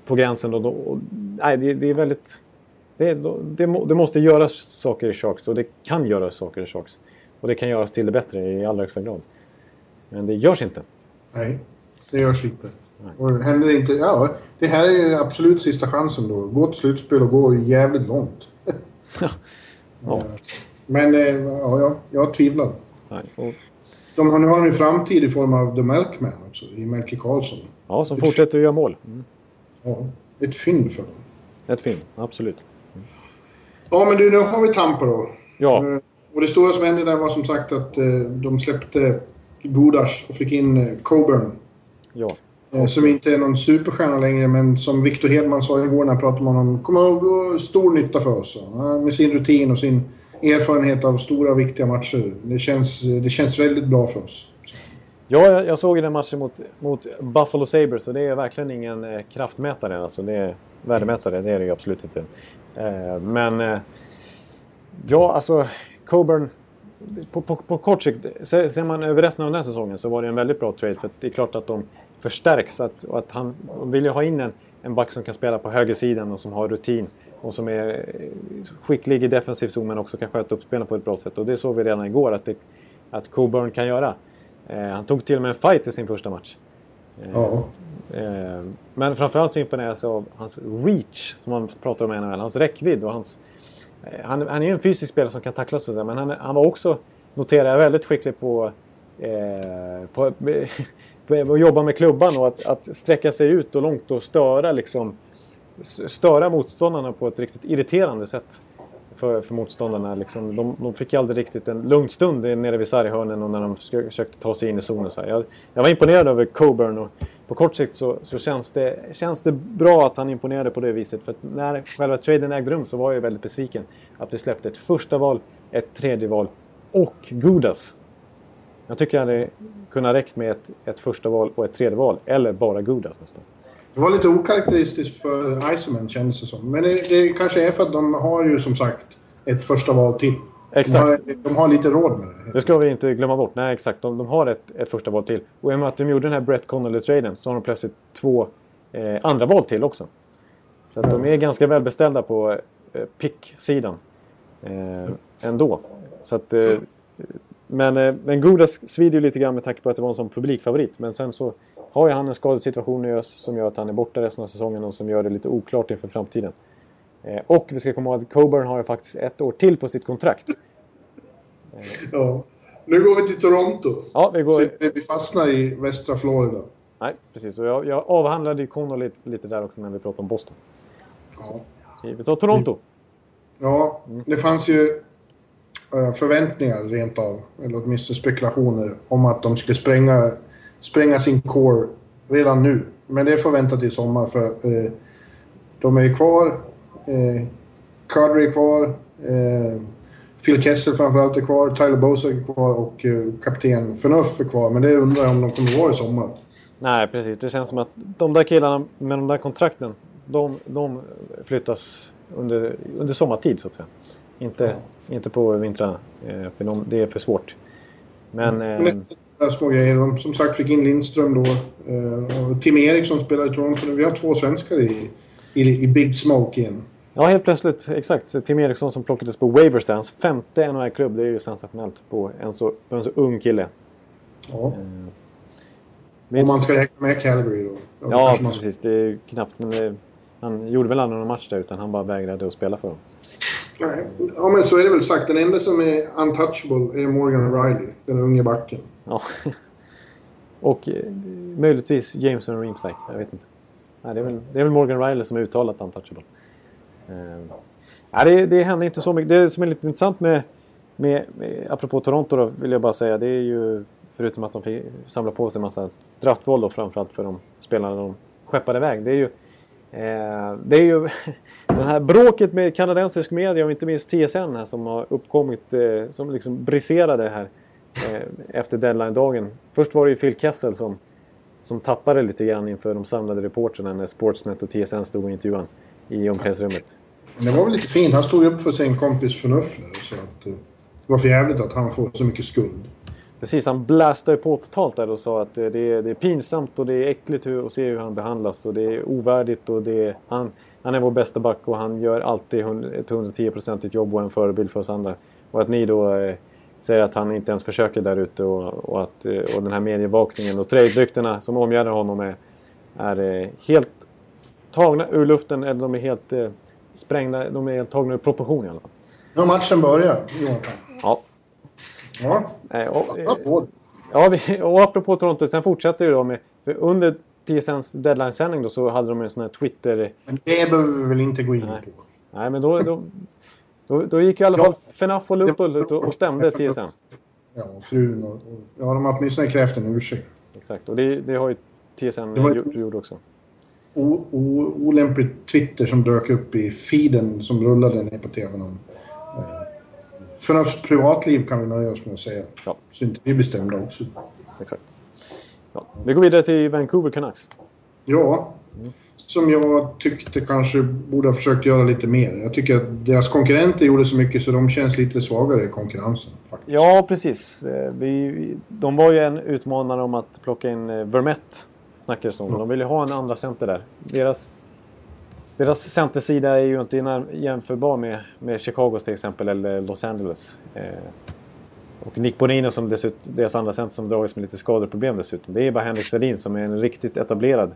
på gränsen. Och, och, nej, det, det, är väldigt... Det, det, det, måste göras saker i Sharks och det kan göras saker i Sharks. Och det kan göras till det bättre i allra högsta grad. Men det görs inte. Nej, det görs inte. Nej. Och händer inte... Ja, det här är absolut sista chansen då. Gå till slutspel och gå jävligt långt. ja. ja. Men ja, jag, jag tvivlar. Nej. Och... De har, nu har en framtid i form av The Melkman också, i Melke Karlsson. Ja, som ett fortsätter att göra mål. Mm. Ja, ett fynd för dem. Ett fynd, absolut. Mm. Ja, men du, nu har vi Tampa då. Ja. Uh, och det stora som hände där var som sagt att uh, de släppte Godas och fick in Coburn. Ja. Som inte är någon superstjärna längre, men som Victor Hedman sa igår när han pratade med honom, kommer att stor nytta för oss. Med sin rutin och sin erfarenhet av stora viktiga matcher. Det känns, det känns väldigt bra för oss. Ja, jag såg den matchen mot, mot Buffalo Sabres och det är verkligen ingen eh, kraftmätare. Alltså det är värdemätare, det är det ju absolut inte. Eh, men eh, ja, alltså Coburn på, på, på, kort sikt, ser man över resten av den här säsongen så var det en väldigt bra trade. För det är klart att de förstärks. Att, och att han vill ju ha in en, en back som kan spela på högersidan och som har rutin och som är skicklig i defensiv zon men också kan sköta upp spelen på ett bra sätt. Och det såg vi redan igår att, det, att Coburn kan göra. Eh, han tog till och med en fight i sin första match. Eh, ja. Eh, men framförallt så imponeras jag av hans reach, som man pratar om i NHL. Hans räckvidd och hans... Eh, han, han är ju en fysisk spelare som kan tacklas så men han, han var också, noterar jag, väldigt skicklig på, eh, på, på att jobba med klubban och att, att sträcka sig ut och långt och störa liksom störa motståndarna på ett riktigt irriterande sätt. För, för motståndarna. Liksom, de, de fick aldrig riktigt en lugn stund nere vid sarghörnen och när de försökte ta sig in i zonen. Så jag, jag, var imponerad över Coburn och på kort sikt så, så, känns, det, känns det bra att han imponerade på det viset. För när själva traden ägde rum så var jag väldigt besviken att vi släppte ett första val, ett tredje val och Gudas. Jag tycker att det hade kunnat räckt med ett, ett första val och ett tredje val, eller bara Gudas nästan. Det var lite okaraktäristiskt för Iceman kändes det som. Men det, det kanske är för att de har ju som sagt ett första val till. Exakt. De har, de har lite råd med det. Det ska vi inte glömma bort. Nej, exakt. De, de har ett, ett första val till. Och i och med att de gjorde den här Brett Connolly-traden så har de plötsligt två eh, andra val till också. Så att de är ganska välbeställda på eh, pick-sidan. Eh, ändå. Så att, eh, men, eh, men Godas svider ju lite grann med tanke på att det var en sån publikfavorit. Men sen så har ju han en skadesituation i öst som gör att han är borta resten av säsongen och som gör det lite oklart inför framtiden. Eh, och vi ska komma ihåg att Coburn har ju faktiskt ett år till på sitt kontrakt. Eh. Ja. Nu går vi till Toronto. Ja, vi går... Så vi fastnar i västra Florida. Nej, precis. Och jag, jag avhandlade ju Connor lite, lite där också när vi pratade om Boston. Ja. Vi tar Toronto. Ja, det fanns ju eh, förväntningar rent av, eller åtminstone spekulationer, om att de skulle spränga spränga sin core redan nu. Men det får vänta till sommar för eh, de är kvar. Eh, Carter är kvar. Eh, Phil Kessel framförallt är kvar. Tyler Bose är kvar och eh, kapten Förnuff är kvar. Men det undrar jag om de kommer vara i sommar. Nej, precis. Det känns som att de där killarna med de där kontrakten, de, de flyttas under, under sommartid så att säga. Inte, ja. inte på vintrarna, eh, för de, det är för svårt. Men... Mm. Eh, små grejer. De som sagt fick in Lindström då. Eh, och Tim Eriksson spelar i Toronto Vi har två svenskar i, i, i Big Smoke igen. Ja, helt plötsligt. Exakt. Tim Eriksson som plockades på Waivers där. Hans femte NHL-klubb. Det är ju sensationellt på en så, för en så ung kille. Ja. Eh, Om man ska räkna med Calgary då. då ja, precis. Det är knappt. Men det, han gjorde väl aldrig någon match där utan han bara vägrade att spela för dem. Nej, ja men så är det väl sagt. Den enda som är untouchable är Morgan Riley, den unge backen. Ja. Och eh, möjligtvis Jameson Reemstack, Jag vet inte. Nej, det, är väl, det är väl Morgan Riley som är uttalat untouchable. Uh, ja, det, det händer inte så mycket. Det som är lite intressant med, med, med apropå Toronto då, vill jag bara säga. Det är ju förutom att de fick samla på sig en massa draftval då framförallt för de spelarna de skeppade iväg. Det är ju, Eh, det är ju det här bråket med kanadensisk media och inte minst TSN här som har uppkommit, eh, som liksom briserade här eh, efter deadline-dagen. Först var det ju Phil Kessel som, som tappade lite grann inför de samlade reportrarna när Sportsnet och TSN stod och intervjuade i omklädningsrummet. Det var väl lite fint. Han stod upp för sin kompis förnuft så att, eh, Det var för jävligt att han får så mycket skuld. Precis, han blastade på totalt där och sa att det är, det är pinsamt och det är äckligt hur, att se hur han behandlas och det är ovärdigt och det är, han, han är vår bästa back och han gör alltid ett 110-procentigt jobb och är en förebild för oss andra. Och att ni då eh, säger att han inte ens försöker där ute och, och, att, eh, och den här medievakningen och trade som omgärdar honom är, är eh, helt tagna ur luften eller de är helt eh, sprängda, de är helt tagna ur proportion i alla fall. Nu har matchen börjat, Jonathan. Ja. Ja. Och, eh, ja, vi, och apropå Toronto, sen fortsätter det då med... Under TSNs deadline-sändning då så hade de en sån här Twitter... Men det behöver vi väl inte gå in Nej. på. Nej, men då, då, då, då gick i alla fall FNAF och Lupul ut och, och stämde TSN. Ja, frun och... ja, de har åtminstone krävt en ursäkt. Exakt, och det, det har ju TSN gjort, gjort också. O, o, olämplig Twitter som dök upp i feeden som rullade ner på tvn om... Eh, Förnufts privatliv kan vi nöja oss med att säga. Ja. Så inte vi bestämda också. Exakt. Ja, vi går vidare till Vancouver Canucks. Ja, som jag tyckte kanske borde ha försökt göra lite mer. Jag tycker att deras konkurrenter gjorde så mycket så de känns lite svagare i konkurrensen. Faktiskt. Ja, precis. Eh, Vi, de var ju en utmanare om att plocka in eh, Vermette, snackades om. De ville ha en andra center där. Deras, deras centersida är ju inte jämförbar med, med Chicagos till exempel, eller Los Angeles. Eh, och Nick Bonino, som dessutom, deras andra center, som dragits med lite skadeproblem dessutom. Det är bara Henrik Sedin som är en riktigt etablerad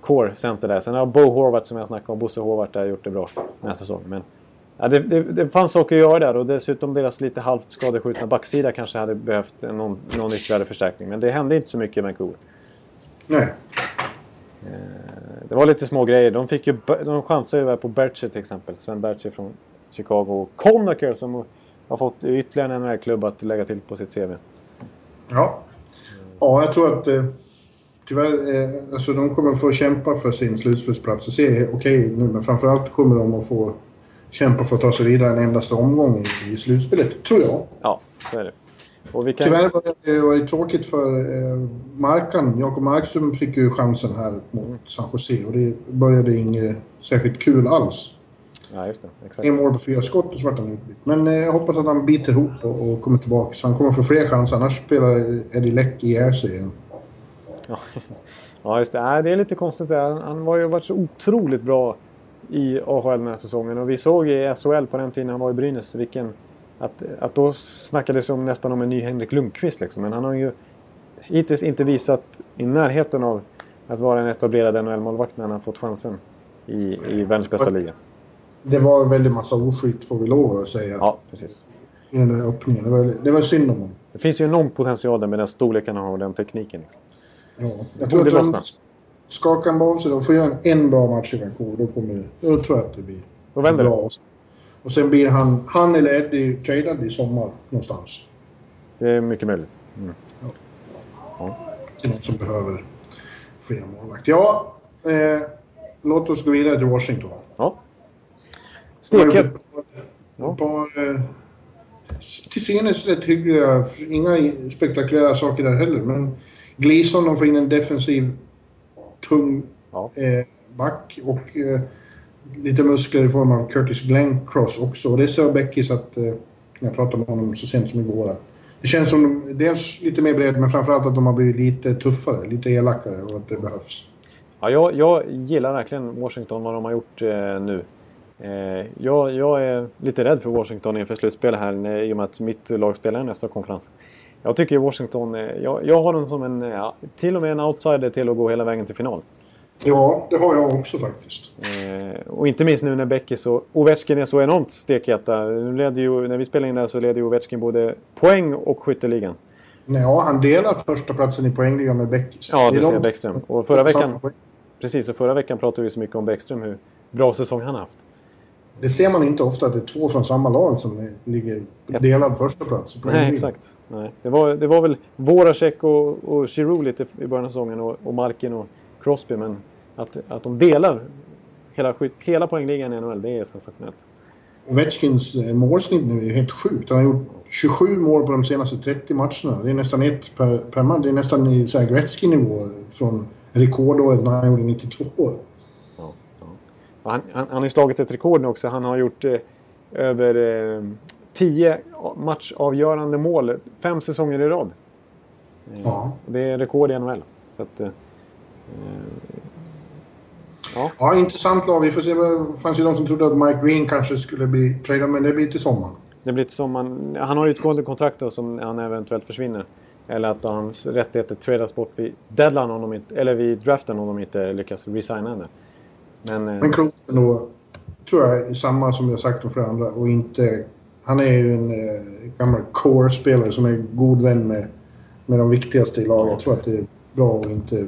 core center där. Sen har Bo Horvath som jag snackade om, Bosse Horvath där, gjort det bra den här säsongen. Men Ja, det, det, det fanns saker att göra där och dessutom deras lite halvt skadeskjutna backsida kanske hade behövt någon, någon ytterligare förstärkning. Men det hände inte så mycket i Vancouver. Nej. Det var lite små grejer. De, fick ju, de chansade ju på Bercher till exempel. Sven Bercher från Chicago. Och Conacher som har fått ytterligare en NHL-klubb att lägga till på sitt CV. Ja. Ja, jag tror att eh, tyvärr, eh, alltså de kommer få kämpa för sin slutspelsplats. Det ser okej nu, men framförallt kommer de att få kämpa för att ta sig vidare en endaste omgång i, i slutspelet, tror jag. Ja, så är det. Och vi kan... Tyvärr var det, var det tråkigt för eh, Markan. Jakob Markström fick ju chansen här mot San Jose och det började inget särskilt kul alls. Ja, just det. Exakt. En mål på fyra skott och så vart han utbytt. Men eh, jag hoppas att han biter ihop och, och kommer tillbaka. Så han kommer få fler chanser, annars spelar Eddie Leck ihjäl sig igen. Ja, ja just det. Nej, det är lite konstigt. där. Han, var ju varit så otroligt bra i AHL den här säsongen. Och vi såg i SHL på den tiden han var i Brynäs vilken... Att, att då snackades om nästan om en ny Henrik Lundqvist liksom. Men han har ju hittills inte visat i närheten av att vara en etablerad NHL-målvakt när han har fått chansen i, i världens bästa liga. Det var en väldigt massa oflyt får vi lov att säga. Ja, precis. Den öppningen. Det var, det var synd om honom. Det finns ju enorm potential där med den storleken han har och den tekniken. Liksom. Ja. Jag tror att lossna. de skakar han av sig och får göra en, en bra match i Vancouver. Då, kommer, då tror jag att det blir Då vänder bra. Och sen blir han, han eller Eddie tradad i sommar någonstans. Det är mycket möjligt. Till någon som behöver fler målvakter. Ja, eh, låt oss gå vidare till Washington. Ja. Stekhet. Ja. Par, eh, till synes rätt hyggliga, inga spektakulära saker där heller. Men Gleason de får in en defensiv, tung Ja. eh, back och eh, lite muskler i form av Curtis Glencross också. Och det sa Beckis att, eh, jag pratade med honom så sent som igår, det känns som de, dels lite mer bredd men framförallt att de har blivit lite tuffare, lite elakare och att det behövs. Ja, jag, jag gillar verkligen Washington, vad de har gjort eh, nu. Eh, jag, jag är lite rädd för Washington inför slutspelet här när- i och med att mitt lag spelar i nästa konferens. Jag tycker Washington, eh, jag, jag har dem som en, ja, till och med en outsider till att gå hela vägen till final. Ja, det har jag också faktiskt. Eh, och inte minst nu när Beckis och Ovechkin är så enormt stekheta. Nu leder ju, när vi spelar in det här så leder ju Ovechkin både poäng och skytteligan. Nej, ja, han delar första platsen i poängligan med Beckis. Ja, det ser Bäckström. Och förra veckan, precis, och förra veckan pratade vi så mycket om Bäckström, hur bra säsong han har haft. Det ser man inte ofta att det är två från samma lag som ligger Ja. delad första plats. i Nej, exakt. Nej. Det, var, det var väl Voracek och, och Giroud lite i början av säsongen och, och Malkin och Crosby. Men att, att de delar hela, hela poängligan i NHL, det är sensationellt. Ovechkins eh, målsnitt nu är helt sjukt. Han har gjort 27 mål på de senaste 30 matcherna. Det är nästan ett per, per match. Det är nästan i Gretzky-nivå från rekordåret när han gjorde 92 år. Ja, ja. Han, han, han har slagit ett rekord nu också. Han har gjort eh, över eh, matchavgörande mål fem säsonger i rad. Ja. Det är rekord i NHL. Så att, eh, ja. ja, intressant lag. Vi får se. Det fanns ju de som trodde att Mike Green kanske skulle bli tradad, men det blir till sommaren. Det blir till sommaren. Han har utgående kontrakt då, som han eventuellt försvinner. Eller att hans rättigheter tradas bort vid deadline om de inte, eller vid draften om de inte lyckas resigna henne. Men, eh, men Kloten då, tror jag samma som jag sagt om flera andra och inte... Han är ju en eh, gammal core-spelare som är god vän med, med de viktigaste i laget. Jag tror att det är bra att inte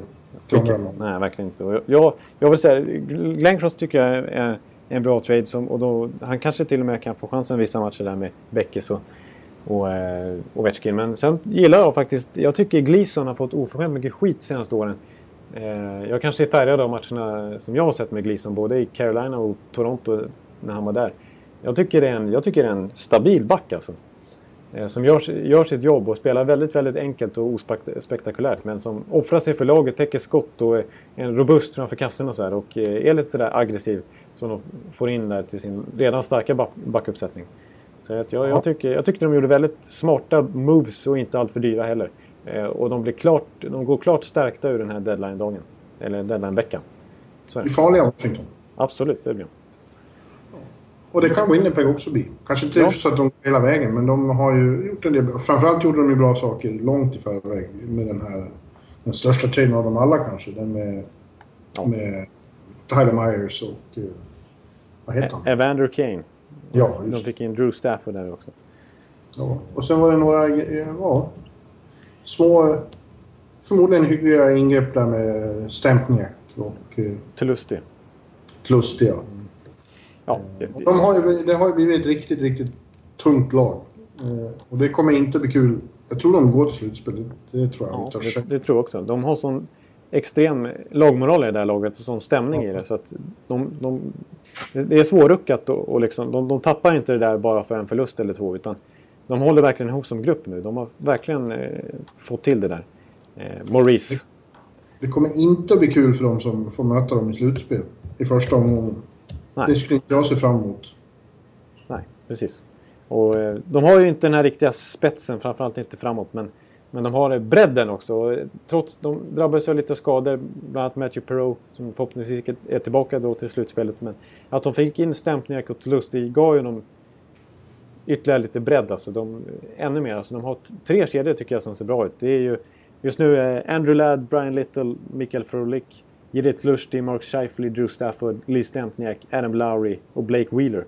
någon. Nej, verkligen inte. jag, jag vill säga, Glenn Cross tycker jag är en bra trade. Som, och då, han kanske till och med kan få chansen vissa matcher där med Beckis och, och eh, Ovechkin. Men sen gillar jag faktiskt, jag tycker Gleason har fått oförskämt mycket skit de senaste åren. Eh, jag kanske är färgad av matcherna som jag har sett med Gleason, både i Carolina och Toronto när han var där. Jag tycker det är en, jag tycker det är en stabil back alltså. Eh, som gör, gör sitt jobb och spelar väldigt, väldigt enkelt och ospektakulärt. Men som offrar sig för laget, täcker skott och är en robust framför kassen och så här. Och eh, är lite sådär aggressiv. Som de får in där till sin redan starka backuppsättning. Så jag, jag, jag, tycker, jag tyckte de gjorde väldigt smarta moves och inte alltför dyra heller. Eh, och de, blir klart, de går klart stärkta ur den här deadline-dagen. Eller deadline-veckan. Det är farliga Washington. Absolut, det blir de. Och det kan Winnipeg också bli. Kanske inte ja. så att de går hela vägen, men de har ju gjort en del. Framförallt gjorde de ju bra saker långt i förväg med den här... Den största traden av dem alla kanske. Den med, ja. med Tyler Myers och... Uh, vad heter han? Evander Kane. Ja, just De fick in Drew Stafford där också. Ja, och sen var det några ja, små... Förmodligen hyggliga ingrepp där med Stempniak och... Tlustig. Tlustig, ja. Ja, det, det... De har ju, det har ju blivit ett riktigt, riktigt tungt lag. Eh, och det kommer inte bli kul. Jag tror de går till slutspel. Det, tror jag. Ja, det, det, tror jag också. De har sån extrem lagmoral i det här laget och sån stämning ja. i det. Så att de, de, det är svårruckat och, och liksom, de, de tappar inte det där bara för en förlust eller två. Utan de håller verkligen ihop som grupp nu. De har verkligen eh, fått till det där. Eh, Maurice. Det, det, kommer inte att bli kul för dem som får möta dem i slutspel. I första omgången. Nej. Det skulle inte jag se fram emot. Nej, precis. Och, eh, de har ju inte den här riktiga spetsen, framförallt inte framåt. Men, men de har bredden också. Trots, de drabbades av lite skador, bland annat Matthew Perreault som förhoppningsvis är tillbaka då till slutspelet. Men att de fick in Stempniak och Lustig gav ju dem ytterligare lite bredd. Alltså de, ännu mer. Alltså de har tre kedjor tycker jag som ser bra ut. Det är ju just nu Andrew Ladd, Brian Little, Mikael Frolik. Judith Lustig, Mark Scheifele, Drew Stafford, Lee Stempniak, Adam Lowry och Blake Wheeler.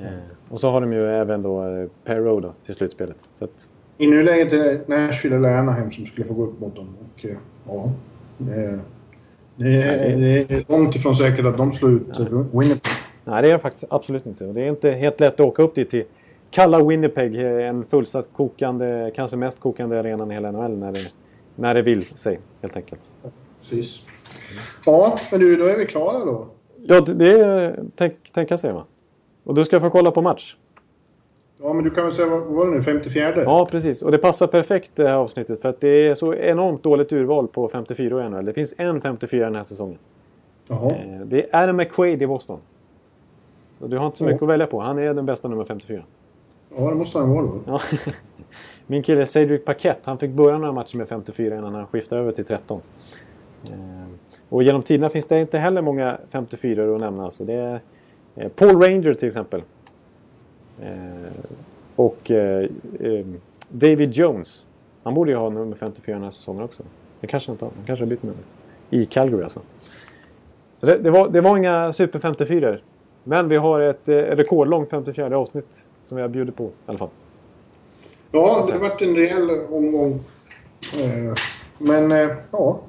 Eh, och så har de ju även då eh, Perro då, till slutspelet. Så att... I nuläget är det Nashville eller Anaheim som skulle få gå upp mot dem. Och, eh, ja, det, är, det, det är långt ifrån säkert att de slår ut Nej. Winnipeg. Nej, det är det faktiskt absolut inte. Det är inte helt lätt att åka upp dit till kalla Winnipeg. En fullsatt kokande, kanske mest kokande arenan i hela NHL när det, när det vill sig helt enkelt. Precis. Ja, men du, då är vi klara då. Ja, det är tänk, tänka sig va. Och du ska få kolla på match. Ja, men du kan väl säga, vad var det nu, 54? Ja, precis. Och det passar perfekt det här avsnittet för att det är så enormt dåligt urval på 54 i NHL. Det finns en 54 den här säsongen. Jaha. Eh, det är Adam McQuaid i Boston. Så du har inte så mycket ja. att välja på. Han är den bästa nummer 54. Ja, det måste han vara då. Ja. Min kille Cedric Paquette, han fick börja några matcher med 54 innan han skiftade över till 13. Och genom tiderna finns det inte heller många 54 att nämna. Så det är Paul Ranger till exempel. Eh, och eh, eh David Jones. Han borde ju ha nummer 54 den här säsongen också. Det kanske inte har. Han kanske har bytt nummer. I Calgary alltså. Så det, det, var, det var inga super 54 Men vi har ett eh, rekordlångt 54 avsnitt som vi har bjudit på i alla fall. Ja, det har varit en rejäl omgång. Eh, men ja,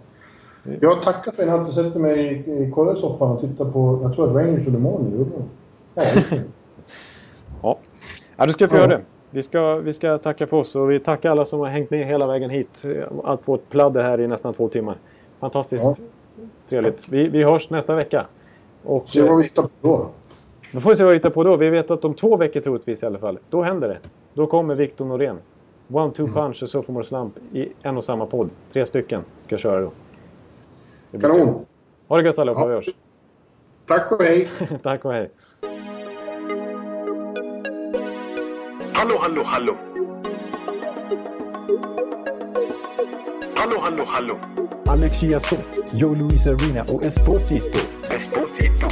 jag tackar för att jag hade sett mig i, korrespondenssoffan och tittat på, jag tror att Rangers gjorde mål nu. Ja, ja. ja, du ska få ja. göra det. Vi ska, vi ska tacka för oss och vi tackar alla som har hängt med hela vägen hit. Allt vårt pladder här i nästan två timmar. Fantastiskt ja. trevligt. Vi, vi hörs nästa vecka. Och, se vad vi hittar på då. Då får vi se vad vi hittar på då. Vi vet att om två veckor troligtvis i alla fall, då händer det. Då kommer Victor Norén. One, two mm. punch och sophomore slump i en och samma podd. Tre stycken ska köra då. Kanon! Ha det gött allihopa, ja. vi hörs. Tack och hej! Tack och hej! Hallå, hallå, hallå. Hallå, hallå, hallå. Alex Chiazot, Joe Luis Arena och Esposito. Esposito.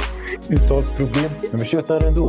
Uttalsproblem, men vi tjötar ändå.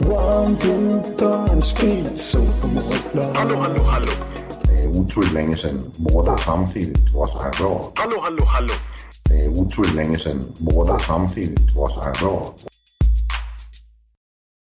One, two, time, speed, so Hallå, hallå, hallå. Det är otroligt länge sedan båda samtidigt var så här bra. Hallå, hallå, hallå. Det är otroligt länge sedan båda samtidigt var så här bra.